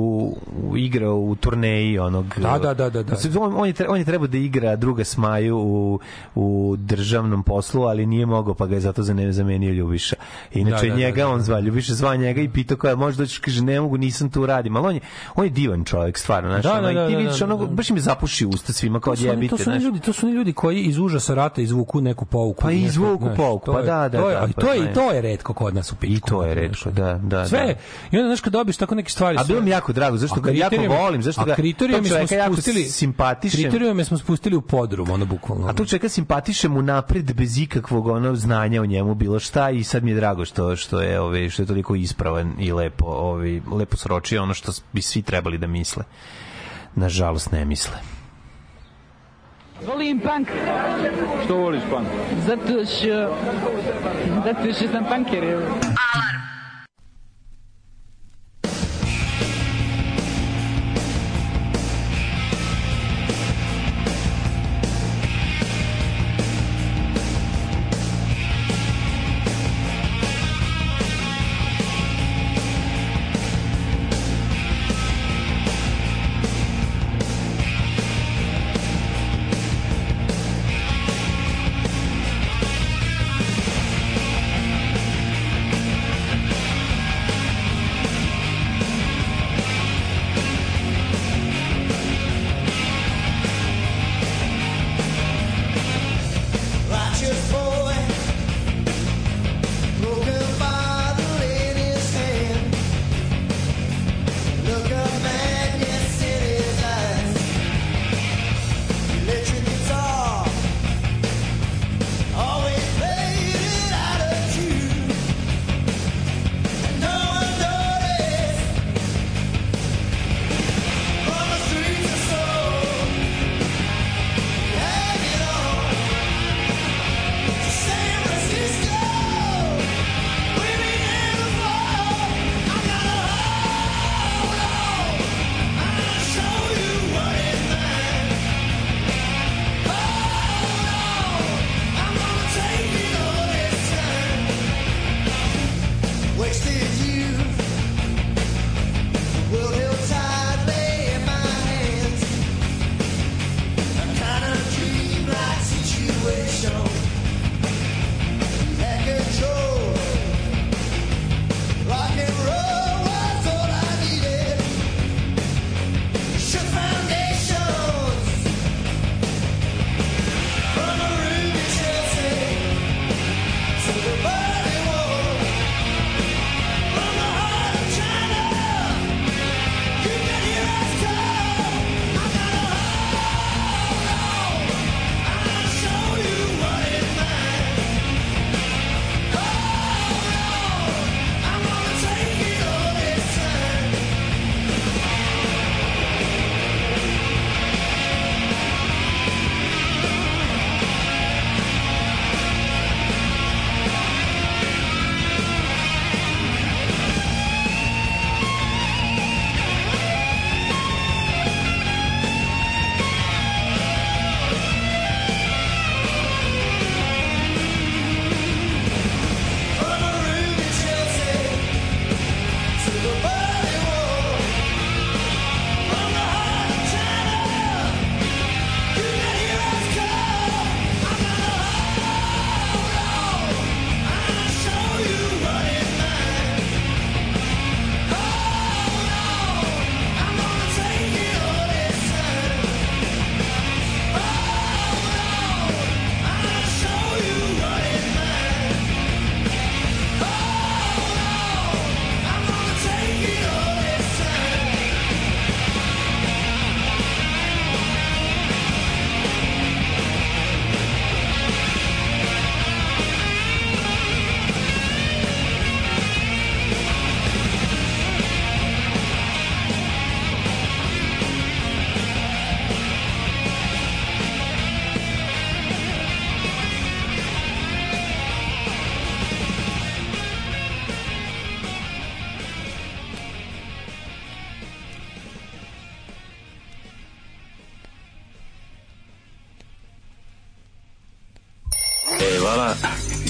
u, igrao u turneji onog... Da, da, da, da, da. On, on, je, on je trebao da igra druga Smaju u, u državnom poslu, ali nije mogao, pa ga je zato za ne zamenio Ljubiša. Inače, Da, da, njega da, da. on zva, Ljubiša zva njega i pitao koja može doći, kaže, ne mogu, nisam tu radim, ali on je, on je divan čovjek, stvarno, znaš, Da, da, da, da, vidiš, da, ono, da. baš mi zapuši usta svima kao To su, oni, ljudi, to su oni ljudi koji iz užasa rata izvuku neku pouku. Pa izvuku znaš, pouku, pa da, da, to je, da, pa to je, to je. retko kod nas u pičku. I to je retko, da, da. Sve. da. I onda znaš kad dobiš tako neke stvari. A bilo mi jako drago, zašto A ga jako volim, zašto a ga kriterijume tog smo spustili, simpatišem. Kriterijume smo spustili u podrum, ono bukvalno. A tu čeka simpatišem u napred bez ikakvog ono znanja o njemu bilo šta i sad mi je drago što što je ovaj što je toliko ispravan i lepo ovaj lepo sročio ono što bi svi trebali da misle. Nažalost ne misle. Volim punk. Što voliš punk? Zato što... Zato što sam punker. evo.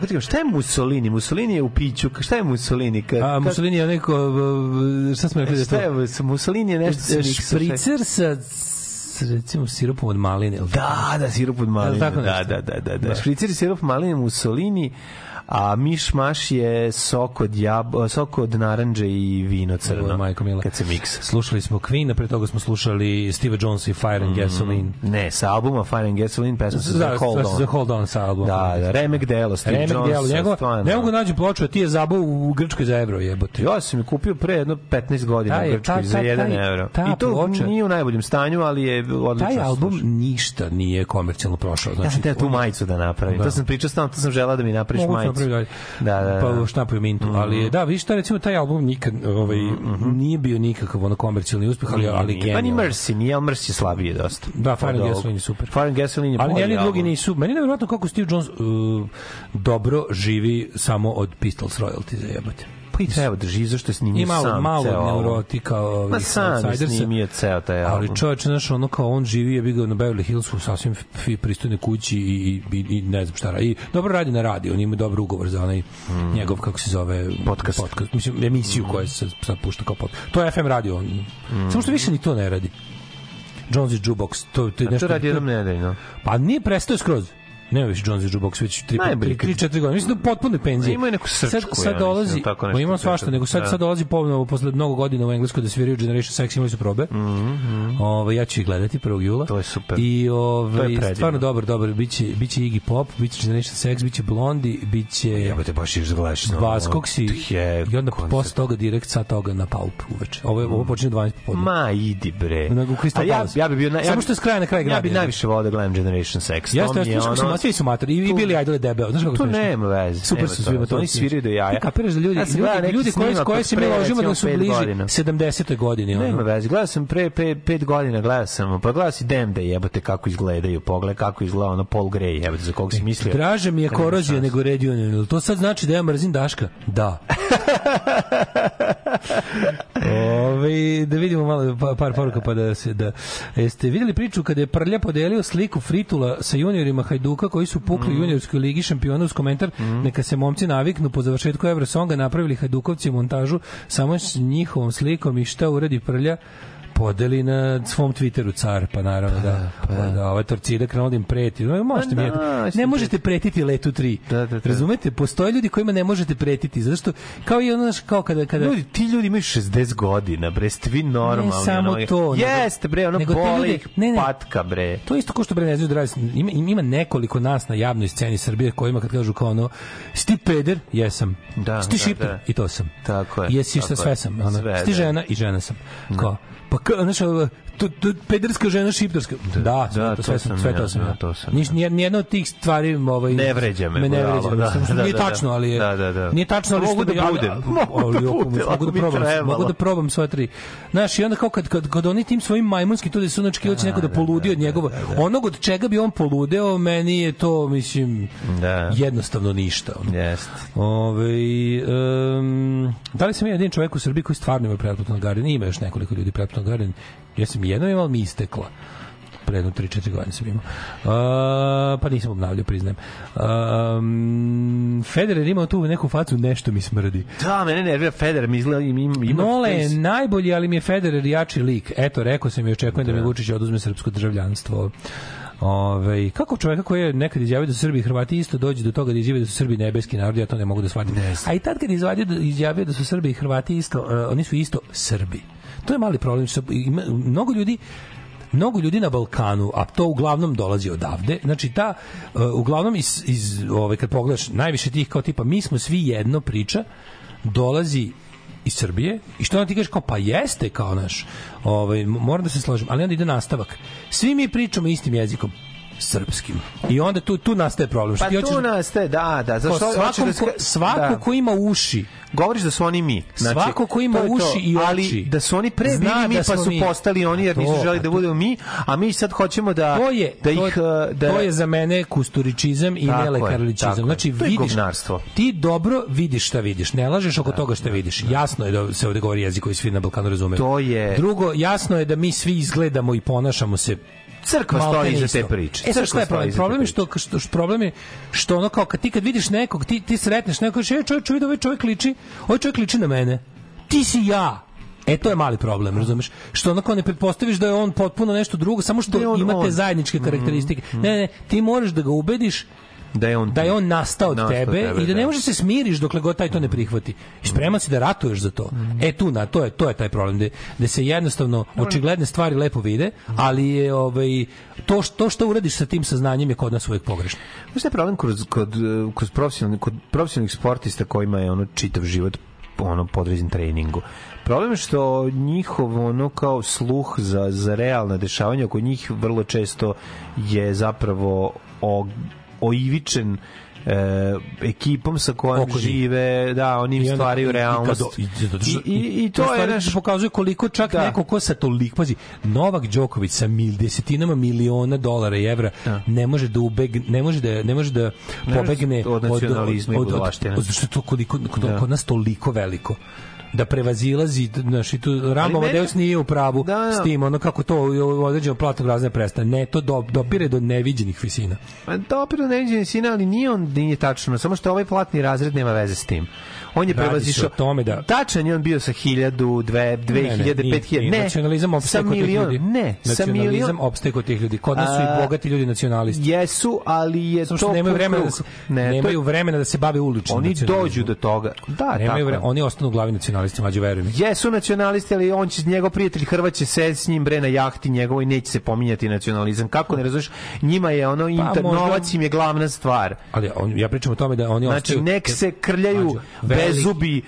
kako ti kažem, šta je Mussolini? Mussolini je u piću, šta je Mussolini? Ka, A, Mussolini je neko, šta smo rekli da Šta je, Mussolini je nešto... Špricer sa recimo sirupom od maline. Da, da, sirup od maline. Da, da, da, da, da. Špricer sirup maline Mussolini. Uh, a miš maš je sok od, jab, sok od naranđe i vino crno. Majko mila. Kad se miksa. Slušali smo Queen, a pre toga smo slušali Steve Jones i Fire and Gasoline. Ne, sa albuma Fire and Gasoline pesma se Da, zove Hold On. sa Hold On sa albuma. Da, da, remek delo, Steve Remek Jones. delo, njegov, stvarno. ne mogu nađu ploču, a ti je zabao u Grčkoj za evro, jebote. Ja sam je kupio pre jedno 15 godina Taj u Grčkoj ta- za ta- 1 taj- euro. ta I to ploča- nije u najboljem stanju, ali je odlično. Taj album slušao. ništa nije komercijalno prošao. Ja Znači, sam te tu majicu da napravim. Da. To sam pričao stalno, to sam želao da mi napraviš majicu. Napraviti dalje. Da, da, da. Pa štapuju mintu, ali da, vidiš šta recimo taj album nikad ovaj nije bio nikakav ono komercijalni uspeh, ali ali Nije, Pa ni. Mercy, nije, ali Mercy je slabije dosta. Da, Fire and. Gasoline je super. Fire and Gasoline je Ali jedni drugi nisu. Meni je nevjerojatno kako Steve Jones uh, dobro živi samo od Pistols royalty za jebote. Pa i treba živi, zašto je snimio I malo, sam malo ceo od album. neurotika ovih Ma sam je snimio ceo taj album. Ali čovječ, znaš, ono kao on živi, je bio na Beverly Hillsu, sasvim fi, pristojne kući i, i, i, ne znam šta radi. I dobro radi na radiju, on ima dobar ugovor za onaj njegov, kako se zove, Mm. Podcast. podcast mislim, emisiju koja se sad pušta kao podcast. To je FM radio, on. Mm. Samo što više ni to ne radi. Jones is Jukebox, to, to je A nešto... to radi jednom nedeljno. Pa nije prestao skroz. Nema više Jones is Jukebox već 3 Najbolje 3 4 godine. Mislim da potpune penzije. Ma imaju neku srčku, sad, ja sad dolazi, tako ma nešto ima svašta, nego sad Da. sad dolazi ponovo posle mnogo godina u Engleskoj da sviraju Generation Sex, imali su probe. Mhm, Ovaj ja ću ih gledati 1. jula. To je super. I ovaj je stvarno dobar, dobar, biće biće Iggy Pop, biće Generation Sex, biće Blondie, biće Jebote, baš da gledaš. na Buzz ovo. Coxi Je, i onda koncert. posle toga direkt sa toga na Pulp uveče. Ovo je- ovo počinje 12 popodne. Ma, idi bre. U Crystal A ja, Palace. ja bi bio... Na, ja Samo što je s kraja na kraj Ja grada, bi je. najviše volao da gledam Generation Sex. To svi su matori, i, i Tu- Billy Idol je debeo, znaš kako To nema veze. Super nema su svima to. Oni sviraju do jaja. Ti kapiraš da ljudi, Ja ljudi, ljudi snimak koje se mi ložimo da su bliži godina. 70. godini. ono. Nema veze. Gledao sam pre pe, pet godina, gledao sam, pa gledao si Demde, jebote kako izgledaju, pogled kako izgleda ono Paul Gray, jebote, za kog si mislio. Draže mi je korozija nego Red Union. To sad znači da ja mrzim Daška? Da. Ove, da vidimo malo pa- par poruka pa da se da jeste videli priču kada je Prlja podelio sliku Fritula sa juniorima Hajduka koji su pukli u juniorskoj ligi šampiona uz komentar neka se momci naviknu po završetku Eurosonga napravili Hajdukovci montažu samo s njihovom slikom i šta uradi Prlja podeli na svom Twitteru car, pa naravno da, pa, da ova torcida krenula da im preti. No, možete Pa mi, da, ne možete pretiti letu 3. Da, da, da. Razumete? Postoje ljudi kojima ne možete pretiti, zato što kao i ono znaš, kao kada kada Ljudi, ti ljudi imaju 60 godina, bre, ste vi normalni. Ne samo ono, to, Jeste, bre, ono nego boli ih ne, ne. patka, bre. To isto kao što bre ne znaju da radi. Ima, ima nekoliko nas na javnoj sceni Srbije kojima kad kažu kao ono sti peder, jesam. Da, sti da, šiper, da. i to sam. Tako je, Jesi šta sve sam. Ono. Sve, sti da. žena i žena sam. Kao, pa znaš, pederska žena šiptarska. Da, sve, da, to, sve sam, sve to sam. da, ja. to sam Niš, nije, nijedna od tih stvari ovaj, Ne vređa me, me ne vređa. da, što da, nije da, da. tačno, ali je, Da, da, da. nije tačno, ali Mogu što da budem. ali- Mogu da da probam, mogu da probam sva tri. Znaš, i onda kao kad, kad, kad oni tim svojim majmunski to da su očekivali će neko da poludi od njegova, onog od čega bi on poludeo, meni je to, mislim, Da. jednostavno ništa. Jeste. Ove, um, da li sam ja jedin čovjek u Srbiji koji stvarno ima pretplatno Garden? Ima još nekoliko ljudi pretplatno Garden. Ja sam jedno imao, ali mi istekla pre jedno 3-4 godine sam imao. Uh, pa nisam obnavljao, priznajem. Um, Federer imao tu neku facu, nešto mi smrdi. Da, mene nervira Federer, mi izgleda im, im, ima Nole je najbolji, ali mi je Federer jači lik. Eto, rekao sam i očekujem da, mi Vučić oduzme srpsko državljanstvo. Ove, kako čovjeka koji je nekad izjavio da su Srbi i Hrvati isto dođe do toga da izjavio da su Srbi nebeski narod, ja to ne mogu da shvatim. A i tad kad je da, izjavio da su Srbi i Hrvati isto, uh, oni su isto Srbi. To je mali problem. što ima, mnogo ljudi mnogo ljudi na Balkanu, a to uglavnom dolazi odavde, znači ta, uh, uglavnom iz, iz ove, kad pogledaš, najviše tih kao tipa, mi smo svi jedno priča, dolazi iz Srbije i što onda ti kažeš kao pa jeste kao naš ovaj, moram da se složim, ali onda ide nastavak svi mi pričamo istim jezikom srpskim i onda tu, tu nastaje problem Pa ti hoćeš tu nastaje, da, da. Zašto, hoćeš svakom da ko, svako da. ko ima uši Govoriš da su oni mi. Znači, Svako ko ima to uši i oči. Ali da su oni pre Zna bili mi, da pa su mi. postali oni, jer nisu To, želi a da budemo mi, a mi sad hoćemo da, to je da ih... uh, Da, to je za mene kusturičizam i nelekarličizam. Znači vidiš ti dobro vidiš šta vidiš. Ne lažeš oko toga šta vidiš. Jasno je da se ovde govori jezik koji svi na Balkanu razumeju. To je- Drugo, jasno je da mi svi izgledamo i ponašamo se Crkva stoji iza isto. te priče. E sad šta je problem? Problem je što, što, što problem je što ono kao kad ti kad vidiš nekog, ti, ti sretneš nekog, kažeš, čovjek, čovjek, ovaj čovjek liči, ovaj čovjek liči na mene. Ti si ja. E to je mali problem, razumeš? Što onako ne pretpostaviš da je on potpuno nešto drugo, samo što Da imate on. zajedničke karakteristike. Ne, ne, ti moraš da ga ubediš da je on da je on nastao od Nastao tebe, tebe, i da ne da. možeš se smiriš dokle god taj to ne prihvati. I spreman si da ratuješ za to. E tu na to je to je taj problem da da se jednostavno očigledne stvari lepo vide, ali je ovaj to što što uradiš sa tim saznanjem je kod nas uvek pogrešno. Znaš je problem kod, kod, kod, profesionalnih, kod profesionalnih sportista kojima je ono čitav život ono podređen treningu. Problem je što njihov ono kao sluh za, za realna dešavanja oko njih vrlo često je zapravo o, oivičen e, ekipom sa kojom Oko žive, da, oni im stvaraju i- i realnost. i- I, i, i to to je naš... pokazuje koliko čak Da. neko ko sa toliko pazi Novak Đoković sa mil desetinama miliona dolara i evra ne može da ubeg ne može da ne može da pobegne od nacionalizma i budalaštine. od, što je to koliko kod, Da. kod nas toliko veliko da prevazilazi znači tu Ramo meni- Amadeus nije u pravu Da, da. s tim ono kako to u određenom platnog razne prestane ne to do, dopire do neviđenih visina Pa dobro, ne vidim sina, ali nije on nije tačno, samo što ovaj platni razred nema veze s tim. On je prevazišao o tome da- tačan je on bio sa 1000, 2, 2000, nije- 5000. nije. Ne, nacionalizam opstaje kod tih ljudi. ne, nacionalizam opstaje kod tih ljudi. Kod nas su i bogati ljudi nacionalisti. Jesu, ali je Samo to što nemaju vremena da se, nemaju vremena da se bave uličnim Oni dođu do toga. Da, nemaju oni ostanu u glavi nacionalisti, mađo verujem. Jesu nacionalisti, ali on će, njegov prijatelj Hrvat će se s njim bre na jahti njegovoj, neće se pominjati nacionalizam. Kako ne razumiješ? Njima je ono, inter, Pa možda- novac im je glavna stvar. Ali on, ja pričam o tome da oni Znači, ostaju... nek se krljaju Mađo, bezubi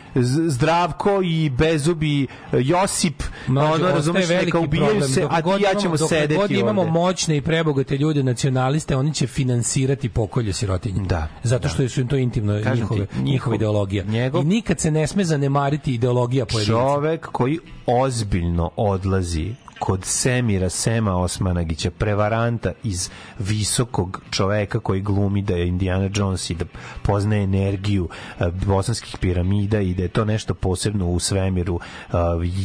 Zdravko i bezubi e, Josip, Mađo, ono, razumeš, neka ubijaju problem. se, a ti ja ćemo sedeti god imamo ovde. moćne i prebogate ljude nacionaliste, oni će finansirati pokolje sirotinje. Da, Zato što su im to intimno Kažem ti, njihove, njihov- njihova ideologija. njegov- I nikad se ne sme zanemariti ideologija pojedinca. Čovek koji ozbiljno odlazi kod Semira Sema Osmanagića, prevaranta iz visokog čoveka koji glumi da je Indiana Jones i da poznaje energiju eh, bosanskih piramida i da je to nešto posebno u svemiru eh,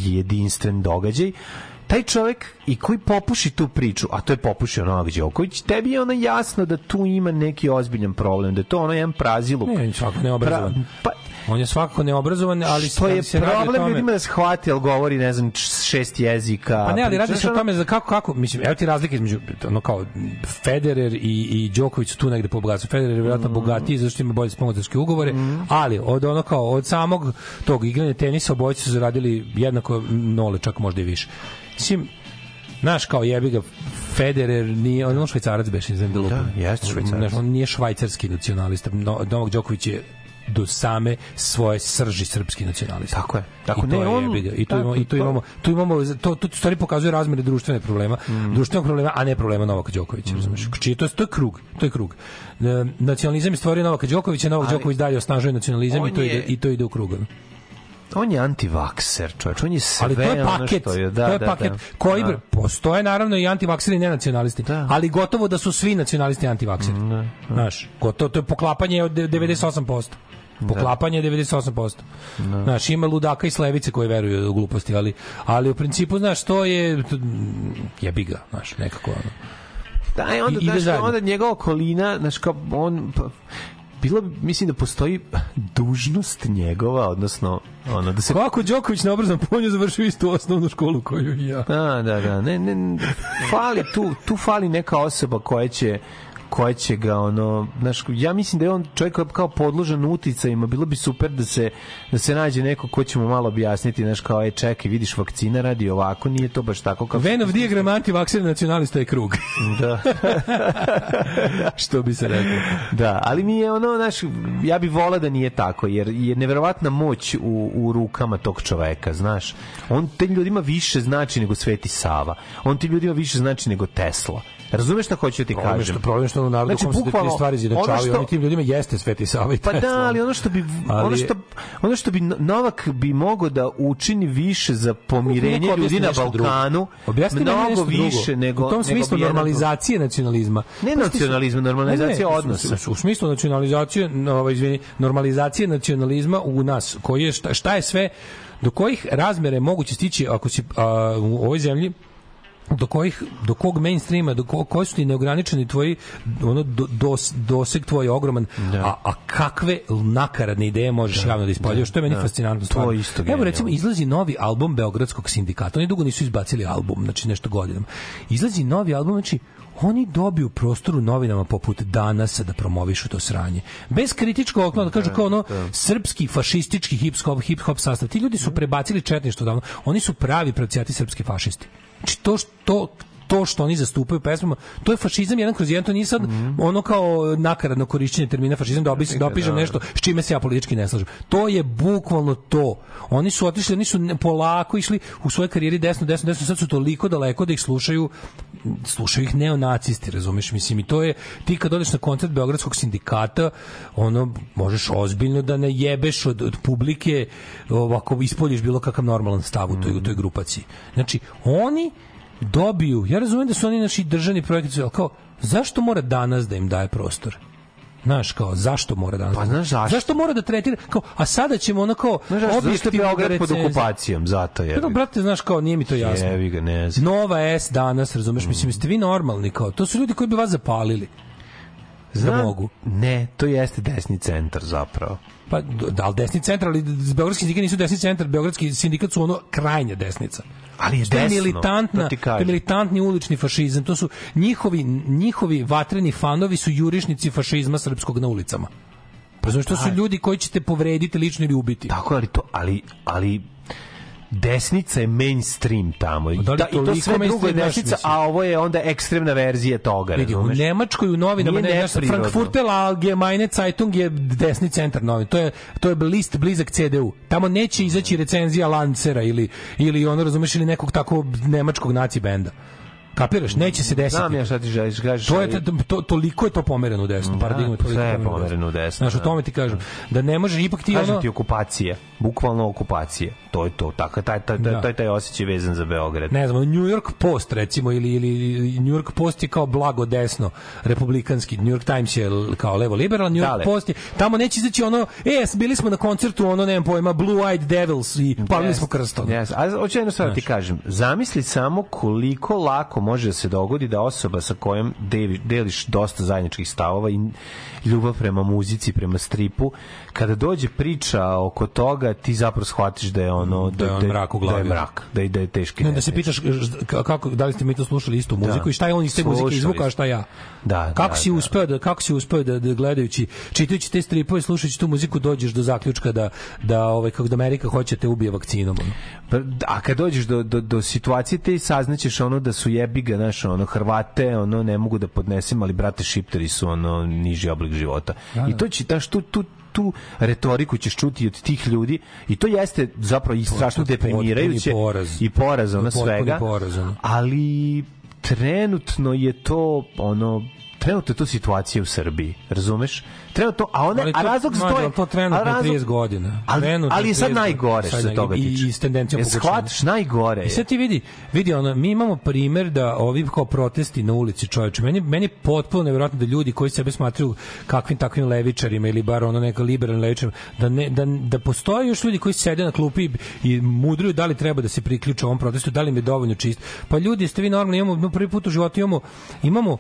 jedinstven događaj, taj čovek i koji popuši tu priču, a to je popušio Novak Đoković, tebi je ono jasno da tu ima neki ozbiljan problem, da je to ono jedan praziluk. Ne, svakako neobrazovan. Pra- pa, On je svakako neobrazovan, ali što je se problem tome- ljudima da shvati, ali govori, ne znam, šest jezika. Pa ne, ali radi se o tome za kako kako mislim evo ti razlike između ono kao Federer i i Đoković su tu negde po bogatstvu. Federer je Mm. vjerojatno bogatiji zato što ima bolje sponzorske ugovore, ali od ono kao od samog tog igranja tenisa obojice su zaradili jednako nole, čak možda i više. Mislim Znaš, kao jebi ga, Federer nije, on je švajcarac beše, ne znam da lupam. Da, jeste švajcarac. Znaš, on nije švajcarski nacionalista. No, Novak Đoković je do same svoje srži srpski nacionalista. Tako je. Tako, I to ne, je on- ga. I tu tako, imamo, i tu to- imamo, tu imamo to to stvari pokazuje razmere društvene problema, Mm. društvenog problema, a ne problema Novaka Đokovića, razumeš? Čiji to je to je krug, to je krug. E, nacionalizam je stvorio Novaka Đokovića, Novak Ali- Đoković dalje osnažuje nacionalizam i to je- ide i to ide u krug. ono. On je antivakser, čovječ, on je sve ali to je ono paket, što je, da, to je da, paket da. koji Da. postoje naravno i antivakseri i nenacionalisti, ali gotovo da su svi nacionalisti antivakseri. Znaš, gotovo to je poklapanje od 98%. Poklapanje je 98%. Znaš, ima ludaka i slevice koji veruju u gluposti, ali, ali u principu, znaš, to je jebi ga, znaš, nekako ono. Da, i onda, I- znaš, onda njegova okolina, znaš, kao on, pa, bilo bi, mislim da postoji dužnost njegova, odnosno, ono, da se... Kako Đoković na obrazom polju završio istu osnovnu školu koju i ja. Da, da, da, ne, ne, fali tu, tu fali neka osoba koja će koja će ga ono znaš ja mislim da je on čovjek kao- kao podložan uticajima bilo bi super da se da se nađe neko ko će mu malo objasniti znaš kao e čekaj vidiš vakcina radi ovako nije to baš tako kao Venov diagram antivakser nacionalista je krug. da Što bi se reklo. Da, ali mi je ono, znaš, ja bih volao da nije tako, jer je neverovatna moć u, u rukama tog čoveka, znaš. On te ljudima više znači nego Sveti Sava. On ti ljudima više znači nego Tesla. Razumeš šta hoću da ti Problem kažem? što, problem što u narodu Znači, kom se te stvari ono izjednačavaju, što- oni tim ljudima jeste Sveti Sava i Pa da, ali ono što bi Ali- ono što ono što bi Novak bi mogao da učini više za pomirenje ljudi na. Balkanu, Objasni mnogo više nego u tom nego smislu normalizacije nacionalizma. Ne Pa nacionalizma, normalizacija Ne, ne, odnosa. U, smislu nacionalizacije, ovaj, izvini, normalizacije nacionalizma u nas, koji je šta, šta je sve do kojih razmere moguće stići ako si a, u ovoj zemlji do kojih do kog mainstreama do ko, koji su ti neograničeni tvoji ono do, dos, doseg tvoj je ogroman a, a kakve nakaradne ideje možeš javno da ispoljavaš što je meni da. fascinantno je isto Evo recimo izlazi novi album Beogradskog sindikata oni dugo nisu izbacili album znači nešto godinama izlazi novi album znači oni dobiju prostor u novinama poput Danasa da promovišu to sranje. Bez kritičkog okna, da kažu kao ono srpski fašistički hip hop hip hop sastav. Ti ljudi su prebacili četništvo davno. Oni su pravi pravcijati srpski fašisti. Znači to to što oni zastupaju pesmama, to je fašizam jedan kroz jedan, to nije sad ono kao nakaradno korišćenje termina fašizam da opišem, da opišem da. nešto s čime se ja politički ne slažem. To je bukvalno to. Oni su otišli, oni su polako išli u svojoj karijeri desno, desno, desno, sad su toliko daleko da ih slušaju slušaju ih neonacisti, razumeš, mislim, i to je, ti kad odeš na koncert Beogradskog sindikata, ono, možeš ozbiljno da ne jebeš od, od publike, ovako ispoljiš bilo kakav normalan stav u toj, u toj grupaciji. Znači, oni dobiju, ja razumem da su oni naši državni projekti, ali kao, zašto mora danas da im daje prostor? Znaš, kao, zašto mora danas? Pa znaš zašto? Zašto mora da tretira? Kao, a sada ćemo ono kao, Znaš zašto? Zašto je Beograd da pod okupacijom? Zato je. Pa, brate, znaš, kao, nije mi to jasno. Jevi ga, ne znam. Nova S danas, razumeš, mislim, ste vi normalni, kao, to su ljudi koji bi vas zapalili. Znam, da mogu. Ne, to jeste desni centar zapravo. Pa, da, ali desni centar, ali Beogradski sindikat nisu desni centar, Beogradski sindikat su ono krajnja desnica. Ali je To je desno, militantna, to ti to kažem. je militantni ulični fašizam. To su njihovi, njihovi vatreni fanovi su jurišnici fašizma srpskog na ulicama. Razumeš, to su ljudi koji ćete povrediti lično ili ubiti. Tako, ali to, ali, ali desnica je mainstream tamo. I, Da li da, i to sve drugo je desnica, mislim? a ovo je onda ekstremna verzija toga, Vidi, u? Nemačkoj u novinama ne, neprirodno. Frankfurter Allgemeine Zeitung je desni centar novin. To je to je list blizak CDU. Tamo neće izaći recenzija Lancera ili ili ono razumeš ili nekog tako nemačkog naci benda. Kapiraš? Neće se desiti. Znam ja šta ti želiš, kažeš. To je to, to, toliko je to pomereno u desno, paradigma je toliko je pomereno u desno, Znaš, o da. tome ti kažem. Da ne može ipak ti Kažem ono ti okupacija, bukvalno okupacija. To je to, tako taj taj taj Da. taj, taj osjećaj vezan za Beograd. ne znam, New York Post recimo ili ili New York Post je kao blago desno republikanski, New York Times je kao levo liberalan, New York Dale. Post je tamo neće izaći ono, e, bili smo na koncertu, ono nemam pojma, Blue Eyed Devils i palili smo krst. ono. Yes. A hoću jednu stvar da ti kažem. Zamisli samo koliko lako može da se dogodi da osoba sa kojom deli- deliš dosta zajedničkih stavova i ljubav prema muzici, prema stripu, kada dođe priča oko toga, ti zapravo shvatiš da je ono Da je on mrak u Da je glavi. mrak, da je, da je teški. Ne, da se pitaš kako da li ste mi to slušali istu muziku i šta je on iz te muzike izvukao, a šta ja. Da, Kako da, si da. uspeo da kako si uspeo da, da gledajući čitajući te stripove, slušajući tu muziku dođeš do zaključka da da ovaj kako da Amerika hoće te ubije vakcinom. ono. Pa, A kad dođeš do, do, do situacije ti saznaćeš ono da su jebiga, znaš, ono Hrvate, ono ne mogu da podnesem, ali brate šipteri su ono niži oblik života. Da, I da. to će daš tu tu tu retoriku ćeš čuti od tih ljudi i to jeste zapravo i strašno deprimirajuće poraz. i poraz ono Potpuni svega. poraz, ali trenutno je to ono trenutno je to situacija u Srbiji razumeš trenutno a ona Ali a to- razlog mlađe, stoji ali to trenutno razlog- 30 godina. ali, Trenutno ali je sad 30 najgore što se toga i- tiče i s tendencijom Jel pogoršanja. shvataš najgore I je. sad ti vidi, vidi ono, mi imamo primer da ovi kao protesti na ulici čoveče, meni, meni je potpuno nevjerojatno da ljudi koji sebe smatraju kakvim takvim levičarima ili bar ono neka liberalnim levičarima, da, ne, da, da postoje još ljudi koji sede na klupi i, i mudruju da li treba da se priključe ovom protestu, da li im je dovoljno čist. Pa ljudi, jeste vi normalni, imamo prvi put u životu imamo, imamo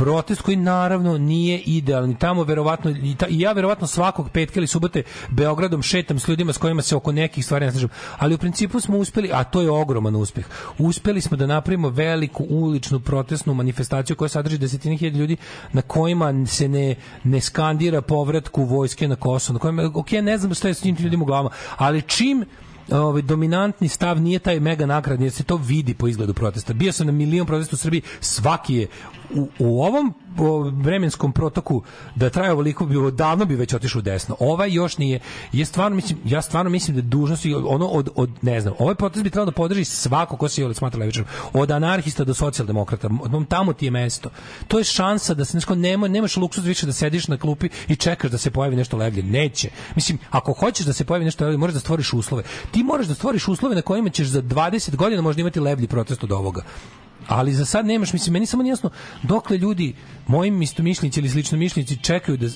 protest koji naravno nije idealni. Tamo verovatno i, ta, i ja verovatno svakog petka ili subote Beogradom šetam s ljudima s kojima se oko nekih stvari ne slažem, ali u principu smo uspeli, a to je ogroman uspeh. Uspeli smo da napravimo veliku uličnu protestnu manifestaciju koja sadrži desetine hiljada ljudi na kojima se ne ne skandira povratku vojske na Kosovo, na kojima ok, ne znam šta je s tim ljudima u glavama, ali čim ovaj dominantni stav nije taj mega nakradni, jer se to vidi po izgledu protesta. Bio sam na milion protesta u Srbiji, svaki je u, u ovom vremenskom protoku da traje ovoliko bi davno bi već otišao desno. Ovaj još nije. Je stvarno mislim ja stvarno mislim da dužnost ono od, od ne znam, ovaj protest bi trebalo da podrži svako ko se je smatra levičarom. Od anarhista do socijaldemokrata. Tamo ti je mesto. To je šansa da se nešto nema nemaš luksuz više da sediš na klupi i čekaš da se pojavi nešto levlje. Neće. Mislim, ako hoćeš da se pojavi nešto levlje, moraš da stvoriš uslove. Ti moraš da stvoriš uslove na kojima ćeš za 20 godina možda imati levlji protest od ovoga. Ali za sad nemaš, mislim, meni samo jasno dokle ljudi, mojim istomišljenici ili slično mišljenici čekaju da,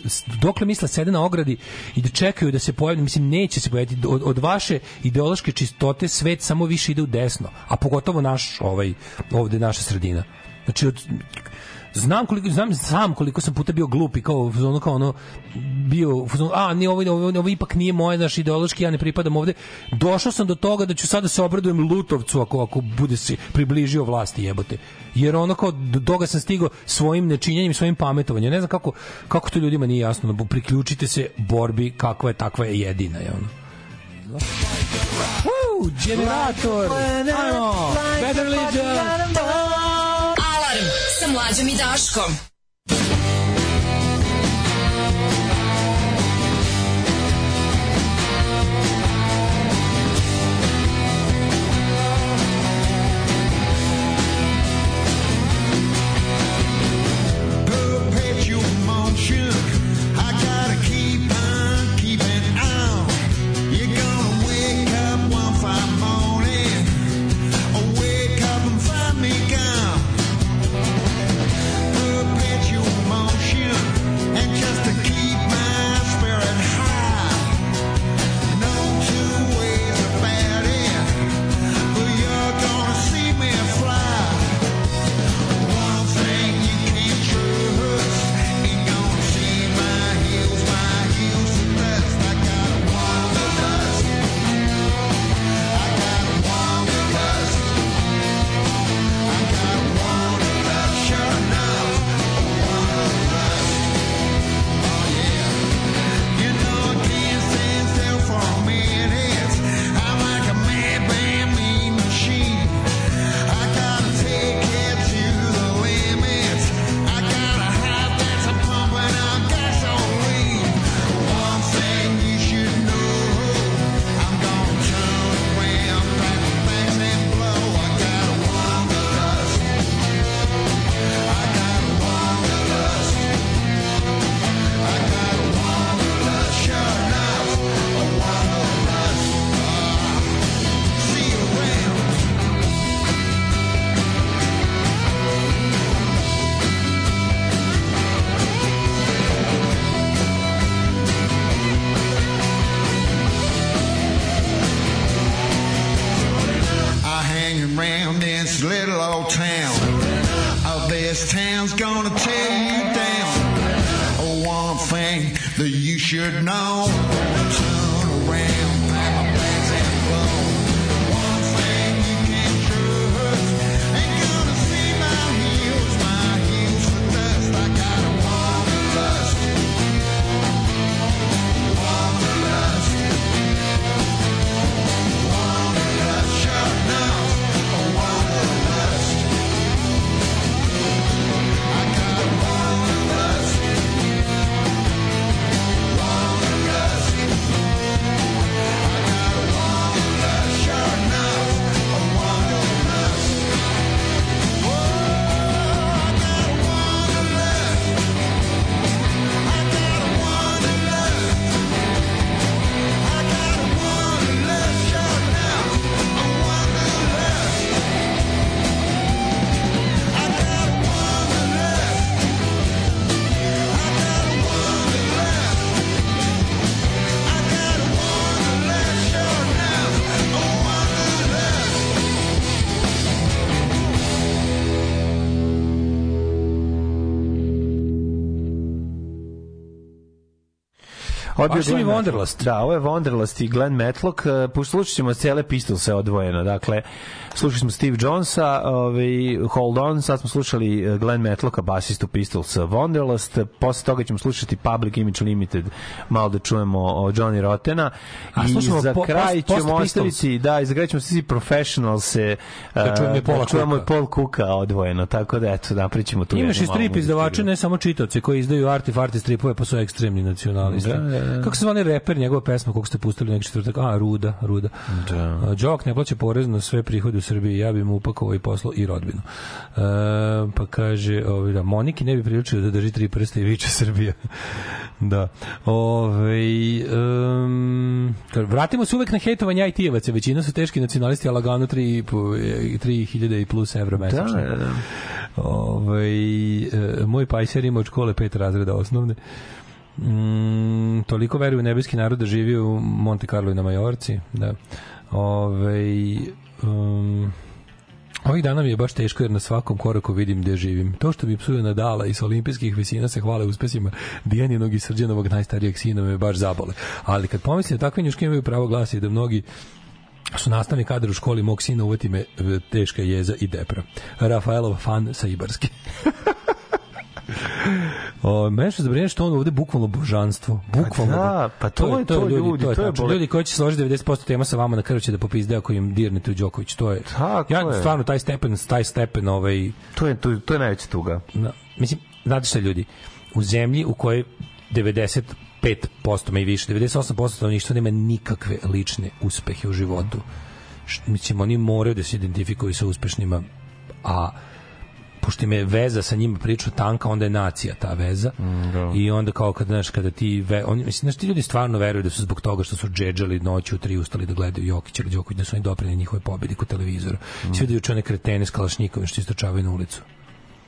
dokle misle sede na ogradi i da čekaju da se pojavi, mislim, neće se pojaviti. Od, od vaše ideološke čistote svet samo više ide u desno, a pogotovo naš, ovaj, ovde naša sredina. Znači, od, znam koliko znam sam koliko sam puta bio glup i kao fazonu kao ono bio a ni ovo, ovo, ovo ipak nije moje naš ideološki ja ne pripadam ovde. Došao sam do toga da ću sada se obradujem Lutovcu ako ako bude se približio vlasti jebote. Jer ono kao do toga sam stigao svojim nečinjenjem svojim pametovanjem. Ne znam kako kako to ljudima nije jasno no, priključite se borbi kakva je takva je jedina je ono. Woo, generator! Ajmo Religion Alarm sa mlađom i Daškom. Si mi Glenn Wanderlust. Matlock. Da, ovo je Wanderlust i Glenn Matlock. Uh, Poslušat ćemo cele Pistolse odvojeno. Dakle, slušali smo Steve Jonesa, ovaj, Hold On, sad smo slušali uh, Glenn Matlocka, basistu Pistols Wanderlust. Posle toga ćemo slušati Public Image Limited, malo da čujemo o Johnny Rottena. A I za po- kraj post- ćemo ostaviti, da, i za kraj ćemo ostaviti Professionals, Da čujemo i Paula da čujemo i Paul Cooka odvojeno, tako da, eto, napričamo tu Imaš i strip izdavače, ne samo čitaoce koji izdaju arti farti stripove, pa su ekstremni nacionalisti. Da, da, da. Kako se zvani reper, njegova pesma, koliko ste pustili neki četvrtak? A, Ruda, Ruda. Da. Đok ne plaća porez na sve prihode Srbiji, ja bi mu upakovao i poslao i rodbinu. E, pa kaže, ovaj, da, Moniki ne bi priličio da drži tri prsta i viče Srbija. da. Ove, um, vratimo se uvek na hejtovanje IT-evaca. Većina su teški nacionalisti, a lagano 3000 i plus evra mesečno. Da, da, da. Ovaj, e, moj pajser ima od škole pet razreda osnovne. Mm, toliko veruje u nebeski narod da živi u Monte Carlo i na Majorci. Da. Ovaj, um, Ovih dana mi je baš teško jer na svakom koraku vidim gde živim. To što mi psuje Nadala i sa olimpijskih visina se hvale uspesima Dijaninog i Srđanovog najstarijeg sina me baš zabole. Ali kad pomislim da takve njuške imaju pravo glasa i da mnogi su nastavni kadar u školi mog sina uveti me e, teška jeza i depra. Rafaelov fan sa Ibarske. O, mene što zabrinje što on ovde bukvalno božanstvo. Bukvalno. da, pa to je to, ljudi, to je tačno. bole- ljudi koji će složiti 90% tema sa vama na kraju će da popizde ako im dirnete u Đoković. To je. Tako ja je. stvarno taj stepen, taj stepen ovaj To je, to, to je najveća tuga. na, mislim, znate šta ljudi, u zemlji u kojoj 95% ma i više, 98% stanovništva nema nikakve lične uspehe u životu. Š- Mislim, oni moraju da se identifikuju sa uspešnima, a pošto im je veza sa njima prilično tanka, onda je nacija ta veza. I onda kao kad znaš kada ti ve, oni mislim znaš ti ljudi stvarno veruju da su zbog toga što su džedžali noću u tri ustali da gledaju Jokića ili Đoković da su oni doprineli njihove pobedi kod televizora. Svi da juče one kretene s kalašnjikovim što istračavaju na ulicu.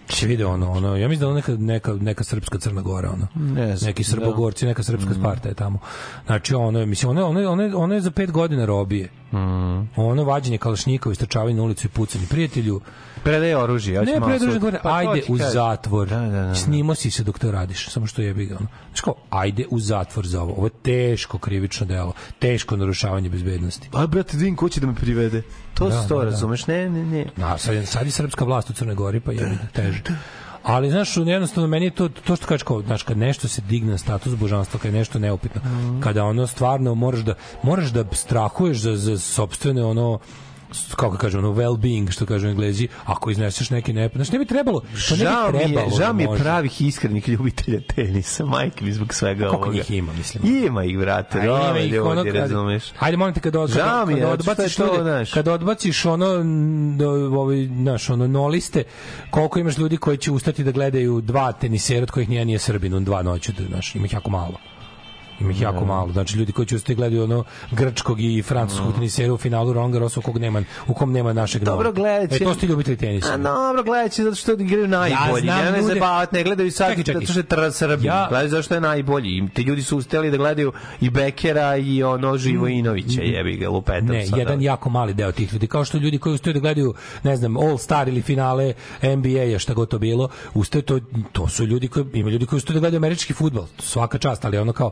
Se vide ono, ono, ja mislim da ono neka, neka, neka srpska Crna Gora, ono. Ne znam, Neki srbogorci, neka srpska Sparta je tamo. Znači, ono, mislim, ono, ono, ono, ono je za pet godina robije. Ono vađenje kalašnjikova, istračavanje na ulicu i pucanje prijatelju. Predaje oružje. Ne, sud- govore, Pa ajde u kažem. zatvor. Da, da, da, da. Snimo si se dok to radiš, samo što jebi ga. Ono. Znači kao, ajde u zatvor za ovo. Ovo je teško krivično delo, teško narušavanje bezbednosti. A, brate, vidim ko će da me privede. To Da, su to, da, da. razumeš? Ne, ne, ne. Na, sad, sad je srpska vlast u Crnoj Gori, pa je teže. Ali, znaš, jednostavno, meni je to, to što kažeš, kao, znaš, kad nešto se digne na status božanstva, kad je nešto neupitno, kada ono stvarno moraš da, moraš da strahuješ za, za sobstvene, ono, kako kažem, ono well-being, što kažu englezi, ako izneseš neki ne, znaš, ne bi trebalo, to ne bi trebalo. žao da mi je može. pravih iskrenih ljubitelja tenisa, majke mi zbog svega ovoga. njih ima, mislim? Ima ih, brate, ima ih ono kad- razumeš. Ajde, molim te, kad, od, kad je odbaciš to, ljude, kad odbaciš ono, ovaj, znaš, ono, noliste, koliko imaš ljudi koji će ustati da gledaju dva tenisera od kojih nijedan nije Srbin, on dva noću, da, znaš, ima ih jako malo. Ima ih jako malo. Znači ljudi koji će ustati gledaju ono grčkog i francuskog tenisera u finalu Roland Garrosa u kog nema u kom nema našeg Dobro, novog. gledat će- E, to su ljubitelji tenisa. A dobro, gledat će zato što igraju najbolji. znam Ja ne zabavat, ne gledaju sad Čekaj, čekaj. zato što je tr Srbi. Ja- Gledaju zašto je najbolji. I ti ljudi su ustali da gledaju i Bekera i ono Živojinovića, jebi ga, lupetam Ne, jedan jako mali deo tih ljudi, kao što ljudi koji ustaju da gledaju, ne znam, All Star ili finale NBA-a, šta god to bilo, ustaju to, to su ljudi koji, ima ljudi koji ustaju da gledaju američki fudbal, svaka čast, ali ono kao,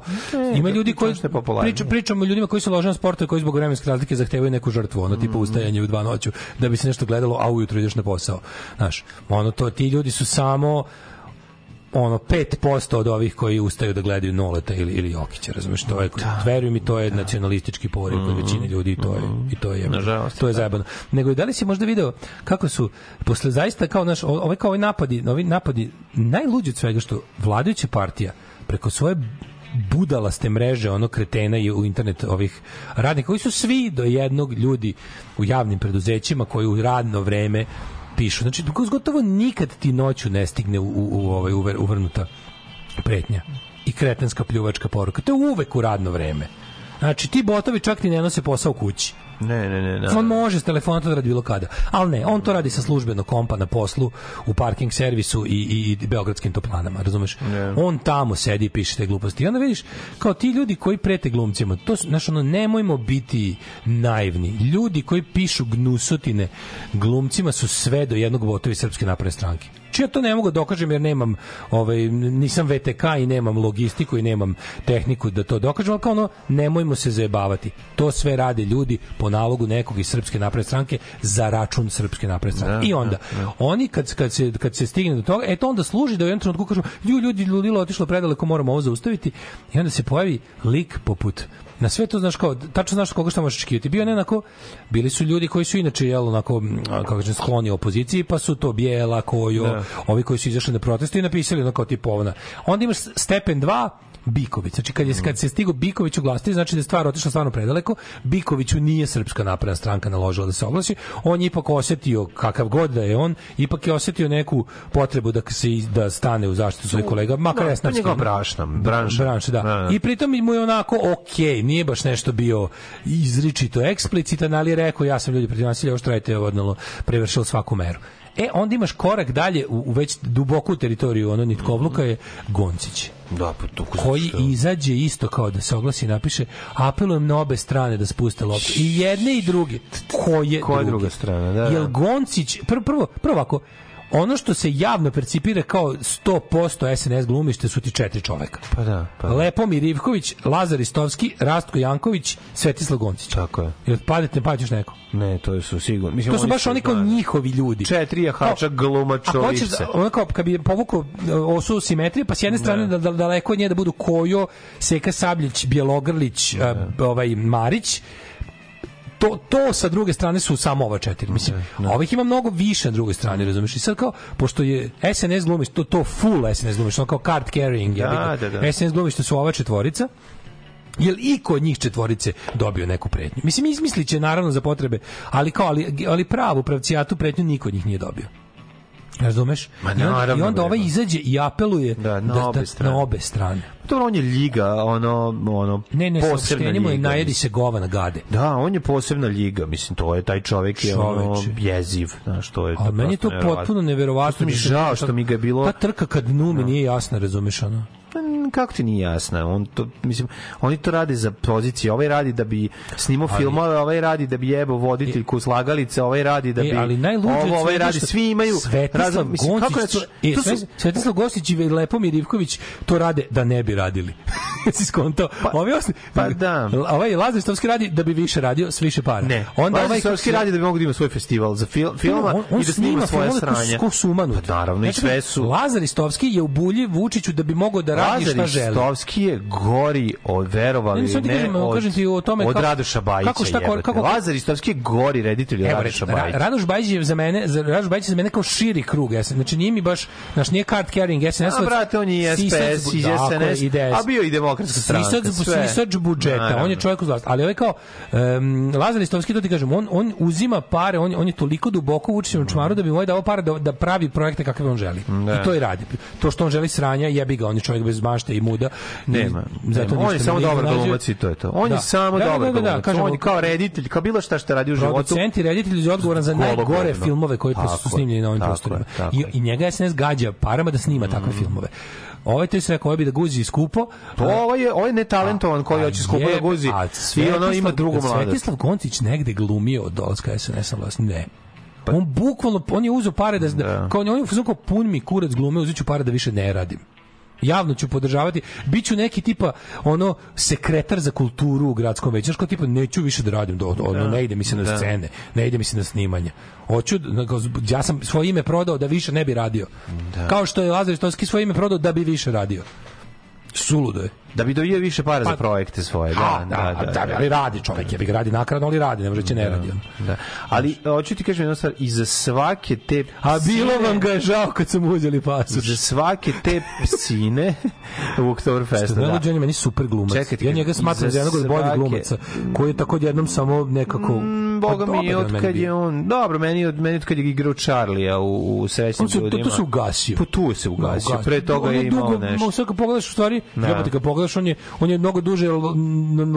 ima ljudi koji, što je popularno. pričam, pričam o ljudima koji su na sportu i koji zbog vremenske razlike zahtevaju neku žrtvu, ono, Mm. tipa ustajanje u dva noću, da bi se nešto gledalo, a ujutro ideš na posao. Znaš, ono, to, ti ljudi su samo ono 5% od ovih koji ustaju da gledaju Noleta ili ili Jokića, razumeš, to je veruj mi to je nacionalistički poriv kod većine ljudi i to je i to je Nažalost, to je zajebano. Nego da li si možda video kako su posle zaista kao naš ovaj kao ovi napadi, ovi napadi najluđi od svega što vladajuća partija preko svoje budalaste mreže ono kretena i u internet ovih radnika koji su svi do jednog ljudi u javnim preduzećima koji u radno vreme pišu. Znači, gotovo nikad ti noću ne stigne u, u, ovaj uver, uvrnuta pretnja i kretenska pljuvačka poruka. To je uvek u radno vreme. Znači, ti botovi čak ti ne nose posao kući. Ne, ne, ne. ne. On može s telefona to da radi bilo kada. Ali ne, on to radi sa službenog kompa na poslu, u parking servisu i, i, i beogradskim toplanama, razumeš? On tamo sedi i piše te gluposti. I onda vidiš, kao ti ljudi koji prete glumcima, to su, znaš, ono, nemojmo biti naivni. Ljudi koji pišu gnusotine glumcima su sve do jednog botovi Srpske napredne stranke. Či ja to ne mogu da dokažem jer nemam ovaj nisam VTK i nemam logistiku i nemam tehniku da to dokažem, ali kao ono nemojmo se zajebavati. To sve rade ljudi po nalogu nekog iz Srpske napredne stranke za račun Srpske napredne stranke. Da, I onda oni kad kad se kad se stigne do toga, e to onda služi da u jednom trenutku kažu ju ljudi ludilo otišlo predaleko moramo ovo zaustaviti i onda se pojavi lik poput na sve to znaš kao tačno znaš koga šta možeš očekivati. Bio onako bili su ljudi koji su inače jel onako kako kažem skloni opoziciji, pa su to Bijela, Kojo, Da. ovi koji su izašli na proteste i napisali onako tipa ovna. Onda imaš stepen 2 Biković. Znači kad je kad se stigo Biković oglasiti, znači da je stvar otišla stvarno predaleko. Bikoviću nije srpska napredna stranka naložila da se oglasi. On je ipak osetio kakav god da je on, ipak je osetio neku potrebu da se da stane u zaštitu svojih kolega, makar Da, ja to je njegova brašna, branša. branša, da. Da, da. I pritom mu je onako ok, nije baš nešto bio izričito eksplicitan, ali je rekao ja sam ljudi protiv nasilja, ovo što radite odnalo, prevršilo svaku meru. E, onda imaš korak dalje u, u već duboku teritoriju ono nitkovluka je Goncić. Da, pa to koji izađe isto kao da se oglasi i napiše apelujem na obe strane da spuste loptu. I jedne i druge. Koje Koja druge? druga strana, da, da. Jel Goncić, prvo, prvo, prvo ovako, ono što se javno percipira kao 100% SNS glumište su ti četiri čoveka. Pa da, pa da. Lepomir Ivković, Lazar Istovski, Rastko Janković, Svetislav Goncić. Tako je. Jel padete, ne padaš neko? Ne, to su sigurno. Mislim, To su baš oni kao njihovi ljudi. Četiri jahača glumača Ako hoćeš, da, ono kao, kad bi povukao e, osu simetrije, pa s jedne strane da, da, daleko od nje da budu Kojo, Seka Sabljić, Bjelogrlić, e, ovaj Marić, to, to sa druge strane su samo ova četiri. Mislim, a ovih ima mnogo više na drugoj strani, razumiješ? I sad kao, pošto je SNS glumiš, to, to full SNS glumiš, ono kao card carrying, Da, da, da. SNS glumiš, to su ova četvorica, Jel iko od njih četvorice dobio neku pretnju? Mislim, izmislit će naravno za potrebe, ali kao, ali, ali pravu pravcijatu pretnju niko od njih nije dobio. Razumeš? Ma I onda, naravno, I onda ovaj izađe i apeluje Da, na da, obe da, na obe strane. Dobro, on je liga, ono, ono Ne, ne, posebna saopštenje mu je liga, najedi se govana gade. Da, on je posebna liga, mislim, to je, taj čovjek je ono, Čoveče. jeziv, znaš, to je A meni je to potpuno neverovatno. Prosto mi žao što mi ga je bilo... Ta trka kad dnu mi nije jasna, razumeš ono? Kako ti nije jasno? On to, mislim, oni to rade za pozicije. Ovaj radi da bi snimao Ali- filmove, ovaj radi da bi jebao voditeljku slagalice, ovaj radi da bi... E, ali najluđe ovo, ovaj radi, svi imaju... Svetislav mislim, kako Goncić, je to- e, su- Sve- Svetislav Gostić i Lepomir Ivković to rade da ne bi radili. si skonto? Pa, Ovi osni, pa da. Ovaj Lazar Stovski radi da bi više radio, s više para. Ne, Onda Lazar ovaj Stovski radi da bi mogu da ima svoj festival za fil, filma on, on i da snima svoje sranje. su. Pa naravno, i Znači, sve su... Lazar Istovski je u bulji Vučiću da bi mogao da radi Lazar šta želi. Istovski je gori od verovali Ne, ne, kažem, od, kažem ti o tome od kako- Radoša Bajića kako, šta, jebote. kako- Lazar Istovski je gori reditelj od Radoša Ra- Bajića. Radoš Bajić je za mene, za Radoš Bajić je za mene kao širi krug SNS. Znači nije mi baš, znaš, nije card carrying SNS. A, brate, on je SPS, i SNS, a bio i demokratska stranka, sisač budžeta, on je čovjek uz vlast. Ali ovaj kao, Lazar Istovski, to ti kažem, on, on uzima pare, on, on je toliko duboko u učenom čmaru da bi moj dao pare da, da pravi projekte kakve on želi. Da. I to i radi. To što on želi sranja, jebi ga, on je čovjek bez mašte i muda. Nema. Zato nema. On je samo dobar glumac i to je to. On Da. je samo Da, dobar da, da, da, kažemo, on je kao reditelj, kao bilo šta što radi u životu. Producent i reditelj je odgovoran za najgore Hologovno. filmove koji Tako su je, snimljeni na ovim prostorima. I. I njega SNS gađa parama da snima takve filmove. Ovaj to je sve koji bi da guzi skupo. Pa ovo je, ovo je netalentovan koji hoće skupo da guzi a i ono ima drugu mladost. Svetislav Goncić negde glumio od dolaska SNS na vlast. Ne. on bukvalno, on je uzeo pare da, da. kao on je u fazonu kao pun mi kurac glume, uzet ću pare da više ne radim. Javno ću podržavati. Biću neki tipa ono sekretar za kulturu u gradskom veću. Znaš kao tipa neću više da radim, do, ono, Da. ne ide mi se na Da. scene, ne ide mi se na snimanje. Hoću, da- ja sam svoje ime prodao da više ne bi radio. Kao što je Lazar Istovski svoje ime prodao da bi više radio. Suludo je. Da bi dobio više para za Pa- projekte svoje. Ha, Da, da, da. da. ali radi čovjek, je bi ga radi nakradno, ali radi, ne može će ne radi. ono. Da. Ali hoću ti kažem jednu stvar, iza svake te A bilo vam ga žao kad sam uzeli pasoš. Za svake te psine u Oktoberfestu, Da. da. Meni super glumac. Čekaj ja njega smatram za jednog od boljih glumaca, koji je tako jednom samo nekako... Mm, Boga Pa mi, od kad je on, dobro, meni od meni od kad je igrao Charlija u, u srećnim ljudima. to se ugasio. Pa tu se ugasio. Pre toga je imao nešto. Sad kad pogledaš u stvari, Da. jebote kad pogledaš, on je, on je mnogo duže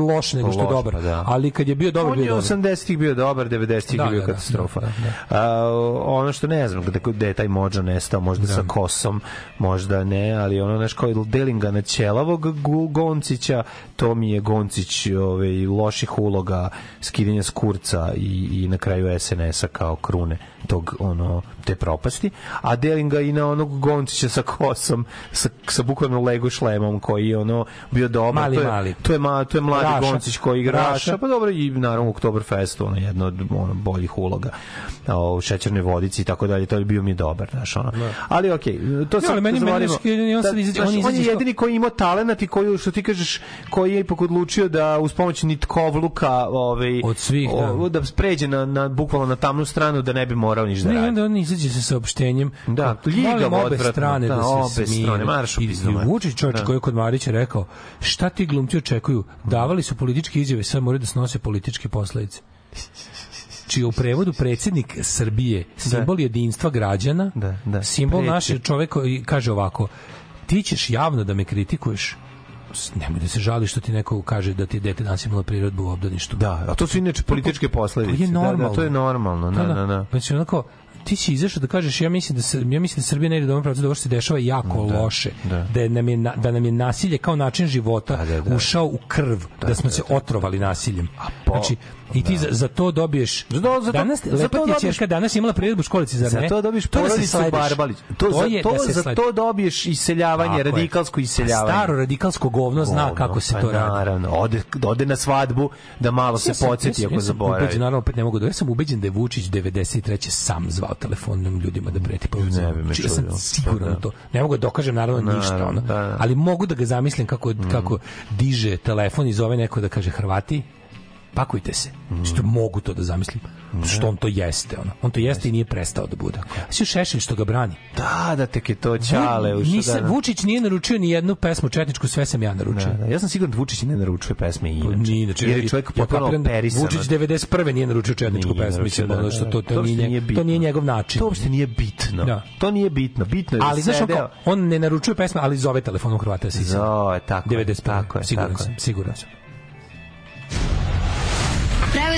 loš nego što je dobar. pa da. Ali kad je bio dobar, On bio je dobar. 80-ih bio dobar, 90-ih Da, je bio da, da, katastrofa. da, A, ono što ne znam, gde, gde je taj mođa nestao, možda sa kosom, možda ne, ali ono nešto kao delinga na ćelavog Goncića, to mi je Goncić ovaj, loših uloga, skidanja s kurca i, i na kraju SNS-a kao krune tog ono te propasti, a delim ga i na onog Goncića sa kosom, sa, sa bukvalno Lego šlemom koji je ono bio dobar. Mali, to je, mali. To je, ma, to je mladi Raša. Goncić koji igra Raša. Raša, pa dobro i naravno u Oktoberfestu, ono jedno od ono, boljih uloga a, u šećernoj vodici i tako dalje, to je bio mi dobar, znaš, ono. Ali okej, to Ne, sad ali meni- meni je- on sad Da, izađe- znaš, on on izađe je jedini koji je imao talenat i koji, što ti kažeš, koji je ipak odlučio da uz pomoć nitkovluka ovaj, Od svih, da. o, da pređe na, na, bukvalno na tamnu stranu da ne bi morao ništa da Ne, radi. onda on izađe sa saopštenjem. Da, molim obe odvratno, strane da, da, se obe smire. strane, marš I, i. Vučić čovječ Da. koji je kod Marića rekao, šta ti glumci očekuju? Davali su političke izjave, sad moraju da snose političke posledice. čiji u prevodu predsjednik Srbije simbol jedinstva građana, Da, da. simbol naše čovek koji kaže ovako, ti ćeš javno da me kritikuješ, nemoj da se žališ što ti neko kaže da ti dete nasilno prirodbu u obdaništu. Da, a to su inače političke posledice. To je normalno. Da, da, to je normalno. Da, da, da. Znači, onako, ti si izašao da kažeš ja mislim da se ja mislim da Srbija ne ide u dobrom pravcu da ovo se dešava jako loše da. da nam je da nam je nasilje kao način života da, da. ušao u krv da, smo se otrovali nasiljem po- znači i ti za, za to dobiješ Za to- za to- danas za to lepa ti je dobiješ- ćerka danas imala priredbu u školici zar Za ne to dobiješ To je da se porodicu slediš. Barbalić. To, za, je to, da za to dobiješ iseljavanje, Tako radikalsko A iseljavanje. Staro radikalsko govno zna kako se pa to radi. Naravno, ode, ode na svadbu da malo se podsjeti sam- ako zaboravi. Naravno, opet ne mogu da... Ja sam ubeđen da je Vučić 93. sam zvao telefonom ljudima da preti po Ne bi me Znači, ja sam siguran da. to. Ne mogu da dokažem naravno ništa, ono. da, da. ali mogu da ga zamislim kako, kako diže telefon i zove neko da kaže Hrvati, pakujte se. Što mogu to da zamislim. Što on to jeste, ono. On to jeste i nije prestao da bude. Svi Šešelj što ga brani. Da, da tek je to čale. Vu- Nisam, da, da. Vučić nije naručio ni jednu pesmu četničku, sve sam ja naručio. Da, da. Ja sam siguran da Vučić ne naručuje pesme i inače. Nije, znači, Jer je čovjek ja potpuno da operisan. Vučić 91. nije naručio četničku Nije pesmu, mislim, naručio, ono što to, to, uopšte nije, bitno. to nije njegov način. To uopšte nije bitno. Da. To nije bitno. Bitno je ali da znaš, on, on ne naručuje pesme, ali zove telefonom Hrvata Sisa. Zove, tako je, 91. tako je, siguran tako sam, siguran sam.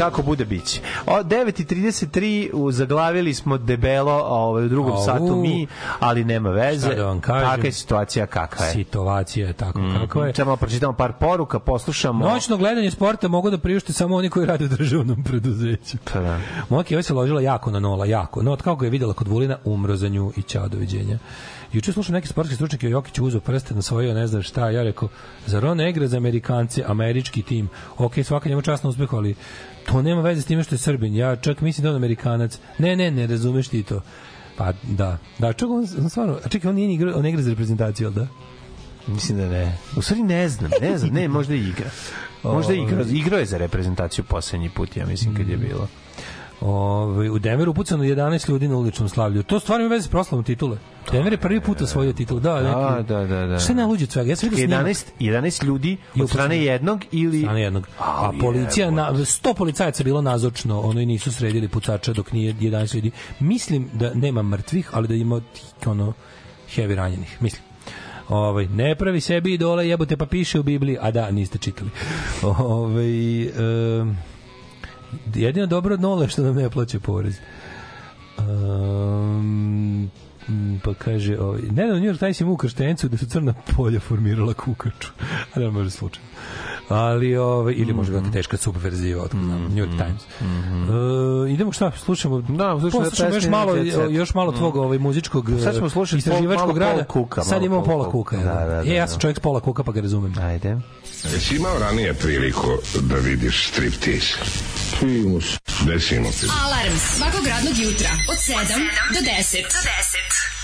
Kako bude biće. O 9:33 u zaglavili smo debelo ovaj u drugom Au. satu mi, ali nema veze. Šta da vam kažem? Kakva je situacija kakva je? Situacija je tako Mhm. kakva je. Samo pročitamo par poruka, poslušamo. Noćno gledanje sporta mogu da priušte samo oni koji rade u državnom preduzeću. Pa da. Moja keva se ložila jako na nola, jako. No, od kako je videla kod Vulina, umro za nju i ćao, doviđenja. Juče slušam neki sportski stručnjak je Jokić uzeo prste na svojio, ne znam šta, ja rekao, zar on ne igra za Amerikance, američki tim, ok, svaka njemu časno uspeh, ali to nema veze s time što je Srbin, ja čak mislim da on Amerikanac, ne, ne, ne razumeš ti to. Pa da, da, čak on, on stvarno, a čekaj, on nije igra, on igra za reprezentaciju, jel da? Mislim da ne. U stvari ne znam, ne znam, ne, možda igra. Možda i igra, igrao je za reprezentaciju poslednji put, ja mislim, kad je bilo. Ovaj u Denveru upucano 11 ljudi na uličnom slavlju. To stvarno ima veze s proslavom titule. Denver je prvi put osvojio titulu. Da, Da, neki. da, da, da. Šta je najluđe od svega? Ja sam vidio snimak. 11, 11 ljudi od strane jednog ili... strane jednog. A policija, na, 100 policajaca bilo nazočno, ono i nisu sredili pucača dok nije 11 ljudi. Mislim da nema mrtvih, ali da ima ono heavy ranjenih. Mislim. Ovaj ne pravi sebi idole, jebote pa piše u Bibliji, a da niste čitali. Ovaj em, jedino dobro od nole što nam ne plaća porez. Um, pa kaže, ovaj, nedavno New York Times ima u krštencu da su crna polja formirala kukaču. A ne može slučajno. Ali, ovaj, ili možda mm -hmm. teška subverziva, otkud znam, New York Times. Mm -hmm. uh, idemo šta, slušamo, da, slušamo poslušamo još malo, još malo tvog ovaj, muzičkog Sad ćemo slušati istraživačkog rada. Cooka, Sad imamo pola kuka. Da, da, da, e, ja da. sam čovjek s pola kuka, pa ga razumem. Ajde. Jesi imao ranije priliku da vidiš striptease? Primus. Desimo se. Alarm svakog radnog jutra od 7 do 10. Do 10.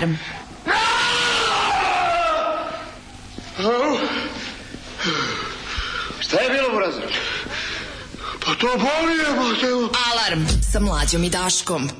Alarm. Šta je bilo, Brazo? Pa to boli je. Alarm sa mlađom i Daškom.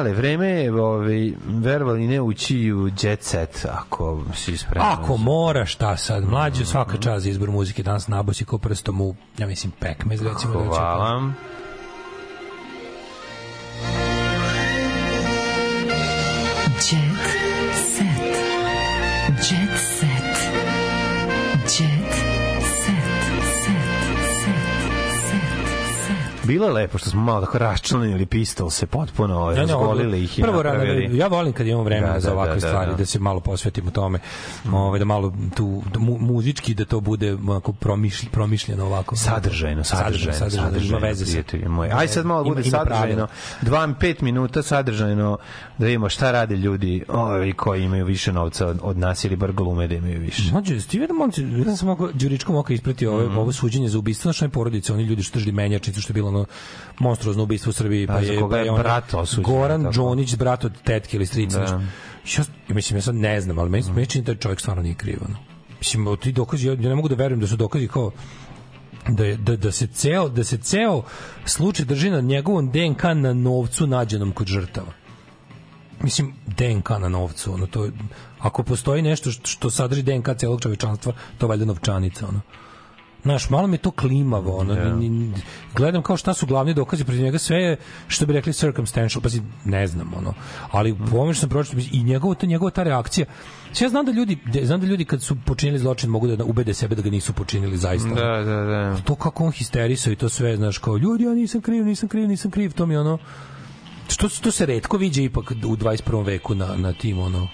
Dale, vreme je, ovaj, verovali ne ući u jet set, ako si spreman. Ako mora, šta sad? Mlađe svaka čast za izbor muzike danas nabosi ko prstom u, ja mislim, pekmez, recimo. da Hvala. Jet je lepo što smo malo tako raščlanili pistol se potpuno, ovaj, Ne, ne, ovo- razgolili ih i prvo rano, ja volim kad imamo vremena Da, za da, ovakve da, da, stvari, da, da. se malo posvetimo tome, ovaj, da malo tu da mu, muzički da to bude onako promišlj, promišljeno ovako. Sadržajno, sadržajno, sadržajno, ima veze sa- prijatelji moji. Aj sad malo Ima- bude ima sadržajno. pravila. 2 5 minuta sadržajno da vidimo šta rade ljudi, ovi koji imaju više novca od, od nas ili bar glume da imaju više. Mlađe, ti vidim, momci, vidim sam oko Đuričkom oka ispratio Mhm. ovo, ovo suđenje za ubistvo naše porodice, oni ljudi što držali menjačnicu, što je bilo ono monstruozno ubistvo u Srbiji, pa, Pa, je, pa je brat osuđen, Goran tako. Đonić, brat od tetke ili strica. Da. Ja, ja mislim, ja sad ne znam, ali meni, Mhm. meni čini da čovjek stvarno nije kriv. Ono. Mislim, ti dokazi, ja, ja ne mogu da verujem da su dokazi kao da, je, da, da se ceo da se ceo slučaj drži na njegovom DNK na novcu nađenom kod žrtava. Mislim, DNK na novcu, ono, to, ako postoji nešto što, sadrži DNK celog čovečanstva, to je valjda novčanica, ono. Znaš, malo mi to klimavo, ono, ni, gledam kao šta su glavni dokazi protiv njega, sve je, što bi rekli, circumstantial, pazi, ne znam, ono, ali po ovome što sam pročitao, i njegovo, ta, njegova ta reakcija, Sve ja znam da ljudi, znam da ljudi kad su počinili zločin mogu da ubede sebe da ga nisu počinili zaista. Da, da, da. To kako on histerisao i to sve, znaš, kao, ljudi, ja nisam kriv, nisam kriv, nisam kriv, to mi ono, što to se retko viđe ipak u 21. veku na na tim ono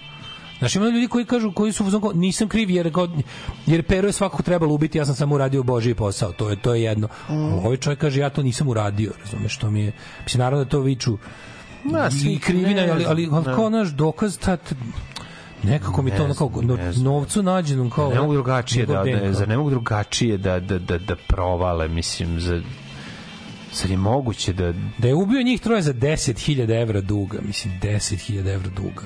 Znaš, ima ljudi koji kažu, koji su u fazonu kao, nisam kriv jer, kao, jer Peru je svakako trebalo ubiti, ja sam samo uradio Božiji posao, to je, to je jedno. Mm. Ovaj čovjek kaže, ja to nisam uradio, razumeš, što mi je, mislim, naravno da to viču Da, svi krivina, ne ali, ali, ali kao naš dokaz, ta, nekako mi to ono kao, no, novcu nađenom kao... ne mogu drugačije da, da, za ne mogu drugačije da, da, da, da provale, mislim, za Sad je moguće da... Da je ubio njih troje za 10.000 evra duga, mislim, 10.000 evra duga.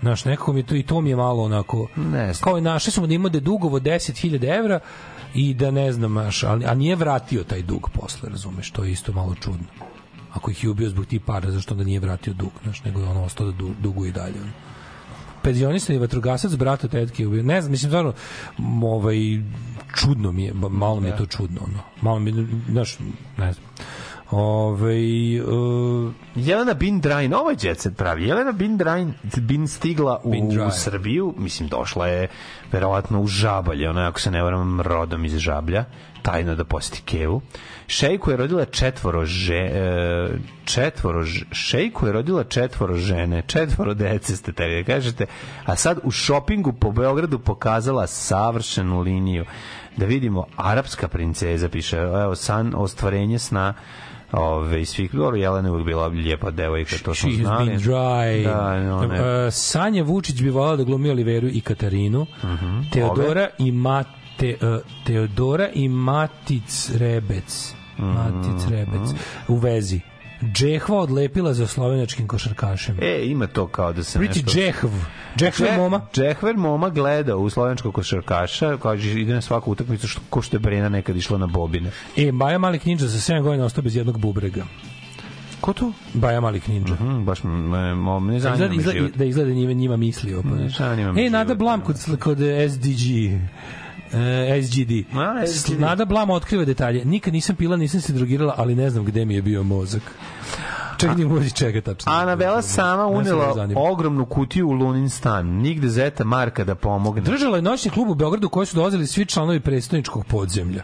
Znaš, nekako mi to, i to mi je malo onako... Ne znam. Kao je našli smo da ima da je dugovo 10.000 evra i da ne znam, maš, ali, a nije vratio taj dug posle, razumeš, to je isto malo čudno. Ako ih je ubio zbog tih para, zašto onda nije vratio dug, znaš, nego je ono ostao da du- duguje i dalje. ono. Penzionisani vatrogasac, brata tetke ubio. Ne znam, mislim, stvarno, ovaj, čudno mi je, malo mi je to čudno, ono. Malo mi znaš, ne znam. Ove, uh, Jelena Bin Drain, ovo je jet set pravi. Jelena Bin Drain bin stigla u, Bin Drain. Srbiju, mislim došla je verovatno u Žabalje, ona ako se ne varam rodom iz Žablja, tajno da poseti Kevu. Šejku je rodila četvoro že, e, četvoro Šejku je rodila četvoro žene, četvoro dece ste te kažete, a sad u šopingu po Beogradu pokazala savršenu liniju. Da vidimo, arapska princeza piše, evo, san, ostvarenje sna Ove, i svih dobro, Jelena je uvijek bila lijepa devojka, to smo She has znali. been dry. Da, one, Uh, Sanja Vučić bi volala da glumi Oliveru i Katarinu. Teodora i Mate, uh, Teodora i Matic Rebec. Matic Rebec. U vezi. Džehva odlepila za slovenačkim košarkašem. E, ima to kao da se Pretty nešto... Džehv. Džehv je moma. Džehver moma gleda u slovenskog košarkaša, kaže ide na svaku utakmicu što, ko što je Brena nekad išla na bobine. E, Baja Mali Knidža za 7 godina ostao bez jednog bubrega. Ko to? Baja Mali Knidža. Mm, baš me, mo, ne Da zanima izgleda, život. da izgleda njima, njima mislio. Pa, Ne zanima e, Nada Blam kod, kod SDG. E, SGD. A, SGD. Nada Blam otkriva detalje. Nikad nisam pila, nisam se drogirala, ali ne znam gde mi je bio mozak. Čekaj, nije moći čega tačno. Anabela sama unela ogromnu kutiju u Lunin stan. Nigde zeta Marka da pomogne. Držala je noćni klub u Beogradu koji su dolazili svi članovi predstavničkog podzemlja.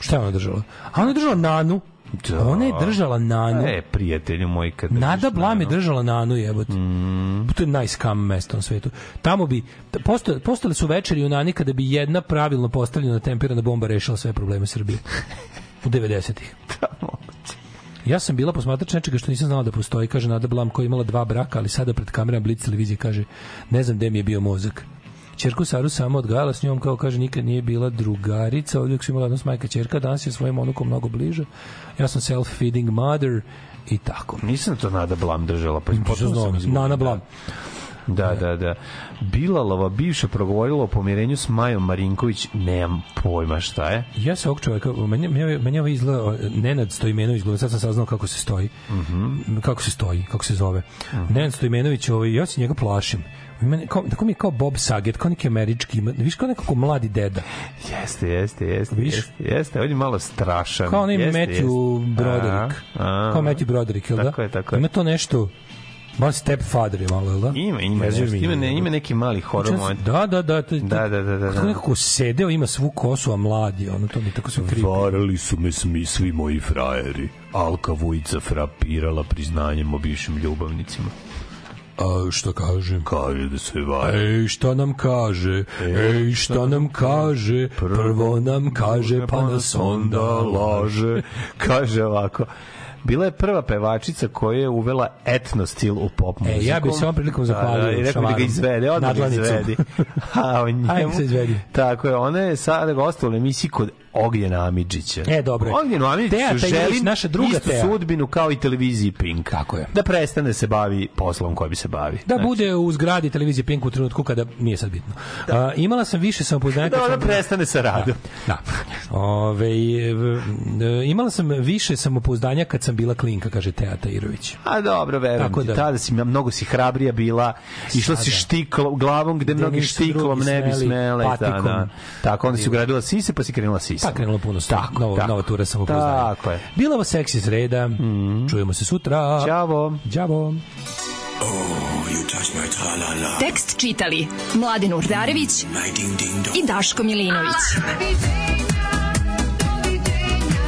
Šta je ona držala? A ona je držala Nanu. Da. Ona je držala Nanu. E, prijatelju moj, kad Nada Blam je držala Nanu jebote. Mm. To je najskam mesto na svetu. Tamo bi postale, postale su večeri u Nani kada bi jedna pravilno postavljena temperana bomba rešila sve probleme Srbije. U 90-ih. Ja sam bila posmatrač nečega što nisam znala da postoji, kaže Nada Blam koja je imala dva braka, ali sada pred kamerom Blitz televizije kaže ne znam gde mi je bio mozak. Čerku Saru samo odgajala s njom, kao kaže, nikad nije bila drugarica, uvijek su imala odnos majka čerka, danas je svojim onukom mnogo bliže. Ja sam self-feeding mother i tako. Nisam to Nada Blam držala, pa Nisam potpuno sam. Nana Blam. Da, da, da. Bilalova bivša progovorila o pomirenju s Majom Marinković, nemam pojma šta je. Ja se ovog čovjeka, meni, meni, meni ovo izgleda, Nenad Stojmenović, gleda, sad sam saznao kako se stoji, Mhm. kako se stoji, kako se zove. Nenad Stojmenović, ovaj, ja se njega plašim. Ima, kao, tako mi je kao Bob Saget, kao neki američki, ima- viš kao nekako mladi deda. Jeste, jeste, jeste, Viš? jeste, jeste, on je malo strašan. Kao onaj jeste, Matthew jeste. Broderick. A, a. Kao Matthew Broderick, jel da? Tako je, tako je. Ima to nešto, malo stepfather je malo, jel da? Ima, ima, nešto, ima, ne, jebote. ima neki mali horor moment. Da, da, da. To, Da, da, da, da, Kako da. nekako sedeo, ima svu kosu, a mlad je, ono to mi tako sve kripi. Varali su me smi, svi moji frajeri. Alka Vujica frapirala priznanjem o bivšim ljubavnicima. A što kažem? Kaže da se vare. Ej, šta nam kaže? Ej, šta nam kaže? Prvo nam kaže, pa nas onda laže. Kaže ovako, bila je prva pevačica koja je uvela etno stil u pop muziku. E, ja bih se ovom prilikom zahvalio Da, da, i rekao bi da ga izvede, odmah izvedi. A o njemu, Ajde se izvedi. Tako je, ona je sada gostovala u emisiji kod Ognjena Amidžića. E, dobro je. Ognjenu Amidžiću Teja Tajić, želim naša druga istu Teja. sudbinu kao i televiziji Pink. Tako je. Da prestane se bavi poslom koji bi se bavi. Da Znači, bude u zgradi televizije Pink u trenutku kada nije sad bitno. A, imala sam više samopouzdanja Da kad ona sam bila- prestane sa radom. Da. Ove, e, e, imala sam više samopouzdanja kad sam bila klinka, kaže Teja Tajirović. A dobro, verujem Tako ti. da. Tada si mnogo si hrabrija bila, išla si Sada. štiklom, glavom gde Gde mnogi štiklom ne bi smele. Da, patikom. da. Tako, onda si ugradila sise, pa si krenula sisa. Pa krenulo puno tako, novo, nova tura samopouzdanja. Tako je. Bila ovo seksi sreda. Čujemo se sutra. Ćao. Ćao. Tekst čitali Mladin Urdarević i Daško Milinović.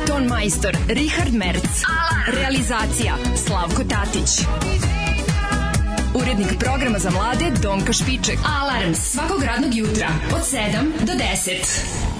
Ton Ton majstor Richard Merc. Realizacija Slavko Tatić. Urednik programa za mlade Donka Špiček. Alarms svakog radnog jutra od 7 do 10.